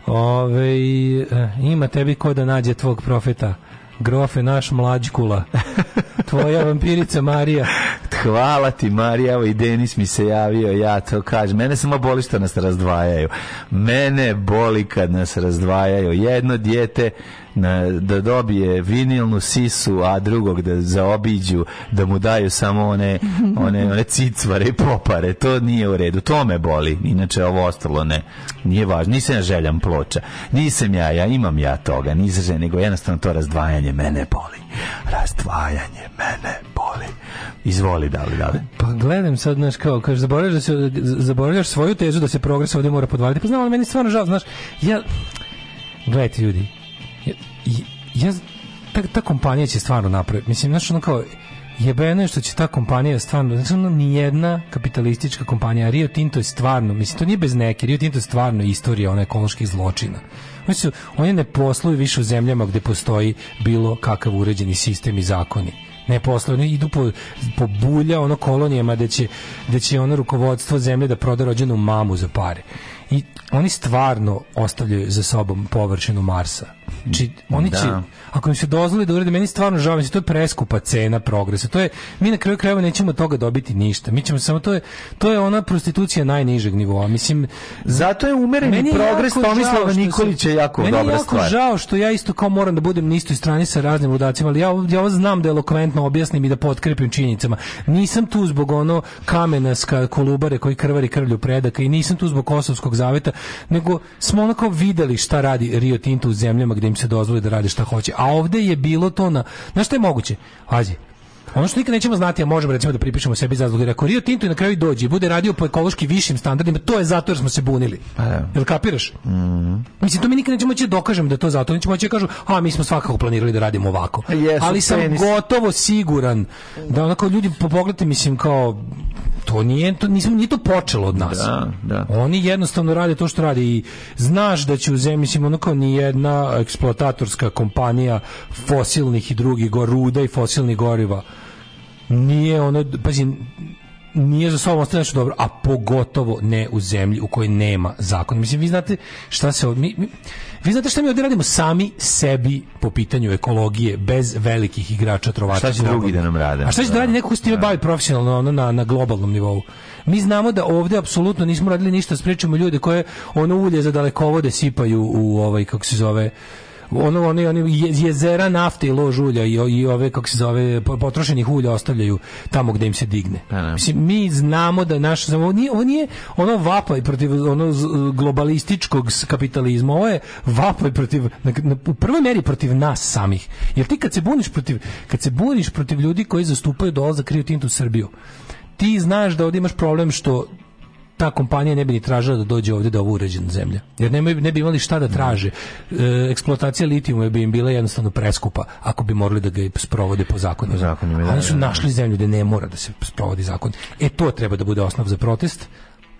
S4: Ove, e, ima tebi ko da nađe tvog profeta. Grofe naš mlađkula. Tvoja vampirica Marija.
S3: Hvala ti Marija, evo i Denis mi se javio, ja to kažem. Mene samo boli što nas razdvajaju. Mene boli kad nas razdvajaju. Jedno dijete na, da dobije vinilnu sisu, a drugog da zaobiđu, da mu daju samo one, one, one cicvare i popare. To nije u redu. To me boli. Inače, ovo ostalo ne. Nije važno. Nisam ja željam ploča. Nisam ja, ja imam ja toga. Nisam željan, nego jednostavno to razdvajanje mene boli. Razdvajanje mene boli. Izvoli,
S4: da
S3: li,
S4: da
S3: li?
S4: Pa gledam sad, znaš, kao, kaže, zaboravljaš, da se, zaboravljaš svoju težu da se progres ovdje mora podvaliti. Pa znam, ali meni stvarno žao, znaš, ja... Gledajte, ljudi, I ja, ta, ta kompanija će stvarno napraviti. Mislim, znaš, ono kao, jebeno je što će ta kompanija stvarno, znaš, ono nijedna kapitalistička kompanija, Rio Tinto je stvarno, mislim to nije bez neke, Rio Tinto je stvarno istorija ona ekoloških zločina. Oni, su, oni ne posluju više u zemljama gde postoji bilo kakav uređeni sistem i zakoni ne posle, oni idu po, po bulja ono kolonijama da će, da će ono rukovodstvo zemlje da proda rođenu mamu za pare. I oni stvarno ostavljaju za sobom površinu Marsa Či, oni da. će, ako im se dozvoli da urede, meni stvarno žao, mislim, to je preskupa cena progresa. To je, mi na kraju krajeva nećemo od toga dobiti ništa. Mi ćemo samo, to je, to je ona prostitucija najnižeg nivoa. Mislim,
S3: Zato je umereni progres Tomislava Nikolića jako dobra stvar. meni je
S4: jako stvar. žao što ja isto kao moram da budem na istoj strani sa raznim ludacima, ali ja, ja ovo znam da elokventno objasnim i da potkrepim činjenicama. Nisam tu zbog ono kamena ska kolubare koji krvari krvlju predaka i nisam tu zbog Kosovskog zaveta, nego smo onako videli šta radi Rio Tinto u zemljama gde im se dozvoli da radi šta hoće. A ovde je bilo to na... Znaš šta je moguće? Pazi, Ono što nikad nećemo znati, a možemo recimo da pripišemo sebi zasluge, da ako Rio Tinto i na kraju dođe bude radio po ekološki višim standardima, to je zato jer smo se bunili. Pa da. Jel kapiraš? Mhm. -hmm. Mislim, to mi nikad nećemo moći dokažem da, da to zato. Nećemo moći kažu, a mi smo svakako planirali da radimo ovako. Yes, Ali sam penis. gotovo siguran da onako ljudi po pogledu mislim, kao to nije to nismo ni to
S3: počelo
S4: od nas.
S3: Da, da.
S4: Oni jednostavno rade to što rade i znaš da će u zemlji mislim onako ni jedna eksploatatorska kompanija fosilnih i drugih goruda i fosilnih goriva nije ono, pazi, nije za sobom ostaje nešto dobro, a pogotovo ne u zemlji u kojoj nema zakon. Mislim, vi znate šta se... Mi, mi, vi znate šta mi ovdje radimo sami sebi po pitanju ekologije bez velikih igrača trovača. Šta
S3: će slobodno. drugi da nam rade?
S4: A šta će da, da radi neko ko se time da. bavi profesionalno ono, na, na globalnom nivou? Mi znamo da ovdje apsolutno nismo radili ništa, da spričamo ljude koje ono ulje za dalekovode sipaju u ovaj, kako se zove, ono, ono, ono jezera nafte i lož ulja i, i ove, kako se zove, potrošenih ulja ostavljaju tamo gde im se digne. Pa da. Mislim, mi znamo da naš, ovo nije, ovo nije ono vapaj protiv ono globalističkog kapitalizma, ovo je vapaj protiv, na, na, u prvoj meri protiv nas samih. Jer ti kad se buniš protiv, kad se buniš protiv ljudi koji zastupaju dolazak Rio Tinto u Srbiju, ti znaš da ovde imaš problem što ta kompanija ne bi ni tražila da dođe ovde da ovo uređena zemlje. Jer ne bi, ne bi imali šta da traže. E, eksploatacija litijuma bi im bila jednostavno preskupa ako bi morali da ga sprovode po zakonu. Po zakonu da, Oni su da, da. našli zemlju gde ne mora da se sprovodi zakon. E to treba da bude osnov za protest,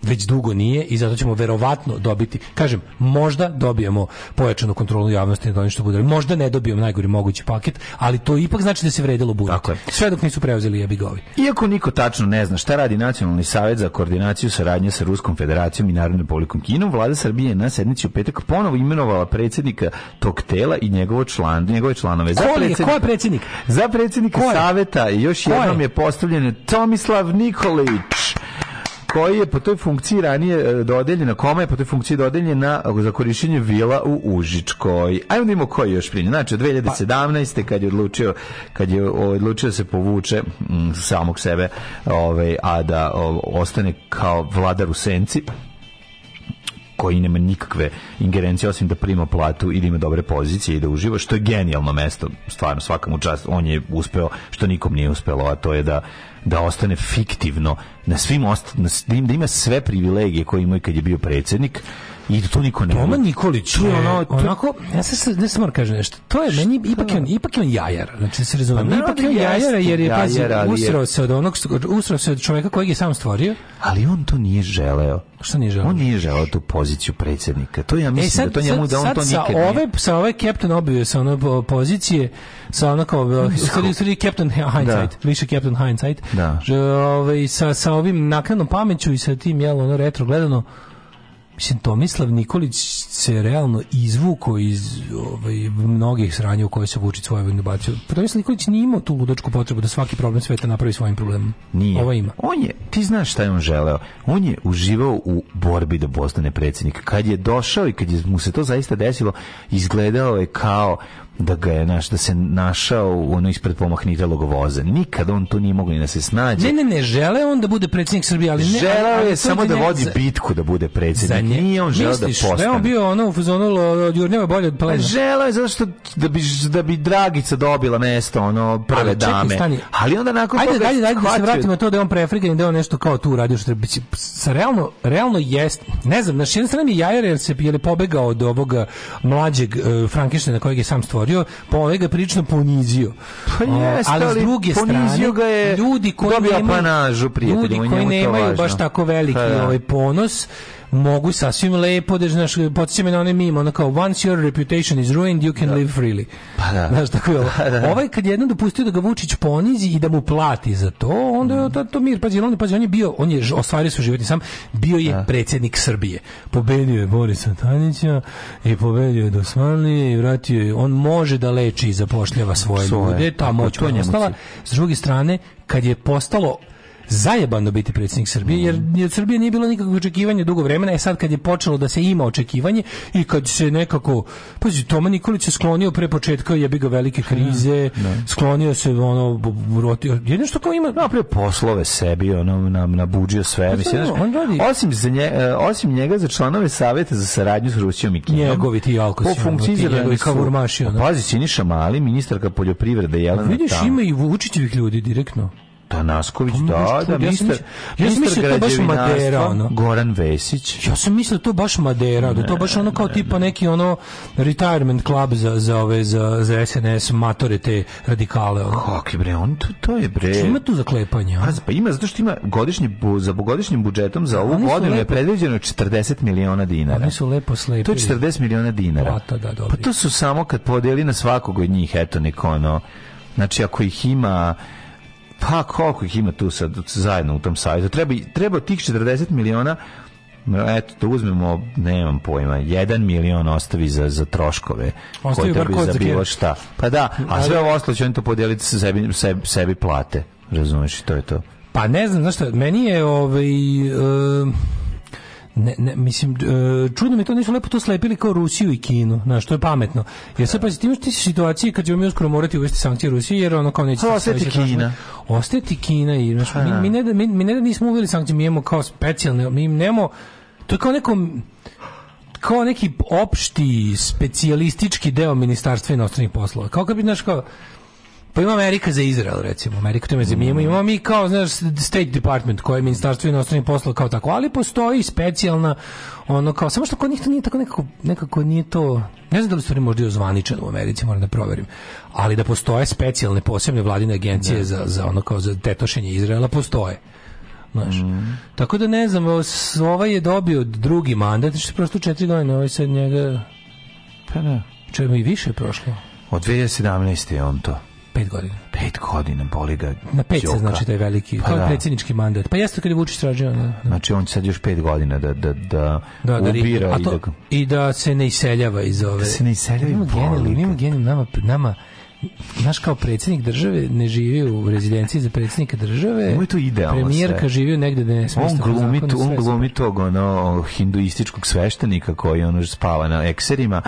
S4: već dugo nije i zato ćemo verovatno dobiti, kažem, možda dobijemo pojačanu kontrolu javnosti na što bude, možda ne dobijemo najgori mogući paket, ali to ipak znači da se vredilo
S3: bude. Tako je.
S4: Sve dok nisu preuzeli jebigovi.
S3: Iako niko tačno ne zna šta radi Nacionalni savet za koordinaciju saradnje sa Ruskom federacijom i Narodnom republikom Kinom, vlada Srbije na sednici u petak ponovo imenovala predsjednika tog tela i njegovo član, njegove članove.
S4: Za
S3: ko je,
S4: ko je predsjednik?
S3: Za predsjednika
S4: saveta
S3: još jednom je? je postavljen Tomislav Nikolić koji je po toj funkciji ranije e, na kome je po toj funkciji dodeljen na, e, za korišćenje vila u Užičkoj. Ajmo da imamo koji još primjer. Znači, 2017. kad je odlučio kad je odlučio da se povuče m, mm, samog sebe, ovaj, a da o, ostane kao vladar u senci, koji nema nikakve ingerencije osim da prima platu i da ima dobre pozicije i da uživa, što je genijalno mesto, stvarno svakam u On je uspeo što nikom nije uspelo, a to je da da ostane fiktivno na svim ost, na, da ima sve privilegije koje ima i kad je bio predsednik, I to niko ne.
S4: Toma Nikolić, to je ono, to... onako, ja se ne smar kaže nešto. To je meni ipak je on, ipak je on jajar. Znači se razumem. Pa, ipak je on jajar jer je pazi, usrao se od onog usrao se od čovjeka kojeg je sam stvorio,
S3: ali on to nije želeo.
S4: Šta nije želeo?
S3: On nije želeo tu poziciju predsjednika. To ja e mislim e, sad, da to njemu da on to nikad sa ove,
S4: Sa ove Captain obio sa ono pozicije sa ono kao stvari stvari Captain da. Hindsight, da. više Captain Hindsight. Da. Že, ove, ovaj, sa, sa ovim naknadnom pameću i sa tim jel ono retro gledano Mislim, Tomislav Nikolić se realno izvuko iz ovaj, mnogih sranja u koje se Vučić svoje vojne bacio. Tomislav Nikolić nije imao tu ludačku potrebu da svaki problem sveta napravi svojim problemom. Nije. Ovo ovaj ima.
S3: On je, ti znaš šta je on želeo. On je uživao u borbi da postane predsednik. Kad je došao i kad je mu se to zaista desilo, izgledao je kao da ga je naš da se našao ono ispred pomahnitelog voza. Nikad on to nije mogli da se snađe.
S4: Ne, ne, ne, žele on da bude predsjednik Srbije, ali ne.
S3: Želeo je samo da vodi za... bitku da bude predsjednik. Nje... Nije on želeo da postane. Da je on bio
S4: ono u fazonu od Jurnjeva bolje
S3: od pa Palena. Želeo je zato što da bi da bi Dragica dobila mesto ono prve ali, dame.
S4: Čekaj, Ali onda nakon ajde, toga Ajde, ajde, hvaću... da se vratimo na to da je on preafrikan i da je on nešto kao tu radio što treba sa realno realno jest. Ne znam, na jedne strane mi je jajer jer se je pobegao od ovoga mlađeg uh, Frankensteina kojeg je sam stvorio upozorio, pa ovaj ga prilično
S3: ponizio. Pa jest, ali, ali s druge strane, ga je
S4: ljudi koji
S3: nemaju,
S4: ljudi koji nemaju baš tako veliki pa da. ovaj ponos, mogu sasvim lepo, da znaš, podsjeća na one mimo, ono kao, once your reputation is ruined, you can da. live freely. Pa da. Znaš, tako je da, ovo. Da, da, ovaj kad jednom dopustio da ga Vučić ponizi i da mu plati za to, onda je mm. to, to mir, pa on, on je bio, on je ostvario svoj životni sam, bio je da. predsednik Srbije. Pobedio je Borisa Tanića i pobedio je Dosmanlije i vratio je, on može da leči i zapošljava svoje, svoje. ljude, ta moć koja je S druge strane, kad je postalo zajebano biti predsjednik Srbije, jer, mhm. jer Srbije nije bilo nikakvog očekivanja dugo vremena, e sad kad je počelo da se ima očekivanje i kad se nekako, pazi, Toma Nikolić se sklonio pre početka jebi ga velike da, krize, ne. Da. sklonio se ono, rotio, jedno što kao ima...
S3: Napravio poslove sebi, ono, nam nabuđio sve, pa, mislim, on, radi... osim, za nje, e, osim njega za članove savjeta za saradnju s Rusijom i Kinom.
S4: Njegovi ti
S3: Alko po funkciji ti njegovi kavurmaši. Pa ono. Pazi, Siniša Mali, ministarka
S4: poljoprivrede Jelena pa Vidiš, ima i Vučićevih ljudi direktno.
S3: Danasković, pa
S4: da,
S3: da, mister,
S4: ja sam mislio to baš Madera, ono.
S3: Goran Vesić.
S4: Ja sam mislio to baš Madera, da to baš ono kao tipa neki ono retirement club za, za ove, za, za SNS, matore te radikale. Ono.
S3: Kako bre, on to, to je bre. Što
S4: ima tu zaklepanje? A,
S3: pa, pa ima, zato što ima godišnji bu, za godišnjim budžetom za ovu godinu je predviđeno 40 miliona dinara.
S4: Oni su lepo slepi.
S3: To je 40 miliona dinara. Plata, da, da dobro. Pa to su samo kad podeli na svakog od njih, eto, neko ono. Znači, ako ih ima Pa koliko ih ima tu sad zajedno u tom sajtu Treba, treba tih 40 miliona eto to da uzmemo nemam pojma 1 milion ostavi za za troškove ostavi koji tebi za bilo šta pa da a da, sve da. ovo ostalo će oni to podeliti sebi, sebi, sebi plate razumeš to je to
S4: pa ne znam znaš šta meni je ovaj uh Ne, ne, mislim, e, čudno mi to nisu lepo to slepili kao Rusiju i Kinu, znaš, što je pametno. Jer sad, pazi, ti imaš ti situaciji kad ćemo mi uskoro morati uvesti sankcije Rusije, jer ono kao
S3: neće... Pa ostati Kina.
S4: Ostati Kina i, znaš, pa mi, da. mi, ne da, mi, mi ne da nismo uveli sankcije, mi imamo kao specijalne, mi nemamo... To je kao neko kao neki opšti specijalistički deo ministarstva inostranih poslova. Kao kad bi, znaš, kao, Pa ima Amerika za Izrael, recimo. Amerika to ima za mi. Imamo mi kao, znaš, State Department, koje je ministarstvo inostranih poslova kao tako, ali postoji specijalna ono kao, samo što kod njih to nije tako nekako, nekako nije to, ne znam da li stvari možda i ozvaničeno u Americi, moram da proverim, ali da postoje specijalne posebne vladine agencije ne. Da. za, za ono kao za tetošenje Izraela, postoje. Znaš. Mm. Tako da ne znam, ovaj je dobio drugi mandat, što je prosto četiri godine, ovaj sad njega...
S3: Pa ne. Da.
S4: Čemu i više prošlo?
S3: Od 2017. je on to.
S4: Pet godina.
S3: Pet godina
S4: boli ga. Na pet znači da je veliki. Pa to je da. predsjednički mandat. Pa jeste kad je Vučić rađen.
S3: Da, da. Znači on sad još 5 godina da, da, da, da, da ubira. i, da...
S4: I da se ne iseljava iz ove...
S3: Da se ne iseljava i boli.
S4: Imamo genijal, nama, nama naš kao predsjednik države ne živi u rezidenciji za
S3: predsjednika
S4: države.
S3: Mu
S4: to idealno. Premijerka sve. živi negde da ne smije. On
S3: glumi to, on glumi tog ono hinduističkog sveštenika koji ono spava na ekserima,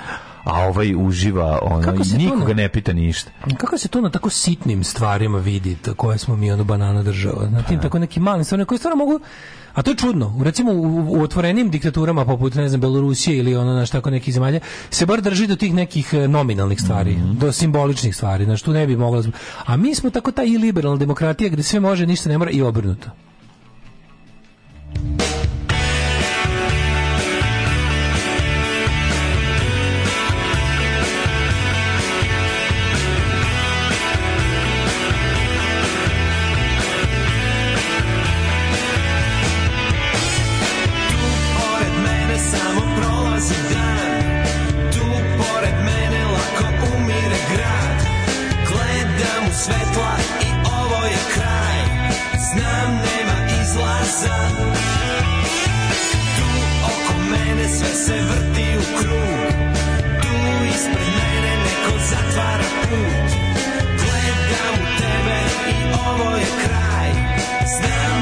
S3: a ovaj uživa, ono, ovaj, i nikoga ne pita ništa.
S4: Kako se to na tako sitnim stvarima vidi, koje smo mi, ono, banana država, na tim pa da. tako neki mali stvari, koje stvarno mogu, a to je čudno. Recimo u, u otvorenim diktaturama poput ne znam Belorusije ili ono naš tako neki zemalja se bar drži do tih nekih e, nominalnih stvari, mm -hmm. do simboličnih stvari, znači tu ne bi mogla. A mi smo tako ta i liberalna demokratija gde sve može, ništa ne mora i obrnuto. Gledam u tebe i ovo je kraj Znam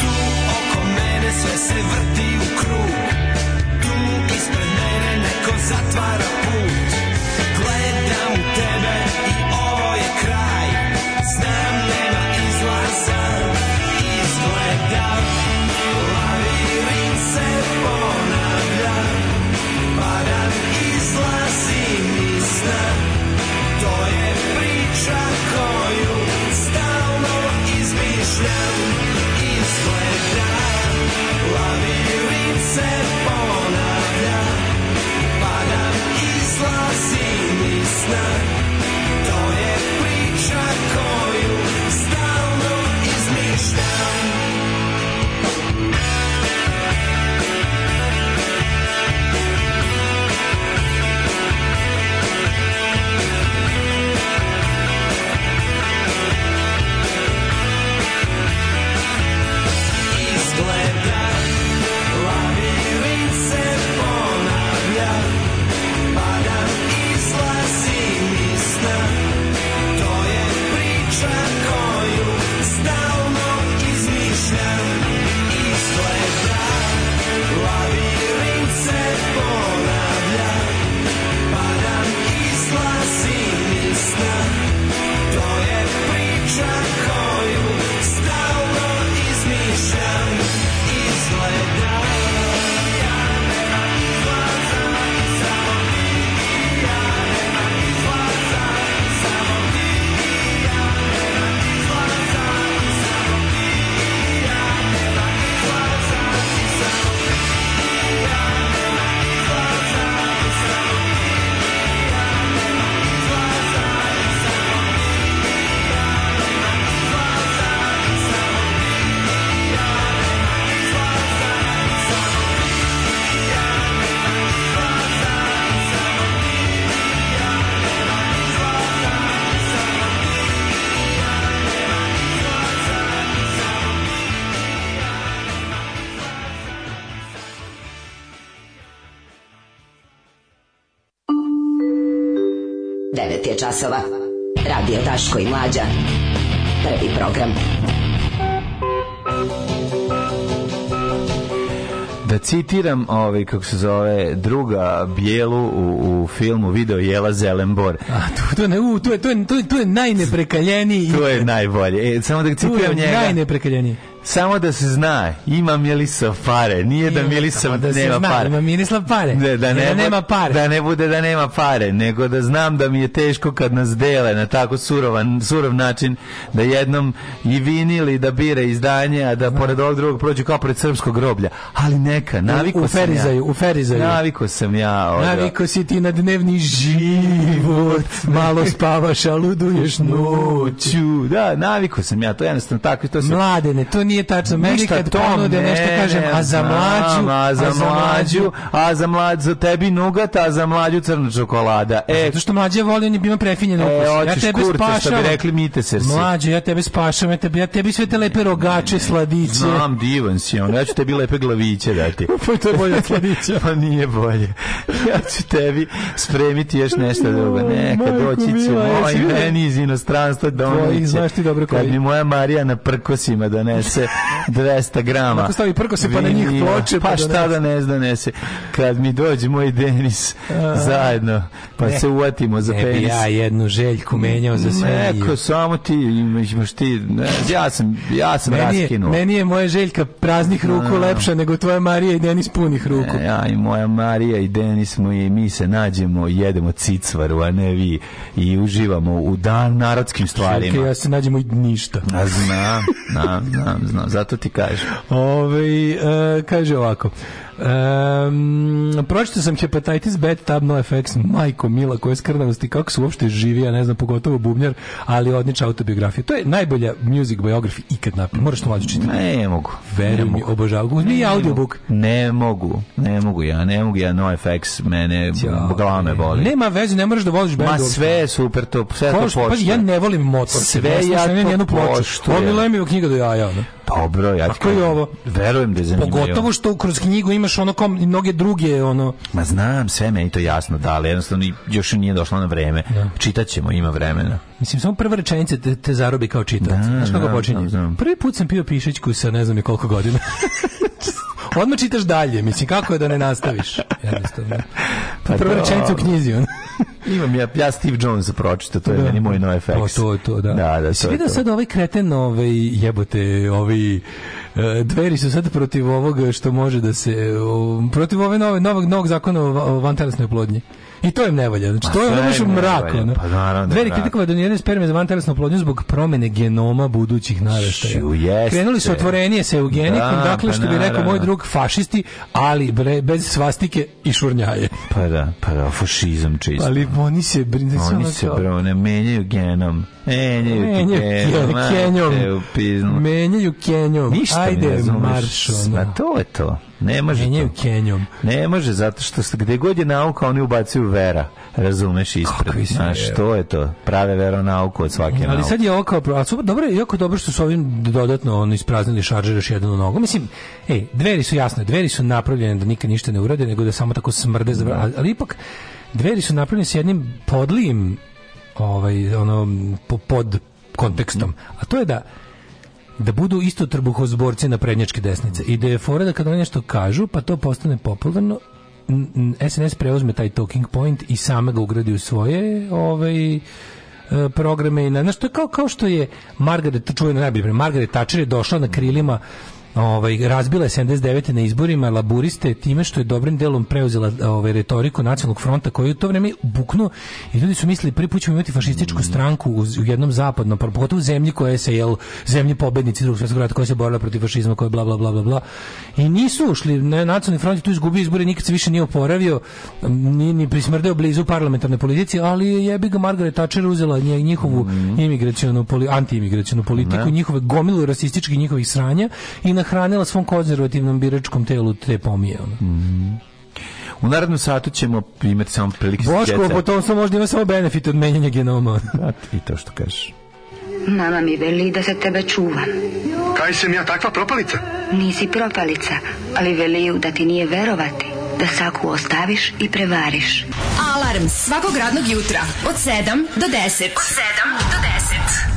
S4: Tu oko mene sve se vrti u krug Tu ispred mene neko zatvara
S3: časova. Radio Taško i Mlađa. Prvi program. Da citiram, ovaj, kako se zove, druga bijelu u, u filmu video Jela Zelenbor.
S4: A, tu, tu, ne, u, tu, je, tu, je,
S3: tu, je,
S4: tu je najneprekaljeniji.
S3: Tu je najbolje. E, samo da citiram njega. Tu je
S4: najneprekaljeniji.
S3: Samo da se zna, ima Milisav pare. Nije da Milisav da nema zna, pare. Ima Milislav
S4: pare. Da, da, ne, da nema pare.
S3: Da ne bude da nema pare, nego da znam da mi je teško kad nas dele na tako surovan, surov način da jednom i vinili da bire izdanje, a da pored ovog drugog prođu kao pred srpskog groblja. Ali neka, naviko u, u sam
S4: ferizaju,
S3: ja.
S4: U ferizaju.
S3: Naviko sam ja. Od... Naviko si ti na dnevni život. Malo spavaš, a luduješ noću. Da, naviko sam ja. To jednostavno tako.
S4: To sam... Mladene, to nije nije tačno. Meni kad ponude ne, nešto kažem, a za mlađu, a za
S3: mlađu, a za mlađu, tebi nugat, a za mlađu crna čokolada. Pa e, zato
S4: što mlađe voli, on je bio prefinjen e, ukus. ja
S3: tebe kurca, spašavam. Što bi rekli mite se.
S4: Mlađe, ja tebe spašam, ja tebi, ja tebi sve te lepe rogače, sladiće.
S3: Znam, divan si on. Ja ću tebi lepe glaviće dati. pa
S4: to je bolje sladiće. sladića.
S3: pa nije bolje. Ja ću tebi spremiti još nešto drugo. Neka doći će moj meni iz inostranstva da on Znaš ti dobro koji. Kad mi moja Marija na prkosima donese donese 200 grama. Ako stavi prko pa na njih ploče. Pa, pa šta da ne zna da nese. Kad mi dođe moj Denis zajedno, pa ne, se uvatimo za penis.
S4: Ne ja jednu željku menjao za sve.
S3: Neko, samo ti, imaš ti, ne, ja sam, ja sam meni je, raskinuo.
S4: Meni je moja željka praznih ruku A, lepša nego tvoja Marija i Denis punih ruku.
S3: Ja i moja Marija i Denis mi, i mi se nađemo, jedemo cicvaru, a ne vi. I uživamo u dan narodskim stvarima. Željke,
S4: ja se nađemo i ništa.
S3: A znam, znam, znam, čudno, zato ti kažem.
S4: Ove, uh, kaže ovako. Um, pročito sam hepatitis bad tab no effects, majko mila, koje skrnavosti, kako su uopšte živi, ja ne znam, pogotovo bubnjar, ali odniča autobiografija. To je najbolja music biografija ikad napravljena. Moraš to mlađe čitati.
S3: Ne mogu.
S4: Veruj mi, obožavam. Ne, audiobook.
S3: Ne mogu, ne mogu ja, ne mogu ja, no effects, mene glavno boli.
S4: Nema veze, ne moraš da voziš Bad
S3: Ma sve je super to, sve to pošto. Pa
S4: ja ne volim motor. Sve ja to pošto. On mi lemi knjiga do jaja. Ne?
S3: Dobro, ja
S4: Kako je ovo?
S3: Verujem da
S4: je
S3: zanimljivo.
S4: Pogotovo što kroz knjigu imaš ono kao mnoge druge ono.
S3: Ma znam, sve meni to jasno, da, ali jednostavno još nije došlo na vreme. Da. Čitaćemo, ima vremena.
S4: Mislim samo prva rečenica te, te zarobi kao čitac. Da, Znaš kako da, počinje? Prvi put sam pio pišećku sa ne znam koliko godina. Odmah čitaš dalje, mislim, kako je da ne nastaviš? Jednostavno. Pa Prva rečenica u knjizi, on.
S3: Imam ja, ja Steve Jonesa pročita, to je da. meni moj NoFX. Pa to, je
S4: to, da. Da, da, to, vidio to. sad ovaj kreten, ovaj, jebote, ovi... E, dveri su sad protiv ovoga što može da se, protiv ove nove, novog, novog zakona o vantelesnoj oplodnji. I to je ne Znači, pa to je ono baš mrak. Ono.
S3: Pa naravno. Da Dveri
S4: kritikova doniranje da sperme za vantelesnu oplodnju zbog promene genoma budućih naraštaja. Krenuli su otvorenije sa eugenikom, da, dakle, pa što bi rekao moj drug, fašisti, ali bre, bez svastike i šurnjaje.
S3: Pa da, pa da, fašizam čisto. Ali oni se
S4: brinu. Oni se
S3: brone, menjaju genom. Menjaju, menjaju kenjom.
S4: Menjaju kenjom. Ništa Ajde, ne razumeš. Ma
S3: to je to. Ne može
S4: Kenjaju
S3: Kenjom. Ne može, zato što gde god je nauka, oni ubacuju vera. Razumeš ispred. Znaš, što je to? Prave nauku od svake nauke.
S4: Ali
S3: sad
S4: je ovo kao... A super, dobro, jako dobro što su ovim dodatno on ispraznili šaržer još jednu nogu. Mislim, ej, dveri su jasne, dveri su napravljene da nikad ništa ne urade, nego da samo tako smrde. Zabra... Da. Ali ipak, dveri su napravljene s jednim podlijim ovaj, ono, pod kontekstom. A to je da da budu isto trbuhozborci na prednjačke desnice i da je fora da kada oni nešto kažu pa to postane popularno SNS preuzme taj talking point i same ga ugradi u svoje ovaj e, programe i na, što je kao, kao što je Margaret, na najbolje, Margaret Thatcher je došla na krilima ovaj, razbila je 79. na izborima laburiste time što je dobrim delom preuzela ovaj, retoriku nacionalnog fronta koji je u to vreme buknuo i ljudi su mislili prvi put ćemo imati fašističku mm. stranku u, u jednom zapadnom, pa pogotovo u zemlji koja se, jel, zemlji pobednici drugog svjetskog rata koja se borila protiv fašizma, koja je bla, bla, bla, bla, bla. I nisu ušli, ne, nacionalni front je tu izgubio izbore, nikad se više nije oporavio, ni, ni prismrdeo blizu parlamentarne politici, ali je bi ga Margaret Thatcher uzela njihovu mm -hmm. imigracionu, antiimigracionu politiku, ne. njihove gomilu rasističkih njihovih sranja i na nahranila svom konzervativnom biračkom telu te pomije. Ono.
S3: Mm. U narednom satu ćemo imati samo prilike
S4: Boško, po potom sam možda ima samo benefit od menjanja genoma.
S3: da, i to što kažeš. Mama mi veli da se tebe čuvam. Kaj sam ja takva propalica? Nisi propalica, ali veliju da ti nije verovati. Da saku ostaviš i prevariš. Alarm svakog radnog jutra od 7 do 10. Od 7 do 10.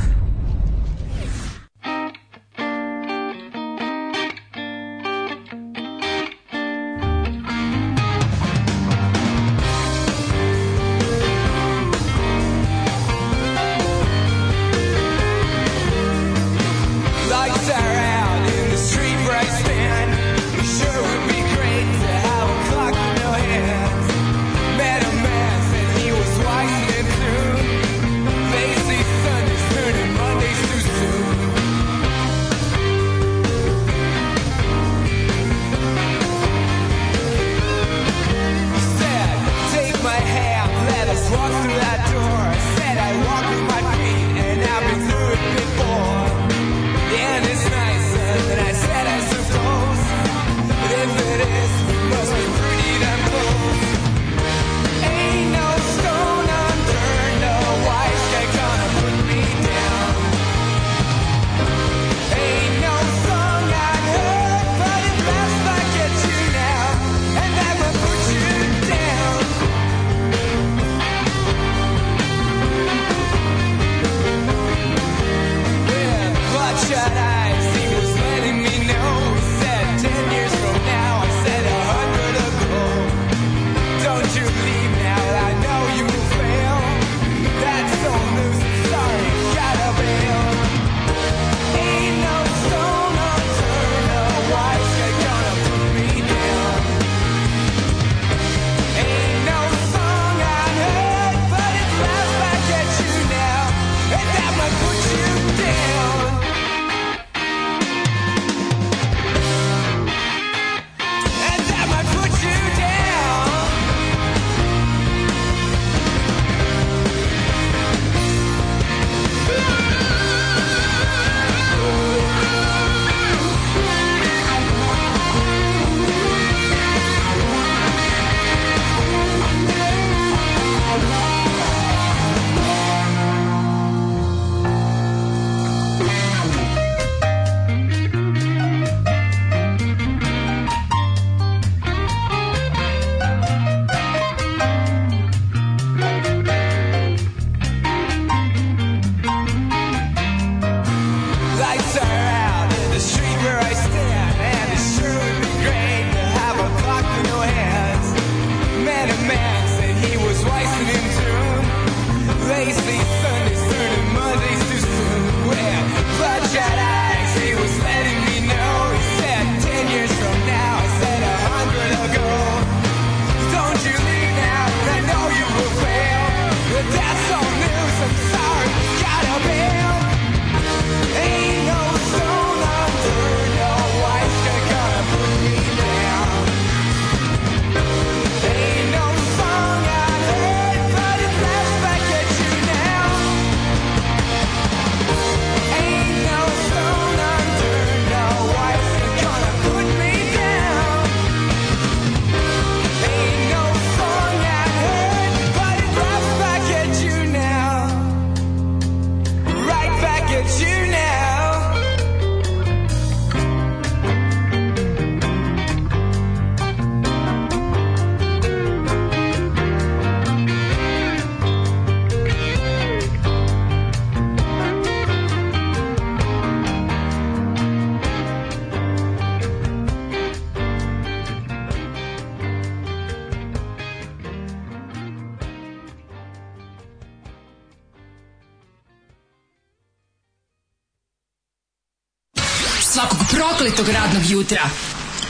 S3: jutra.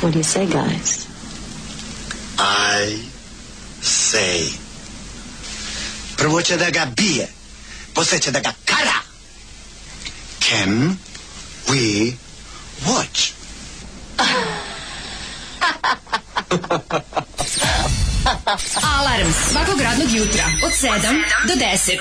S3: What do you say, guys? I say. Prvo će da ga bije, posle će da ga kara. Can we watch? Alarm svakog radnog jutra od 7 do 10. Do 10.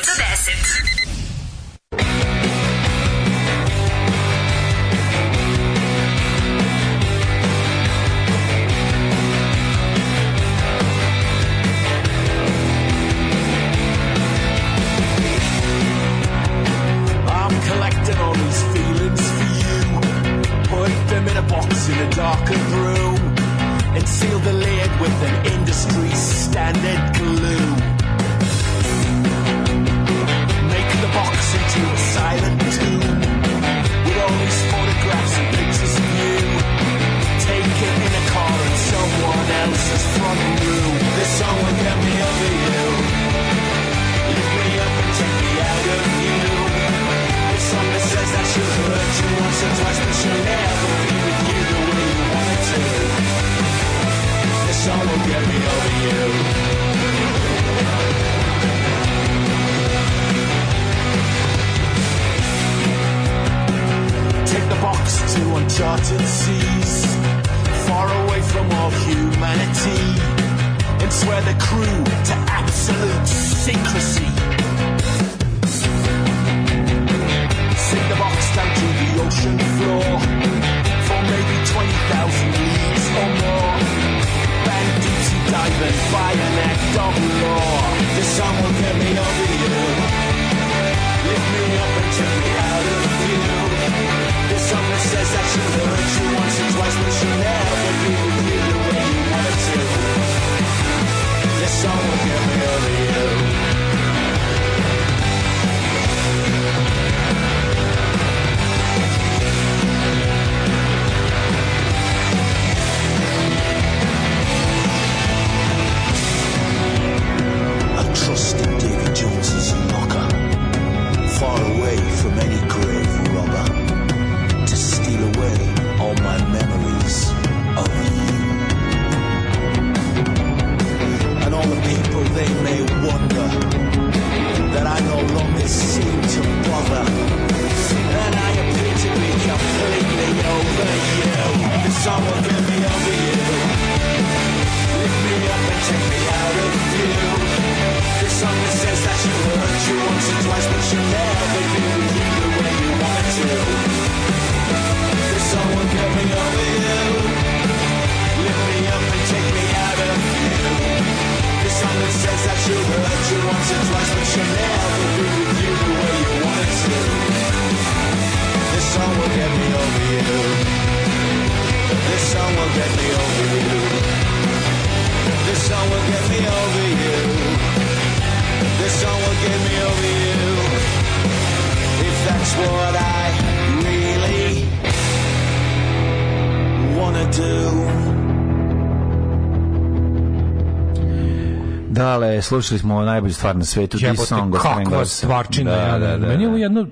S3: slušali smo najbolju stvar na svetu, ti song. Kakva stvarčina. Da, da, da, Meni je ovo da. jedno,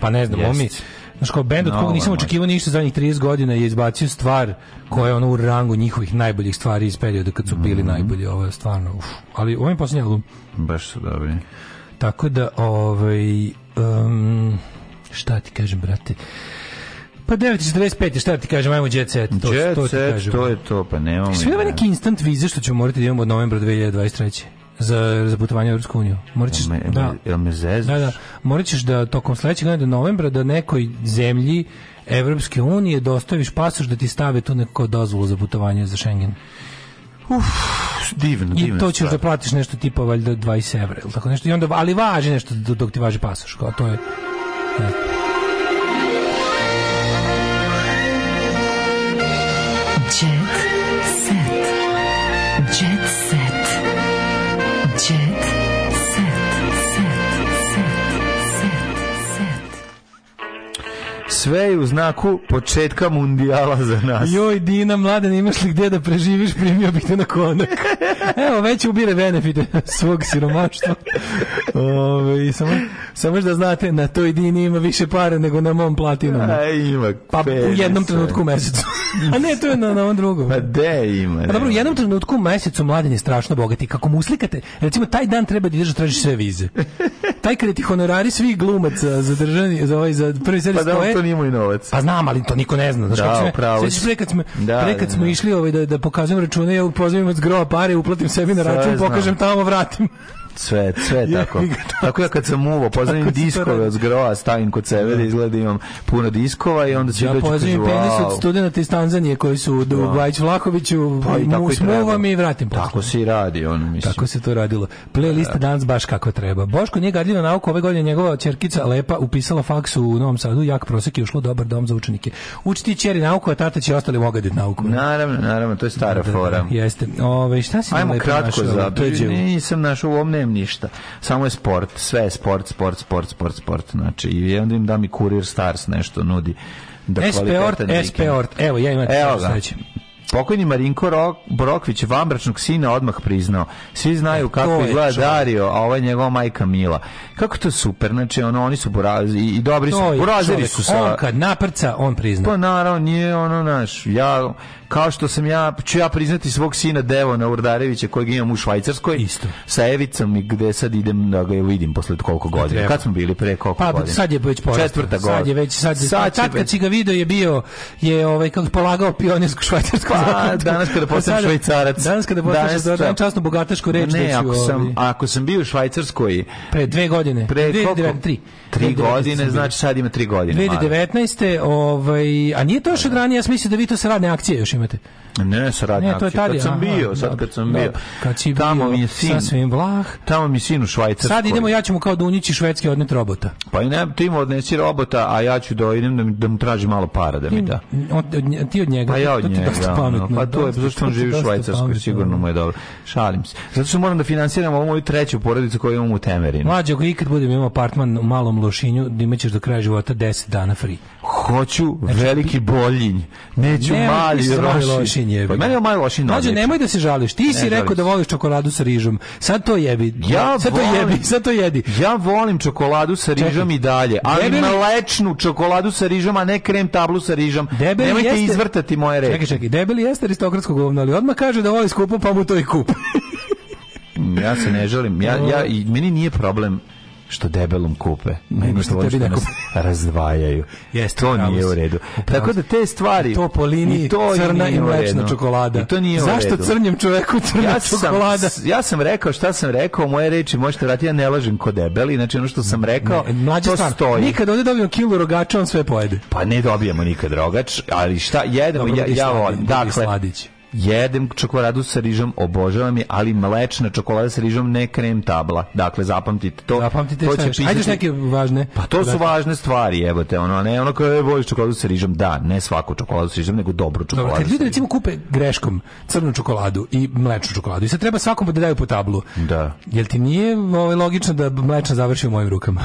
S3: pa ne znam, omi... Znaš, kao bend od koga nisam očekivao ništa zadnjih 30 godina je izbacio stvar koja je ono u rangu njihovih najboljih stvari iz perioda kad su mhm. bili mm -hmm. najbolji. Ovo je stvarno, uf. Ali ovo je posljednji album. Baš su dobri. Tako da, ovaj, um, šta ti kažem, brate? Pa 9.45, šta ti kažem, ajmo jet set. To, jet to set, to je to, pa nemamo. Sve ima neki da. instant vize što ćemo morati da imamo od novembra 2023 za, za putovanje u Europsku uniju. Morat da, jel me da, da, morat da tokom sledećeg godine novembra da nekoj zemlji Evropske unije dostaviš pasoš da ti stave tu neko dozvolu za putovanje za Schengen. Uf, divno, divno.
S4: I to ćeš da stvar. da platiš nešto tipa valjda 20 evra ili tako nešto. I onda, ali važi nešto dok ti važi pasoš. Kao to je... Ne.
S3: sve u znaku početka mundijala za nas.
S4: Joj, Dina, mladen, imaš li gde da preživiš, primio bih te na konak. Evo, već ubire benefite svog siromaštva. Ove, i samo, samo da znate, na toj Dini ima više pare nego na mom platinu. A, ima pa u jednom trenutku u mesecu. A ne, to je na, na ovom drugom.
S3: Pa de ima.
S4: Pa dobro, u jednom trenutku u mesecu mladen je strašno bogati. Kako mu uslikate, recimo, taj dan treba da ideš da tražiš sve vize. Taj kada ti honorari svih glumaca zadržani za, ovaj, za prvi servis pa da, stoje, nije moj novac. Pa znam, ali to niko ne zna.
S3: Znaš, da, kako pravo. Sveći
S4: pre smo, da, pre da, kad da, smo da, išli ovaj, da, da pokazujem račune, ja pozovim od zgroba pare, uplatim sebi na račun, pokažem tamo, vratim
S3: sve, sve tako. tako ja da kad sam uvo, poznajem diskove od zgrova, stavim kod sebe da, da. izgleda imam puno diskova i onda će ja doći Ja
S4: poznajem penis od studenta iz Tanzanije koji su u da. Bajić Vlahoviću, pa, i tako smuvam
S3: i
S4: vratim.
S3: Tako se i radi, on mislim.
S4: Tako se to radilo. Playlista danas baš kako treba. Boško nije gadljiva nauka, ove godine njegova ćerkica Lepa upisala faks u Novom Sadu, jak prosek je ušlo dobar dom za učenike. Učiti ćeri nauku, a tata će ostali ogaditi nauku.
S3: Naravno, naravno, to je stara fora. Jeste. Ove,
S4: šta si Ajmo
S3: kratko za. Nisam našao u omne nemam ništa. Samo je sport, sve je sport, sport, sport, sport, sport. Znači, i onda im da mi Kurir Stars nešto nudi. Da
S4: Speort, Speort. Evo, ja imam
S3: Evo ga. Sledeći. Pokojni Marinko Rok, Brokvić vambračnog sina odmah priznao. Svi znaju e, kako izgleda Dario, a ova je njegova majka Mila. Kako to super, znači ono, oni su burazi, i, i dobri to su, burazeri su sa...
S4: On kad naprca, on prizna. Pa
S3: naravno, nije ono naš, ja Kao što sam ja, ću ja priznati svog sina Devona Urdarevića kojeg imam u Švajcarskoj. Isto. Sa Evicom i gde sad idem da ga vidim posle koliko
S4: godina.
S3: Kad smo bili pre koliko
S4: pa,
S3: godina?
S4: Sad je već porastao. Četvrta godina. Sad je već, sad, je, sad, sad kad si ga video je bio, je ovaj, kako polagao pionirsku švajcarsku
S3: pa, zakladu. danas kada pa postajem švajcarac.
S4: Danas kada postajem
S3: švajcarac, časno bogatašku reč. Pa ne, da ću, ako, sam, ovaj, ako sam bio u Švajcarskoj...
S4: Pre dve godine. Pre, dve, koliko? Dve, tri
S3: Znači tri godine, znači sad ima 3 godine.
S4: 2019. Ovaj, a nije to još od ranije, ja sam da vi to saradne akcije još imate.
S3: Ne, saradne ne, to akcije, je kad sam aha, bio, sad kad sam da, bio. Kad si tamo bio, mi je sin, svim blah. Tamo mi je sin u Švajcarskoj.
S4: Sad idemo, ja ću mu kao Dunjić da i Švedski odneti robota.
S3: Pa i ne, ti mu odnesi robota, a ja ću da idem da, da mu traži malo para da
S4: mi
S3: da. Od,
S4: ti od njega,
S3: pa ja od to ti dosta pametno. Pa to je, zašto on živi u Švajcarskoj, da. sigurno mu je dobro. Šalim se. Zato što moram da finansiram ovu moju treću porodicu koju imam u Temerinu. Mlađe, ako
S4: ikad budem imao apartman u malom nekom lošinju da imaćeš do kraja života 10 dana free.
S3: Hoću znači, veliki boljinj. Neću mali lošinj.
S4: Pa meni je mali lošinj. Mađo, nemoj da se žališ. Ti ne, si rekao da voliš čokoladu sa rižom. Sad to jebi. Ja sad volim, to jebi, sad to jedi.
S3: Ja volim čokoladu sa rižom Čekaj, i dalje, ali debeli, mlečnu čokoladu sa rižom, a ne krem tablu sa rižom. Debeli Nemojte izvrtati moje reči. Čekaj,
S4: čekaj. Debeli jeste aristokratsko govno, ali odmah kaže da voli ovaj skupo, pa mu to i kup.
S3: ja se ne žalim. Ja, ja, meni nije problem što debelom kupe, nego što voli što da nas razdvajaju. Yes, to nije u redu. Tako da te stvari...
S4: I To po liniji
S3: to
S4: crna i mlečna čokolada. I to
S3: nije
S4: Zašto crnjem čoveku crna ja čokolada? Sam,
S3: ja sam rekao šta sam rekao, moje reči možete vratiti, ja ne lažem ko debeli, znači ono što sam rekao, ne, mlađa to stvar, stoji.
S4: Nikad ovdje dobijemo kilu rogača, on sve pojede.
S3: Pa ne dobijemo nikad rogač, ali šta, jedemo, Dobro, ja, ja volim. Dakle, sladić jedem čokoladu sa rižom, obožavam je, ali mlečna čokolada sa rižom ne krem tabla. Dakle, zapamtite to.
S4: Zapamtite to će pisati... Ajde neke važne.
S3: Pa to su dakle- važne stvari, evo te, ono, a ne ono koje voliš čokoladu sa rižom. Da, ne svaku čokoladu sa rižom, nego dobru čokoladu. Dobro,
S4: kad ljudi recimo kupe greškom crnu čokoladu i mlečnu čokoladu i sad treba svakom da daju po tablu.
S3: Da.
S4: Jel ti nije ovaj, logično da mlečna završi u mojim rukama?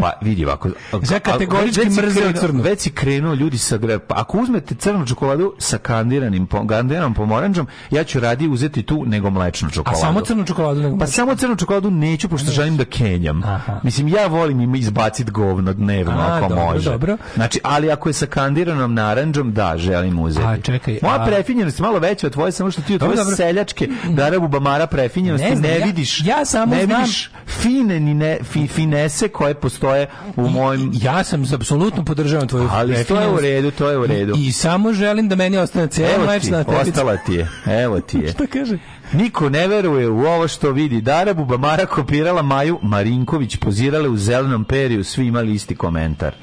S3: Pa vidi ovako.
S4: Ja kategorički mrzim crnu.
S3: Već si krenuo ljudi sa... Pa ako uzmete crnu čokoladu sa kandiranim, kandiranom pomorandžom, ja ću radi uzeti tu nego mlečnu čokoladu. A
S4: samo crnu čokoladu nego Pa
S3: samo crnu čokoladu neću, pošto ne. želim da kenjam. Aha. Mislim, ja volim im izbaciti govno dnevno, a, ako dobro, može. Dobro. Znači, ali ako je sa kandiranom naranđom, da, želim uzeti. A,
S4: čekaj,
S3: Moja a... prefinjenost je malo veća od tvoje, samo što ti od tvoje dobro. seljačke darabu bamara prefinjenosti ne, znam, ne vidiš. Ja, ja samo ne znam. vidiš fine ni ne, fi, finese koje postoje u I, mojim...
S4: Ja sam apsolutno podržavam tvoju ali
S3: prefinjenost. Ali to je u redu, to je u redu.
S4: I, i samo želim da meni ostane cijela
S3: mlečna tepica Evo ti je, evo ti je.
S4: Šta kaže?
S3: Niko ne veruje u ovo što vidi. Dara Bubamara kopirala Maju Marinković, pozirale u zelenom periju, svi imali isti komentar.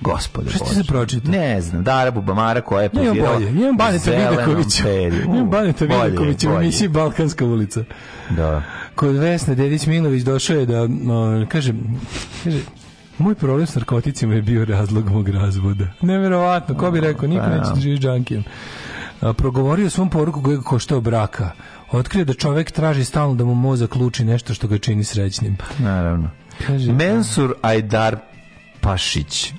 S3: Gospode Šta
S4: ti
S3: se
S4: pročita?
S3: Ne znam, Dara Bubamara koja je
S4: pozirala
S3: Nijem bolje, imam Baneta
S4: Vidakovića. Imam Baneta Vidakovića u emisiji Balkanska ulica.
S3: Da.
S4: Kod Vesne Dedić Milović došao je da, o, kaže, kaže, moj problem s narkoticima je bio razlog mog razvoda. Neverovatno, ko bi rekao, niko pa neće da, da džankijem progovorio svom poruku koji ga koštao braka. Otkrio da čovek traži stalno da mu mozak luči nešto što ga čini srećnim.
S3: Naravno. Kaže, Mensur Ajdar Pašić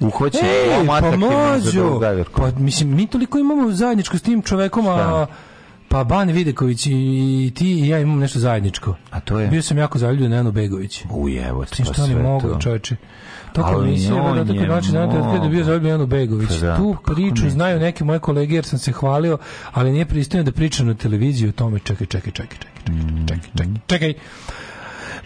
S3: uhoće
S4: Ej, pa, pa mislim, mi toliko imamo zajedničko s tim čovekom, Šta? a Pa Ban Videković i ti i ja imamo nešto zajedničko.
S3: A to je?
S4: Bio sam jako zaljubljen na Anu Begović.
S3: Ujevo, pa to sve to. Što ne
S4: mogu, čovječe. Tokom emisije Voda tako način znate da je bio zaljubljen Anu Begović. Pa da, tu pa priču znaju neke moje kolege jer sam se hvalio, ali nije pristojno da pričam na televiziji o tome. Čekaj, čekaj, čekaj, čekaj, čekaj, čekaj, čekaj. Mhm. čekaj.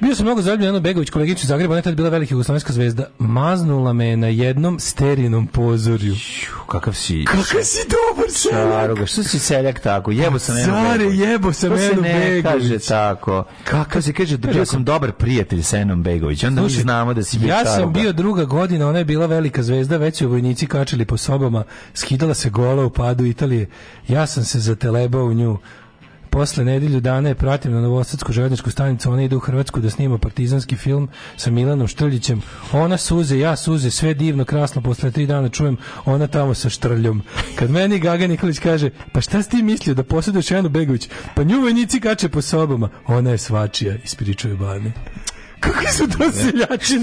S4: Bio sam mnogo zaljubljen jednu Begović iz Zagreba, ona je tad bila velika jugoslovenska zvezda. Maznula me na jednom sterinom pozorju.
S3: Ju, kakav si.
S4: Kakav si dobar
S3: seljak. Čaruga, što si seljak tako? Jebo sam jednu Zare, Begović.
S4: jebo sam jednu Begović. To se ne kaže
S3: tako. Kako se kaže, bio sam dobar prijatelj sa Enom Begović. Onda mi znamo da si
S4: bio Ja
S3: sam
S4: bio druga godina, ona je bila velika zvezda, već su vojnici kačili po sobama, skidala se gola u padu Italije. Ja sam se zatelebao u nju. Posle nedelju dana je pratim na Novosadsku željezničku stanicu, ona ide u Hrvatsku da snima partizanski film sa Milanom Štrljićem. Ona suze, ja suze, sve divno, krasno, posle tri dana čujem ona tamo sa Štrljom. Kad meni Gaga Nikolić kaže, pa šta si ti mislio da posjeduješ Janu Begović? Pa nju vojnici kače po sobama. Ona je svačija, ispričuje Bani. Kakvi su to seljači?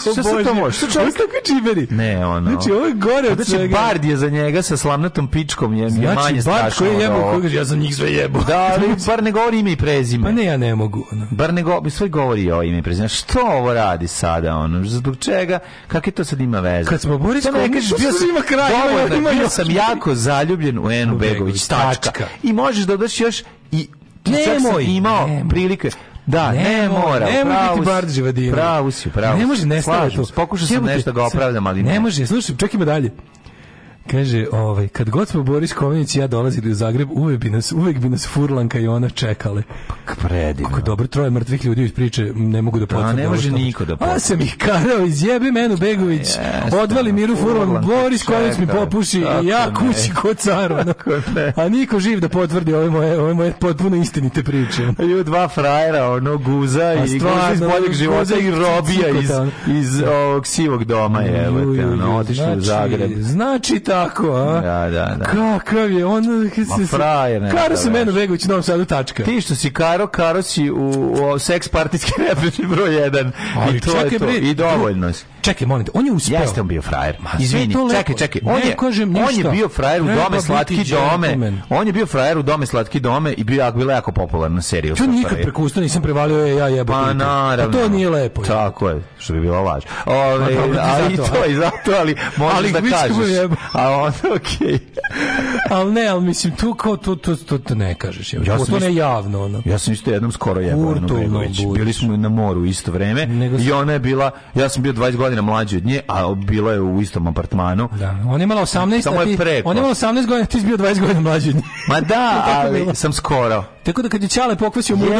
S3: Što su
S4: to može?
S3: Što čovjek kakvi čiberi?
S4: Ne, ono. Znači, ovo je gore od znači,
S3: svega. Znači, Bard je za njega sa slamnatom pičkom je, znači, je manje
S4: strašno. Znači, Bard koji je jebao, koji je, ja za njih sve jebao.
S3: Da, ali bar ne govori ime i prezime. Pa
S4: ne, ja ne mogu. Ono.
S3: Bar ne govori, sve govori o ime i prezime. Što ovo radi sada, ono? Zbog čega? Kakve to sad ima veze?
S4: Kad smo Boris Komić, bio sam, ima kraj,
S3: ima, ima, bio sam jako zaljubljen u Enu Begović, tačka. I možeš da dodaš još i Nemoj, imao prilike Da,
S4: ne,
S3: ne mora.
S4: Ne može biti
S3: Bardić Vadinović. Pravo si, pravo.
S4: Ne može nestalo to.
S3: Pokušao sam nešto da ga opravdam, ali ne.
S4: Ne može, slušaj, čekaj me dalje. Kaže, ovaj, kad god smo Boris Kominić i ja dolazili u Zagreb, uvek bi nas, uvek bi nas Furlanka i ona čekale.
S3: Pa predivno. Kako
S4: dobro, troje mrtvih ljudi iz priče ne mogu da pa, potvrde.
S3: A ne može niko da potvrde. A
S4: sam ih karao iz jebe menu Begović, yes, odvali Miru Furlan, Boris Kominić mi popuši i ja kući kod caru. A niko živ da potvrdi ove moje, ove moje potpuno istinite priče.
S3: Ju dva frajera, ono guza A i guza iz boljeg života i robija iz, iz ovog sivog doma. Je, ju,
S4: ju, ju, otišli u znači, Zagreb. Znači, tako,
S3: a? Da, da, da.
S4: Kakav je, on...
S3: Ma frajer,
S4: ne. Karo da, se da. meni Begović u Novom Sadu, tačka.
S3: Ti što si Karo, Karo si u, u seks partijski reprezentativ broj 1. I to čekaj, je to. I dovoljno si.
S4: Čekaj, molim te, on je uspeo. Jeste
S3: on bio frajer. Ma, Izvini, čekaj, čekaj. On je, kažem ništa. On je bio frajer u Dome Slatki Dome. On je bio frajer u Dome Slatki Dome i bio, bila jako popularna serija.
S4: To nikad preko usta nisam prevalio je ja
S3: jebam. Pa, pa naravno.
S4: to nije lepo.
S3: Je. Tako je, što bi bilo laž. Pa Ove, ovaj, a, i to, i zato, ali možeš ali, da kažeš a onda okej.
S4: ali ne, ali mislim, tu kao, tu, tu, tu, tu ne kažeš. Ja, ja to ne javno.
S3: Ono. Ja sam isto jednom skoro jebao Bili smo na moru isto vreme Nego i ona je bila, ja sam bio 20 godina mlađi od nje, a bila je u istom apartmanu.
S4: Da, ona
S3: je
S4: imala 18, Samo on preko. je imala 18 godina, ti si bio 20 godina mlađi od nje.
S3: Ma da, ali sam skoro.
S4: Tako da kad je Čale pokvasio
S3: muda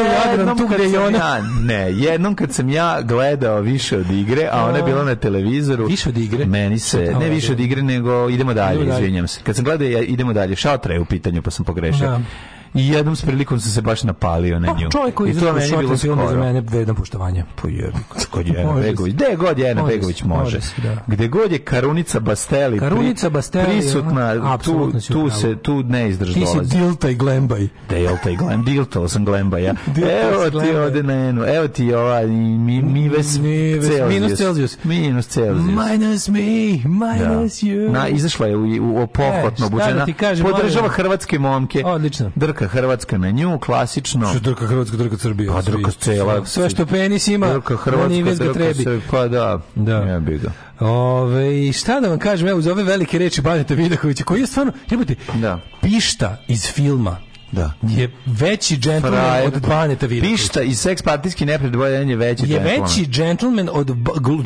S3: u tu gde
S4: je
S3: ona... Ja, ne, jednom kad sam ja gledao više od igre, a ona je bila na televizoru...
S4: Više od igre?
S3: Meni se, ne više od igre, nego idemo dalje, izvinjam se. Kad sam gledao, idemo dalje, šatra je u pitanju, pa sam pogrešao. Da i jednom s prilikom sam se baš napalio na pa, nju. Pa, čovjek koji izrašao šotan film
S4: za mene
S3: vredan
S4: poštovanja.
S3: Po pa jebi. Kod
S4: Jena
S3: Begović. Gde god Jena Begović može. Da. Gde god je Karunica Basteli
S4: Karunica Basteli
S3: prisutna, tu, tu se tu ne izdrži dolazi. Ti si Dilta i Glembaj. Dilta i Glembaj. Dilta sam Glembaj. Ja. Evo ti ovde na enu. Evo ti ovaj mi, mi ves,
S4: Minus Celsius.
S3: Minus Celsius.
S4: Minus me. Minus da. you.
S3: Na, izašla je u, u, u pohvatno e, da buđena. Podržava hrvatske momke. Odlično. Drka trka Hrvatska na nju, klasično.
S4: Što trka Hrvatska, trka Srbija. Pa
S3: trka cela.
S4: Sve što penis ima, trka Hrvatska, trka trebi.
S3: Pa da, da. ja bih ga.
S4: Ove, šta da vam kažem, evo, za ove velike reči Badeta Vidakovića, koji je stvarno, jebate, da. pišta iz filma da. je veći džentlmen od Baneta Vidakovića.
S3: Pišta
S4: i
S3: seks partijski nepredvoljan
S4: je
S3: veći Je
S4: veći džentlmen od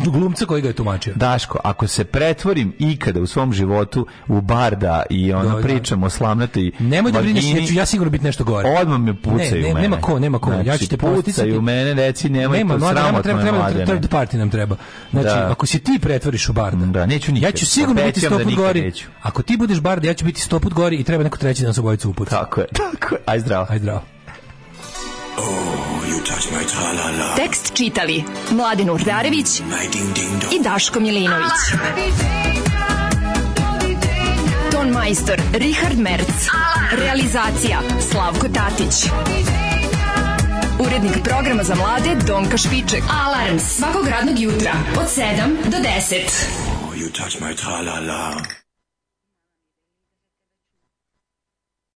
S4: glumca koji ga je tumačio.
S3: Daško, ako se pretvorim ikada u svom životu u barda i ona da, da, pričam da. o slamnati
S4: Nemoj da brineš, ja ću ja sigurno biti nešto gore.
S3: Odmah me pucaju ne, ne,
S4: Nema ko, nema ko. Znači, ja ću znači, te pucaju
S3: mene, reci nemoj nema, to sramotno treba,
S4: treba, treba,
S3: third
S4: party nam treba. Znači, da. ako se ti pretvoriš u barda, da, neću nikad. ja ću sigurno Opećam biti sto da put da gori. Neću. Ako ti budeš barda, ja ću biti sto put gori i treba neko treći da nas obojicu uputi. Tako je. Tako je. Aj zdravo. Aj zdravo. Oh, Tekst čitali Mladin Urdarević mm, i Daško Milinović. Alarm. Ton majstor Richard Merc. Realizacija Slavko Tatić. Urednik programa za mlade Donka Špiček. Alarms svakog radnog jutra od 7 do 10. Oh, you touch my tra-la-la.